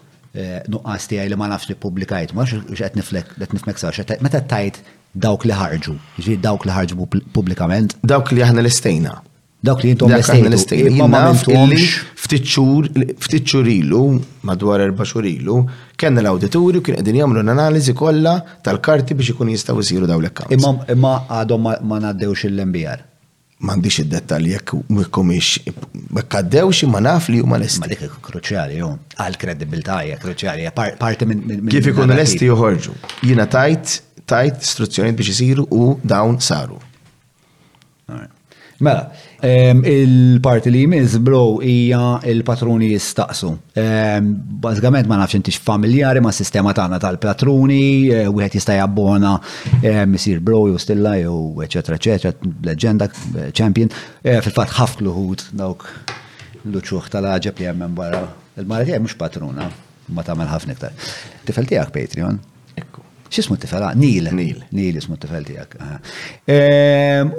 nuqqas tiegħi li ma nafx li ppubblikajt, ma nafx x'qed niflek, qed nifmek sa, meta tajt dawk li ħarġu, ġifieri dawk li ħarġu pubblikament. Dawk li aħna l-istejna. Dawk li jintom l-istejna. Jien naf li ftit xhur ilu, madwar erba' xhur ilu, kellna l-awdituri kien qegħdin jagħmlu l-analiżi kollha tal-karti biex ikun jistgħu jsiru dawn l-accounts. Imma għadhom ma ngħaddewx il-MBR. M'għandix id-dettalji jekk humiex jekk għaddewx imma naf li huma lesti. Ma dik kruċjali jew għal kredibilità hija kruċjali hija parti minn kif ikunu lesti joħorġu. Jiena tajt tajt istruzzjonijiet biex isiru u dawn saru. Mela, il-parti li jmiss bro hija il-patruni jistaqsu. Bażikament ma nafx intix familjari ma' sistema tagħna tal-patruni, eh, wieħed jista' jabbona Misir bro, jew stilla, jew eċetera, eċetera, leġenda, champion. Fil-fatt ħaft l-uħud dawk l-uċuħ tal-ħagġeb li jemmen barra. Il-mara tiegħi mhux patruna, ma tagħmel ħafna iktar. Tifel tiegħek Patreon. Ekku. X'ismu t-tifel? Ah, Nil. Nil. Nil ismu t-tifel tiegħek.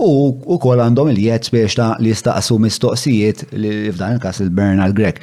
U wkoll għandhom il-jett biex ta' li jistaqsu mistoqsijiet li f'dan il-każ il-Bernal Grek.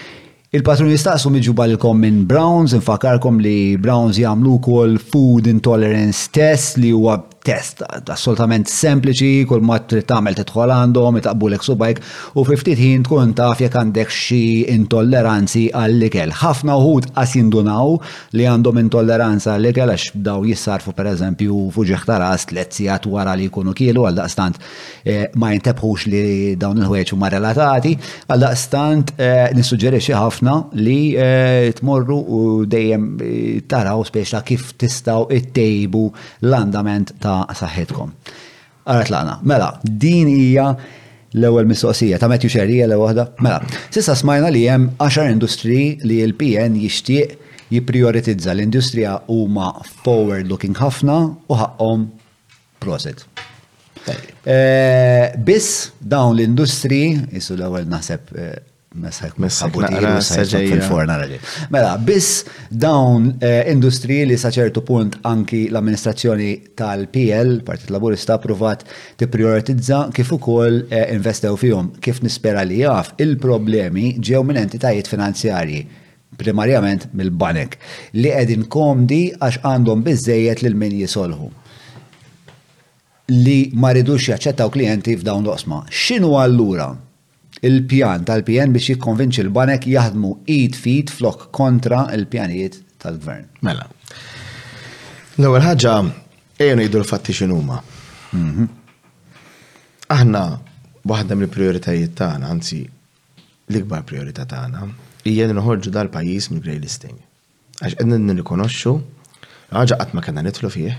Il-patruni jistaqsu miġuba lilkom minn Browns, infakarkom li Browns jagħmlu wkoll food intolerance test li huwa test assolutament sempliċi, kull ma trid tagħmel tidħol għandhom, itaqbulek subajk u fi ftit ħin tkun taf jekk għandek xi intolleranzi għall-ikel. Ħafna wħud qas jindunaw li għandhom intolleranza għall-ikel għax bdaw jissarrfu pereżempju f'uġigħ ta' ras tliet sigħat wara li jkunu kielu għaldaqstant Eh, ma jintebħux li dawn il-ħwejġ huma relatati, għal daqstant eh, nissuġġerixxi ħafna li eh, tmorru u dejjem taraw spiex ta' kif tistgħu ittejbu l-andament ta' saħħitkom. Għara tlaqna. Mela, din hija l-ewwel mistoqsija ta' Matthew Sherry l waħda. Mela, sissa smajna li hemm 10 industri li l-PN jixtieq jipprioritizza l-industrija huma forward looking ħafna u ħaqqhom Proset. Eh, biss dawn l-industri, jisu l-ewel naħseb eh, Mesħek fil-forna Mela, biss dawn eh, industri li saċertu punt anki l-amministrazzjoni tal-PL, Partit Laburista, provat ti prioritizza kif ukoll investew fihom. Kif nispera li jaf, il-problemi ġew minn entitajiet finanzjarji primarjament mill-banek, li qegħdin komdi għax għandhom biżżejjed lil min jisolħu, li ma jridux jaċċettaw klijenti f'dawn l-oqsma. X'inhu allura l-pjan tal-PN biex jikkonvinċi l-banek jaħdmu id f'id flok kontra l-pjanijiet tal-Gvern? Mela. L-ewwel ħaġa ejja ngħidu l-fatti x'inhuma. Mhm. Aħna waħda mill-prijoritajiet tagħna, anzi L-ikbar prijorità tagħna hija li noħorġu dal-pajjiż mill-grey listing. Għax qegħdin nirrikonoxxu li ħaġa qatt ma kellna nidħlu fih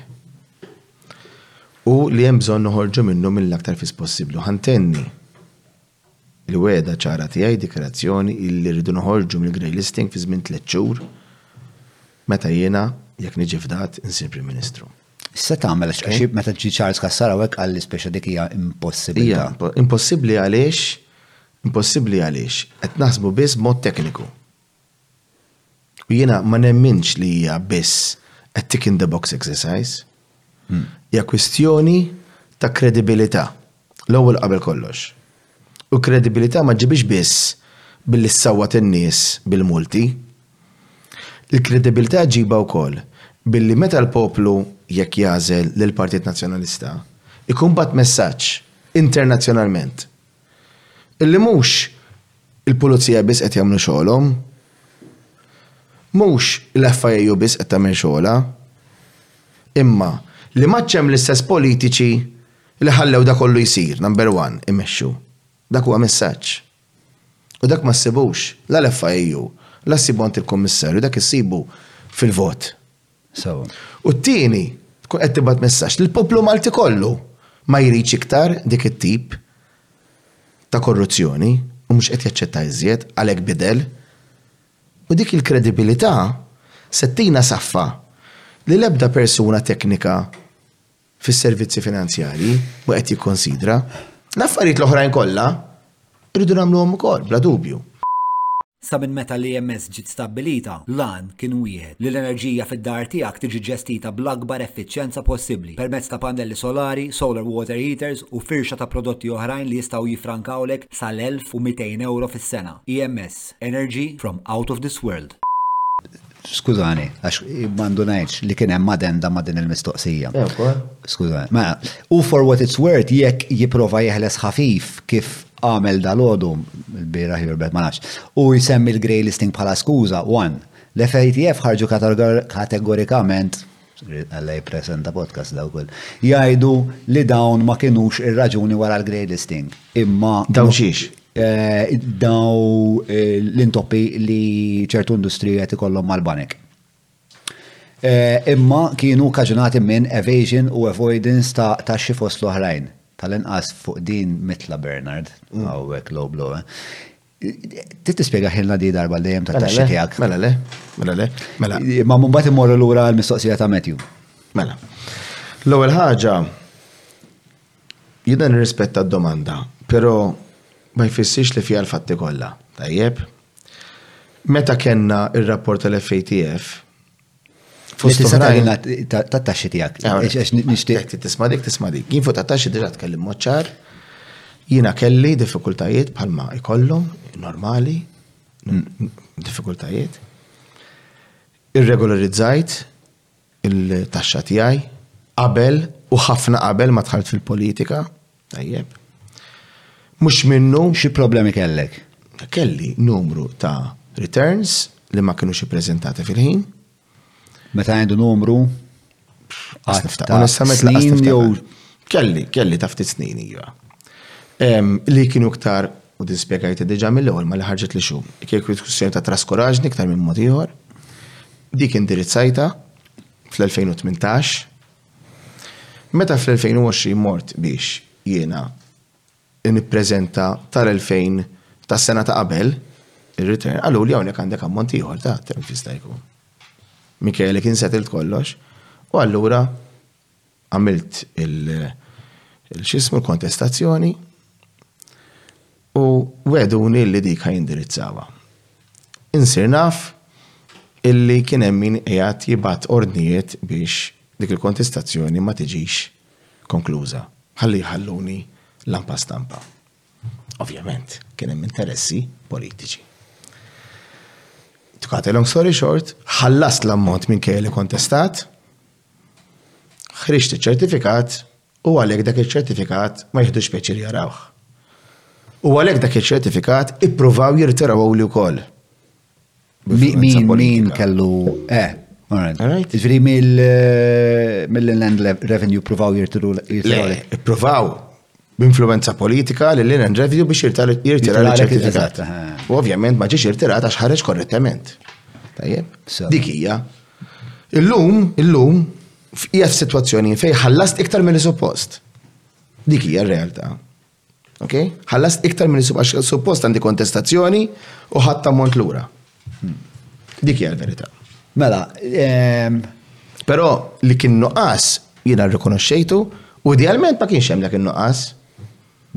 u li hemm bżonn noħorġu minnu mill-aktar fis possibbli. U ħa ntenni li wegħda ċara tiegħi, dikjarazzjoni illi rridu noħorġu mill-grey listing fi żmien tliet xhur meta jiena, jekk niġi fdat, insir Prim Ministru. Se tagħmel għax għax meta ġi Charles Cassara hekk qal li speċa dik hija impossibbli. Hija impo- impossibbli għaliex, impossibbli għaliex qed naħsbu biss b'mod tekniku. U jiena ma nemminx li hija biss a tick in the box exercise. Hija kwistjoni ta' kredibilità. L-ewwel qabel kollox, il-kredibilità ma ġġibhiex biss billi ssawwat in-nies bil-multi. Il-kredibilità ġġibha wkoll billi meta l-poplu, jekk jagħżel lill-Partit Nazzjonalista, ikun bagħat messaġġ internazzjonalment illi mhux il-pulizija biss qed jagħmlu xogħolhom, mhux l-FIU biss qed tagħmel xogħolha, imma li m'għadx hemm l-istess politiċi Li ħallew dak kollu jsir, number one, imexxu. Dak huwa messaġġ. U dak ma ssibux la l-FIU, la ssibu għand il-Kummissarju, dak issibu fil-vot. Sewwa. U t-tieni, tkun qed tibgħat messaġġ li l-poplu Malti kollu ma jridx iktar dik it-tip ta' korruzzjoni u mhux qed jaċċetta iżjed, għalhekk bidel. U dik il-kredibilità se ttina saffa li l-ebda persuna teknika fis-servizzi finanzjarji u qed jikkunsidra, l-affarijiet l-oħrajn kollha rridu nagħmluhom ukoll, bla dubju. Sa minn meta l-EMS ġiet stabbilita, l-għan kien wieħed, li l-enerġija fid-dar tiegħek tiġi ġestita bl-akbar effiċjenza possibbli permezz ta' pannelli solari, solar water heaters u firxa ta' prodotti oħrajn li jistgħu jiffrankawlek sal-1,200 ewro fis-sena. EMS, energy from out of this world. Skużani, għax mandu najċ li kien hemm adenda ma' din il-mistoqsija. Skużani. Ma, u for what it's worth, jekk jiprofa jeħles ħafif kif għamel dal-ħodu, il-bira ħjurbet ma nafx, u jsemmi l-grey listing bħala skuża, one, l-FATF ħarġu kategorikament Alla jippresenta podcast dawk ukoll. Jgħidu li dawn ma kinux ir-raġuni wara l-grey listing. Imma. Dawn xiex? Eh, daw eh, l-intoppi li ċertu industrija qed ikollhom mal-banek. Eh, imma kienu kaġunati minn evasion u avoidance ta' taxxi fost l-oħrajn. Tal-inqas fuq din mitla Bernard, mm. għawek low blow. Trid tispjega ħilna di darba li hemm tat-taxxi tiegħek. Mela le, mela le, mela. Ma mbagħad immorru lura l-mistoqsija ta' Matthew. Mela. L-ewwel ħaġa jiena nirrispetta d-domanda, però ma jfissirx li fiha l-fatti kollha. Tajjeb? Meta kellna r-rapport tal-FATF, Fost oħrajn ta' taxxi tiegħek. Ah, għax nixtieq tisma' dik tisma' dik. Jien fuq ta' taxxi diġà tkellim moċċar. Jiena kelli diffikultajiet bħalma ikollhom normali mm. diffikultajiet. Irregolarizzajt il-taxxa tiegħi qabel u ħafna qabel ma dħalt fil-politika Tajjeb. Mhux minnu. Xi problemi kellek? Kelli numru ta' returns li ma kienux ippreżentati fil-ħin. Meta għandu numru? Onestament, snin jew. Kelli, kelli ta' ftit snin iva. Li kienu iktar, u din spiegajti diġa mill-ewwel ma li ħarġet li xu. Kien kwistjoni ta' traskuraġni iktar minn mod ieħor. Dik indirizzajta fl-2018 Meta fl-2020 mort biex jiena nippreżenta tal-2000 tas-sena ta' qabel ir-return, qaluli hawnhekk għandek ammont ieħor ta' telf jista' jkun. Minkejja li kien settled kollox, u allura għamilt il-xismu l-kontestazzjoni, U wegħduni li dik ħa jindirizzawha. Insir naf illi kien hemm min qiegħed jibgħat ordnijiet biex dik il-kontestazzjoni ma tiġix konkluża, ħalli jħalluni lampa stampa. Ovvjament, kien hemm interessi politiċi. To cut a long story short, ħallast l-ammont minkejja li kontestat, Ħriġt iċ-ċertifikat u għalhekk dak iċ-ċertifikat ma jiħdux pjaċir jarawh. U għalhekk dak iċ-ċertifikat ippruvaw jirtirawhuli wkoll. Min min kellu eh, Ġifieri mill-Inland eh, Revenue provaw jirtiru. Provaw, b'influwenza politika lil Linen Review biex jirtira l-ċertifikat. U ovvjament ma ġiex irtirat għax ħareġ korrettament. Tajjeb? Dik hija. Illum, illum, f'qiegħed f'sitwazzjoni fejn ħallast iktar milli suppost. Dik hija r-realtà. Ok? Ħallast iktar milli suppost suppost għandi kontestazzjoni u ħadd ammont lura. Dik hija l-verità. Mela, ehm, però li kien nuqqas jiena rrikonoxxejtu u idealment ma kienx hemm dak in-nuqqas.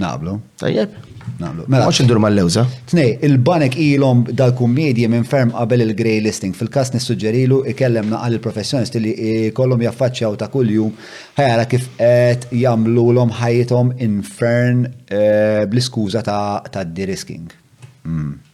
Naqblu. Tajjeb. Naqblu. Mela. Mhux indur mal-lewża. Tnej, il-banek ilhom dal-kummedji minn ferm qabel il-grey listing. Fil-każ nissuġġerilu ikellem naqal il-professjonist li kollhom jaffaċċjaw ta' kuljum ħajara kif qed jagħmlulhom ħajjithom infern eh, bl-iskuża ta' de-risking. Hmm.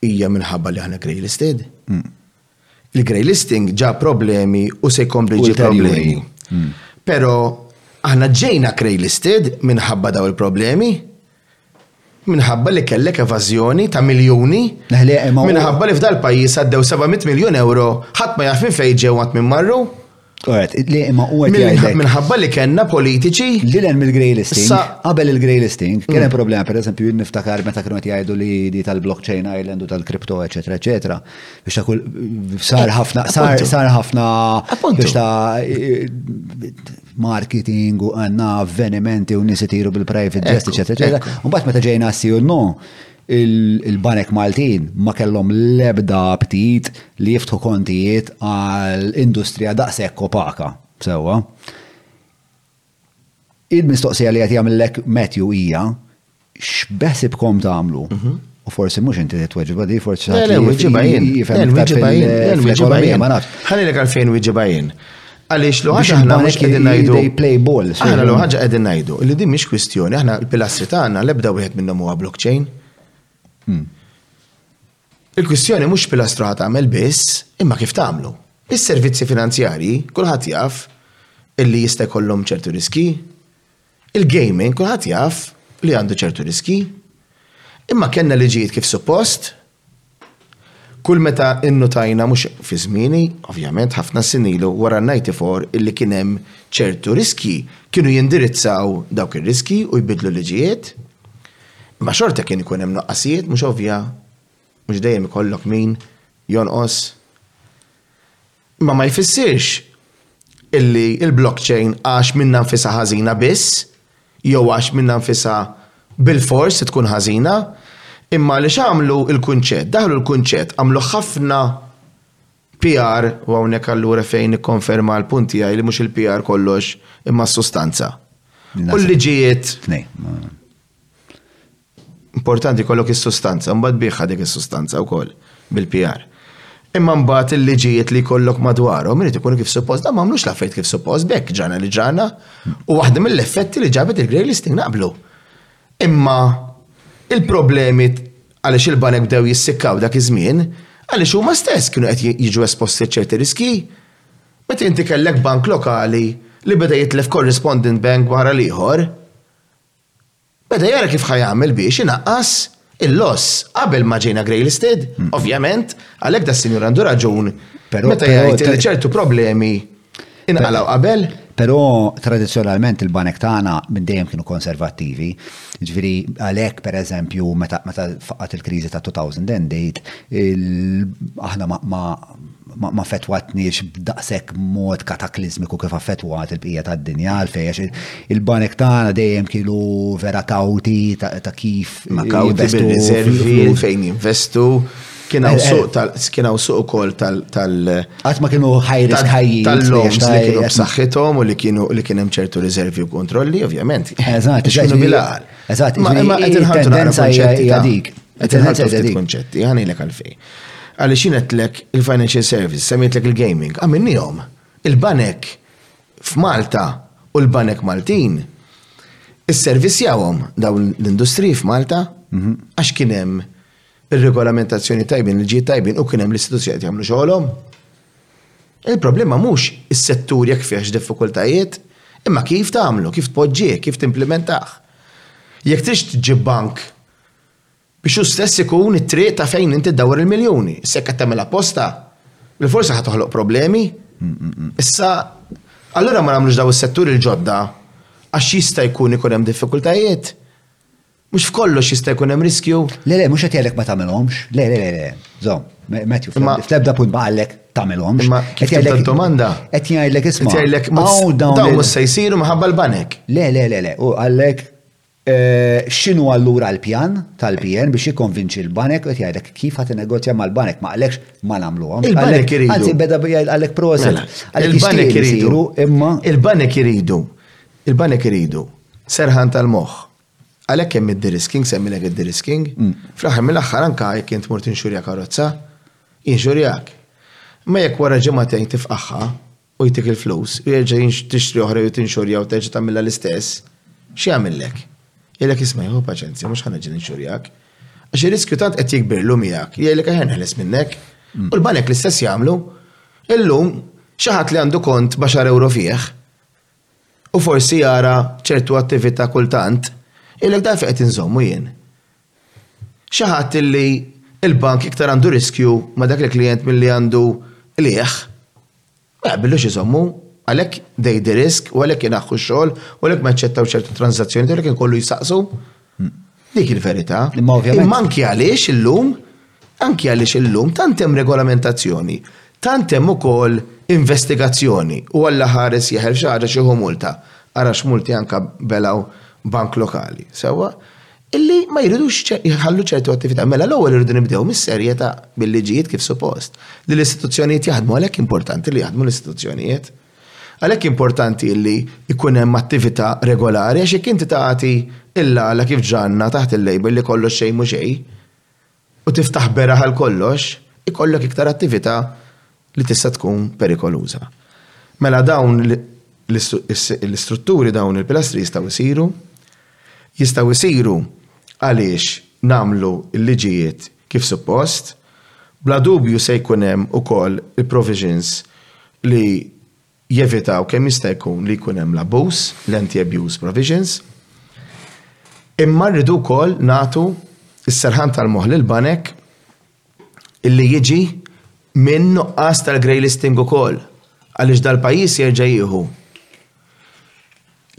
Hija minħabba li aħna greylisted. Il-greylisting ġab problemi u se jkompli jġib problemi. Però aħna ġejna greylisted minħabba daw il-problemi minħabba li kellek evażjoni ta' miljuni, minħabba li f'dal pajjiż għaddew 700 miljun euro, ħadd ma jaf minn fejn ġew għand minn marru. Għet, li imma u għet jgħidlek. Minħabba li kena politiċi. Li l mill-grey listing. Qabel il-grey listing, kien hemm mm. problema, per eżempju, niftakar meta kienu jgħidu li di tal-blockchain island u tal-kripto, eċetera, eċetera. Biex ta' kull sar ħafna, sar ħafna biex ta' marketing u għanna avvenimenti u nisitiru bil-private jet, eċetera, eċetera. Un bat meta ġejna si u no, il-banek Maltin ma kellhom l-ebda aptit li jiftħu kontijiet għal industrija daqshekk opaka, sewwa. Il-mistoqsija li qed jagħmillek Matthew hija x'beħsibkom tagħmlu? Mhm. U forsi mhux inti titweġiba di, forsi ħadd jifhem. Ħalli lek għalfejn wieġibajin. Għaliex lu ħaġa aħna mhux qegħdin ngħidu. They play ball. Aħna lu ħaġa qegħdin ngħidu li din mhix kwistjoni, aħna l-pilastri tagħna l-ebda wieħed minnhom huwa blockchain. Hmm. Il-kwistjoni mhux pilastru ħadd tagħmel biss, imma kif tagħmlu. Is-servizzi finanzjarji kulħadd jaf illi jista' jkollhom ċertu riski, Il-gaming kulħadd jaf li għandu ċertu riskji, imma kellna liġijiet kif suppost. Kull meta innutajna mhux fi żmieni, ovvjament ħafna snin ilu wara n-94 illi kien hemm ċertu riskji, kienu jindirizzaw dawk ir-riskji u jbiddlu l-liġijiet. Imma xorta kien ikun hemm nuqqasijiet mhux ovvja, mhux dejjem ikollok min jonqos. Imma ma jfissirx illi l-blockchain għax minnha nfisha ħażina biss, jew għax minnha nfisha bilfors tkun ħażina, imma għaliex għamlu l-kunċett, daħlu l-kunċett, għamluh ħafna PR, u hawnhekk allura fejn nikkonferma l-punt tiegħi li mhux il-PR kollox imma s-sustanza. U l-liġijiet. Importanti jkollok is-sustanza, mbagħad tbiegħha dik is-sustanza wkoll bil-PR. Imma mbagħad il-liġijiet li jkollok madwarhom irid ikunu kif suppost, dan m'għamlux l-affarijiet kif suppost, bekk ġana li ġana, u waħda mill-effetti li ġabet il-grey listing naqblu. Imma il-problemi għaliex il-banek bdew jissikkaw dak iż-żmien, għaliex huma stess kienu qed jiġu esposti ċerti riskji. Meta inti kellek bank lokali li beda jitlef correspondent bank wara l-ieħor, Beda jara kif ħa jagħmel biex inaqqas il-loss qabel ma ġejna greylisted, ovvjament, għalhekk das-Sinjur għandu raġun meta jgħid li ċertu problemi inqalgħu qabel. Però tradizzjonalment il-banek tagħna minn dejjem kienu konservattivi. Ġifieri għalhekk pereżempju meta faqat il-kriżi ta' 2008 aħna ma ma affettwatniex b'daqshekk mod kataklizmiku kif affettwat il-bqija tad-dinja għalfejn il-banek tagħna dejjem kienu vera kawti ta' kif ma kawti bil-riservi fejn jinvestu kien hawn eh, suq eh. kien hawn suq ukoll tal qatt ma kienu ħajris ħajjin tal-loms li kienu b'saħħithom u li kienu li kien hemm ċertu riservi u kontrolli ovvjament. Eżatt, kienu bil-għal. Eżatt, ma qed inħartu tendenza hija dik. Qed inħaltu ftit kunċetti, ħanilek għalfej. Għaliex jinetlek il-financial service, semmitlek il-gaming, għamilnihom. Il-banek f'Malta u l-banek Maltin isservisjawhom dawn l-industri f'Malta mhm. għax kien hemm ir-regolamentazzjoni tajbin, il-ġiet tajbin u kien hemm l-istituzzjoni jagħmlu xogħolhom. Il-problema mhux is-settur jekk fihx diffikultajiet, imma kif tagħmlu, kif tpoġġih, kif timplementah. Jekk tix tġib bank biex hu stess ikun it-triq ta' fejn int iddawwar il-miljuni. Issa jekk qed tagħmilha apposta, bilforsi ħa toħloq problemi. Issa, allura ma nagħmlux dawn is-setturi l-ġodda għax jista' jkun ikun hemm diffikultajiet? Mhux f'kollox jista' jkun hemm riskju? Le, le, mhux qed jgħidlek ma tagħmilhomx. Le, le, le, le. Żomm, Matthew, fl-ebda punt ma qallek tagħmilhomx. Imma kif tibda domanda? Qed jgħidlek isma'. Qed jgħidlek ma dawn mhux se jsiru minħabba l-banek. Le, le, le, le, hu qallek X'inhu allura l-pjan tal-PN biex jikkonvinċi l-banek u qed jgħidlek kif ħa tinnegozja mal-banek ma qalekx ma nagħmluhomx. Il-banek iridu. Anzi beda jgħid qalek proset. Il-banek iridu. Imma. Il-banek iridu. Il-banek iridu. Serħan tal-moħħ. Għalhekk hemm id-derisking, semmilek id-derisking. Fl-aħħar mill-aħħar anke jekk int mur tinxurja karozza, jinxurjak. Imma jekk wara ġimagħtejn tifqagħha, u jtik il-flus, u jerġa' tixtri oħra jew tinxurja u terġa' tagħmilha l-istess, x'jagħmillek? Jgħidlek isma' ħu paċenzja mhux ħa nerġa' ninxurjak. Għax ir-riskju tant qed jikbirlu miegħek li jgħidlek aħjar neħles minnek. U l-banek l-istess jagħmlu. Illum xi ħadd li għandu kont b'għaxar ewro fih u forsi jara ċertu attività kultant, jgħidlek dan fejn qed inżommu jien. Xi ħadd li l-bank iktar għandu riskju ma' dak il-klijent milli għandu lih, ma jaqbillux iżommu. Għalhekk they de-risk u għalhekk inaħħu x-xogħol u għalhekk ma jaċċettaw ċertu tranżazzjonijiet u għalhekk inkollu jsaqsu. Dik il-verità. Imma anki għaliex illum, anki għaliex illum tant hemm regolamentazzjoni, tant hemm ukoll investigazzjoni u Alla ħares jeħel f'xi ħaġa xi ħu multa. Ara x'multi anke belgħu bank lokali. Sewwa? illi ma jridux jħallu ċertu attività. Mela l-ewwel irridu nibdew mis-serjetà bil-liġijiet kif suppost. Li l-istituzzjonijiet jaħdmu għalhekk importanti li jaħdmu l-istituzzjonijiet. Għalhekk importanti li jkun hemm attività regolari għax jekk inti tagħti il-lala kif ġranna taħt il-label li kollox xejn mhu xejn. u tiftaħ beraħ għal kollox, ikollok iktar attività li tista' tkun perikoluża. Mela dawn l-istrutturi, dawn il-pilastri jistgħu jsiru, jistgħu jsiru għaliex nagħmlu l-liġijiet kif suppost, bla dubju se jkun hemm ukoll il-provisions li jevitaw kemm jista' jkun li jkun hemm l-abbuż, l-anti-abuse provisions, imma rridu wkoll nagħtu s-serħan tal-moħħ lill-banek li jiġi minn nuqqas tal-grey listing ukoll għaliex dal-pajjiż jerġa' jieħu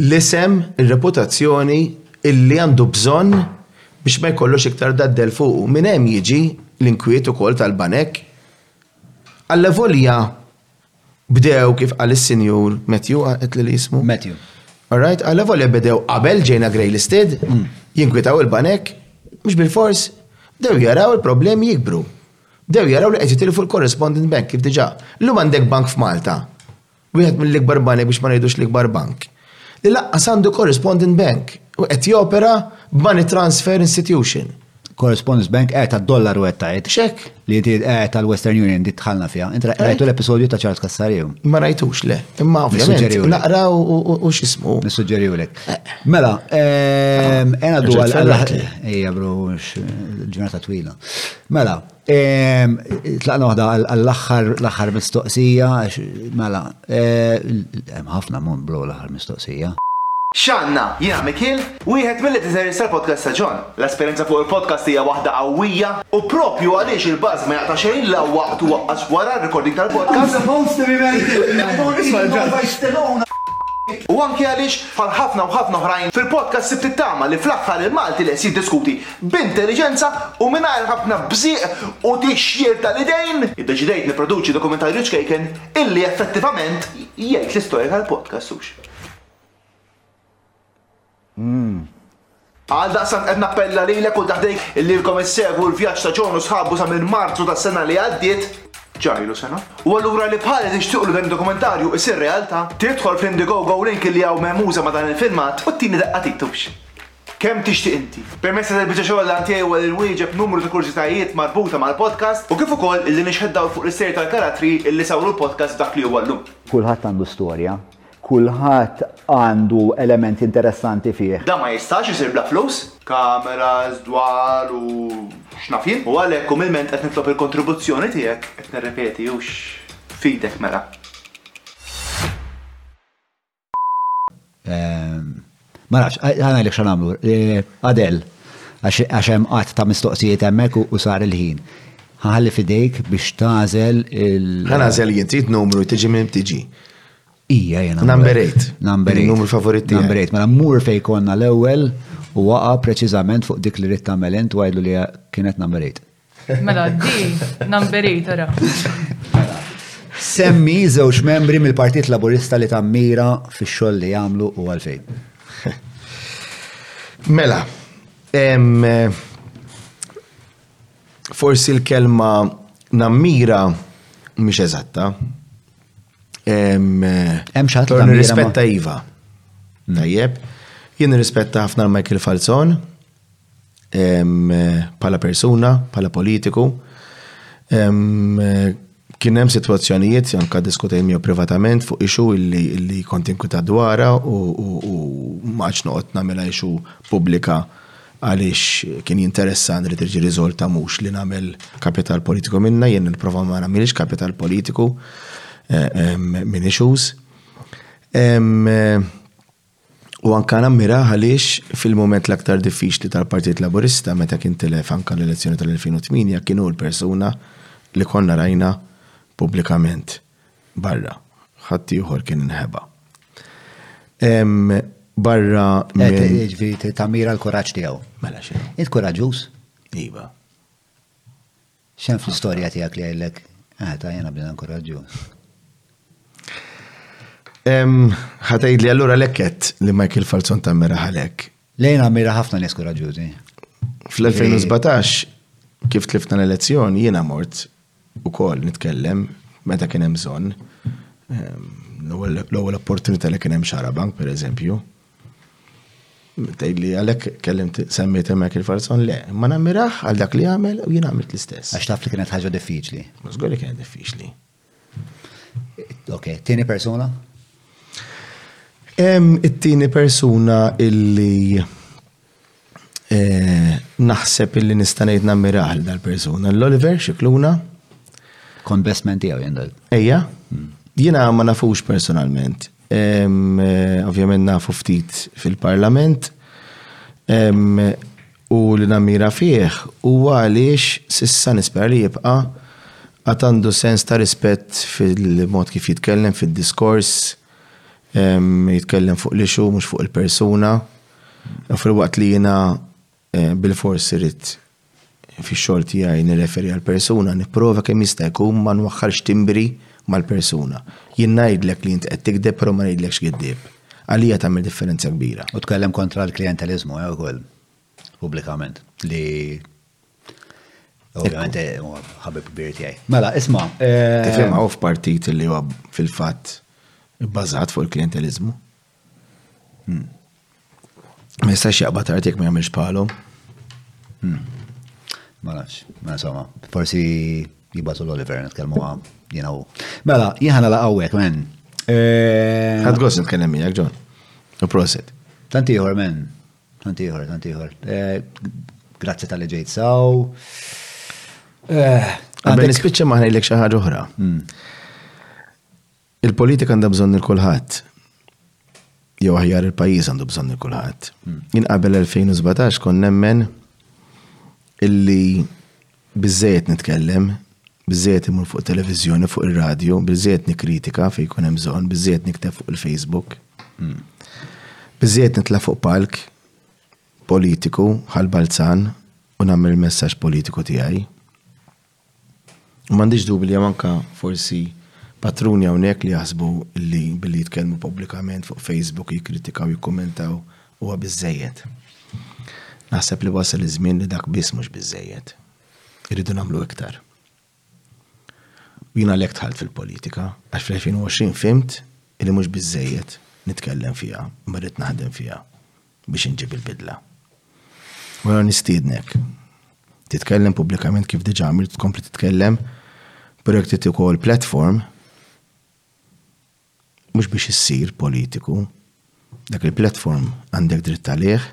l-isem, ir-reputazzjoni li għandu bżonn biex ma jkollux iktar dgħaddel fuqu. Minn hemm jiġi l-inkwiet ukoll tal-banek. Allavolja bdew kif qal is-Sinjur Matthew qed li jismu. Matthew. All right, għal volja bdew qabel ġejna grey listed, mm. jinkwitaw il-banek, mhux bil-fors, bdew jaraw il-problemi jikbru. Bdew jaraw li qed jitilfu l-correspondent bank kif diġà. Llum għandek bank f'Malta. Wieħed mill-ikbar banek biex ma ngħidux l-ikbar bank. li lanqas għandu correspondent bank u qed jopera b'money transfer institution. Correspondence Bank qed għad-dollar u qed tgħid. Xek? Li inti qed għal-Western Union dik tħallna fiha. Inti rajtu l-episodju ta' Charles Kassariju. Ma rajtux le, imma ovvjament naqra u x'ismu. Nissuġġeriwlek. Mela, għena dwar għal-ħajja bro, ġurnata twila. Mela, Tlaqna waħda għall-axħar, l-axħar mistoqsija, mela, hemm ħafna mun bro l-axħar mistoqsija. X'għandna? Jiena Mikiel, wieħed mill-editors tal-podcast ta' John. L-esperjenza fuq il-podcast hija waħda qawwija u propju għaliex il-buzz ma jaqta' xejn la waqt u aqqas wara r-recording tal-podcast. U anke għaliex, bħal ħafna u ħafna oħrajn, fil-podcast sibt it-tama li fl-aħħar il-Malti lest jiddiskuti. b'intelliġenza u mingħajr ħafna bżieq u tixjir tal-idejn, iddeċidejt nipproduċi dokumentarju ċkejken illi effettivament jgħid l-istorja tal-podcast hux. Għaldaqstant qed nappella lilek u taħdejk illi lkom issegwu l-vjaġġ ta' Jon u sħabu sa minn Marzu tas-sena li għaddiet, ġa ilu sena, u allura li bħali tixtiequ li dan id-dokumentarju isir realtà, tidħol fl-Indiegogo link illi hawn mehmuża ma' dan il-filmat u ttini daqqa titux. Kemm tixtieq inti? Premessa tal-biċċa xogħol l-għan tiegħi huwa li nwieġeb numru ta' kurżitajiet marbuta mal-podcast u kif ukoll li nixħet dawl fuq l-iserje tal-karattri li sawru l-podcast f'dak li huwa llum. Kulħadd għandu storja. Kulħadd għandu elementi interessanti fih. Dan ma jistax isir bla flus. Kameras, dwal u x'naf jien. U għalhekk umilment qed nitlob il-kontribuzzjoni tiegħek, qed nirrepeti, hux f'idek mela. Ma nafx, għanajlek xan għamlu. Adel, għax hemm qatt ta' mistoqsijiet hemmhekk u sar il-ħin. Ħalli fidejk biex tażel il. Ħanażel jien trid numru tiġi minn tiġi. Ija jena. Number 8. Number 8. Numru favorit tiegħi. Number 8. Mela mmur fej konna l-ewwel u waqa' preċiżament fuq dik li rid tagħmel int u għidlu li kienet number 8. Mela, di, number 8, ara. Semmi żewġ membri mill-Partit Laburista li tammira fix-xogħol li jagħmlu u għalfejn. Mela, forsi l-kelma nammira mhix eżatta. Hemm xi ħadd nirrispetta iva. Tajjeb. Jien nirrispetta ħafna l-Michael Falzon, bħala persuna, bħala politiku. Kien hemm sitwazzjonijiet anke diskutejn miegħu privatament fuq ixu li kont inkwita dwarha u ma għadx noqgħod nagħmilha ixu pubblika għaliex kien jinteressani li tiġi riżolta mhux li nagħmel kapital politiku minna, jien nipprova ma nagħmilx kapital politiku minn issues. U anka nammirah għaliex fil-mument l-aktar diffiċli tal-Partit Laburista meta kien tilef anka l-elezzjoni tal-2008 kien hu l-persuna li konna rajna pubblikament barra. Ħadd ieħor kien inħeba. Barra. Ġifieri tamira l-kuraġġ tiegħu. Mela xi. Int kuraġġuż? Iva. Xem fl-istorja tijak li għajlek, ah, ta' jena bdina nkorraġu. ħatajd li għallura lekket li Michael Falzon ta' mira ħalek. Lejna mira ħafna nies kuraġużi. Fl-2017 kif tlifna l-elezzjoni jiena mort u kol nitkellem meta kien hemm bżonn l-ewwel opportunità li kien hemm xara bank pereżempju. Tgħidli għalhekk kellim semmejt hemmhekk il-farzon le, ma nammiraħ għal dak li għamel u jien għamilt l-istess. Għax taf li kienet ħaġa diffiċli. Żgur li kienet diffiċli. Ok, tieni persuna? It-tieni persuna illi eh, naħseb illi nista' ngħid nammiraħ l dal-persuna. L-Oliver xikluna. Kon best man tiegħu jendal. Ejja, hmm. jiena ma nafux personalment. Eh, ovvjament nafu ftit fil-parlament u li nammira fih u għaliex sissa nispera li jibqa' għatandu sens ta' rispett fil-mod kif jitkellem, fil-diskors, jitkellem fuq l-ixu, mux fuq il-persuna. U filwaqt li jiena bilfors irrid fix-xogħol tiegħi nirreferi għall-persuna, nipprova kemm jista' jkun ma nwaħħalx timbri mal-persuna. Jien ngħidlek li int qed tigdeb però ma ngħidlekx giddieb. Għalija tagħmel differenza kbira. U tkellem kontra l-klijenteliżmu wkoll pubblikament li ovvjament huwa ħabib kbir tiegħi. Mela, isma'. Tifhem hawn f'partit li huwa fil-fatt bbażat fuq il-klijenteliżmu. Hmm. Ma jistax jaqbad art jekk ma jagħmilx bħalhom. Hmm. Ma nafx, ma insomma, forsi jibgħatu l-Oliver nitkellmu għam, jiena u. Mela, jiena la hawnhekk men. Eh, Għad gost nitkellem miegħek John. U prosit. Tant ieħor men. Tant ieħor, tant ieħor. Eh, grazzi tal-li ġejt saw. Eh, Għabben nispiċċa maħna jlek xaħġa oħra. Hmm. Il-politika għandha bżonn il kulħadd jew aħjar il-pajjiż għandu bżonn il kulħadd. Hmm. Jien qabel 2017 kon nemmen illi biżejjed nitkellem, biżejjed imur fuq televiżjoni, fuq ir-radju, biżejjed nikkritika fejn jkun hemm bżonn, biżejjed nikteb fuq il-Facebook. Hmm. Biżejjed nitla' fuq palk politiku bħal Balzan u nagħmel il-messaġġ politiku tiegħi. M'għandix dubju li hemm anke forsi patruni hawnhekk li jaħsbu li billi jitkellmu pubblikament fuq Facebook, jikkritikaw, jikkummentaw huwa biżżejjed. Naħseb li wasal iż-żmien li dak biss mhux biżżejjed. Irridu nagħmlu iktar. U jien għalhekk dħalt fil-politika, għax fl-2020 fhimt li mhux biżżejjed nitkellem fiha, imma rrid naħdem fiha. biex inġib il-bidla. U għana nistiednek. Titkellem publikament kif diġa għamil tkompli titkellem perek ti ukoll platform mhux biex issir politiku, dak il-platform għandek dritt għalih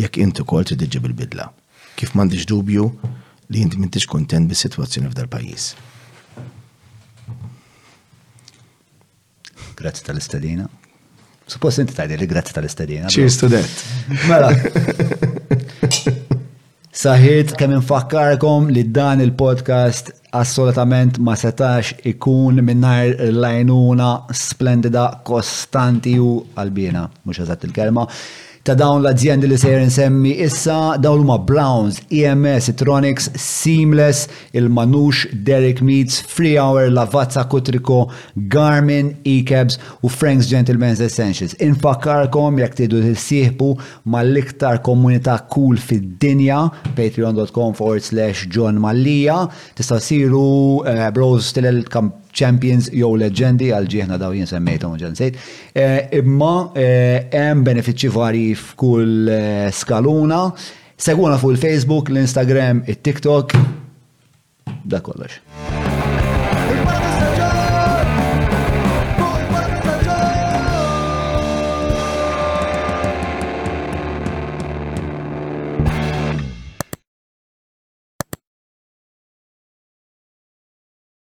jekk inti wkoll trid iġib il-bidla. Kif m'għandix dubju li inti m'intix kontent bis-sitwazzjoni f'dal-pajjiż. Grazzi tal-istedina. Suppost inti tajdi li grazzi tal-istedina. Cheers to that. Mela. Saħit kemm infakkarkom li dan il-podcast assolutament ma setax ikun minnar lajnuna splendida kostanti u għalbina, mhux eżatt il-kelma. Ta' dawn l-azjendi li sejjer insemmi issa, dawn huma Browns, EMS, Itronics, Seamless, il-Manux, Deric Meats, Free Hour, Lavazza, Cutrico, Garmin, Ecabs u Frank's Gentlemen's Essentials. Infakkarkom jekk tridu tissieħbu mal-iktar komunità cool fid-dinja, patreon.com/John Mallia, tistgħu ssiru eh, bros tilel champions jew leġendi għal ġieħna daw jien semmejthom u ġensejt. Eh, imma eh, hemm benefiċċji varji f'kull eh, skaluna. Segwuna fuq il-Facebook, l-Instagram, it-TikTok. Da kollox.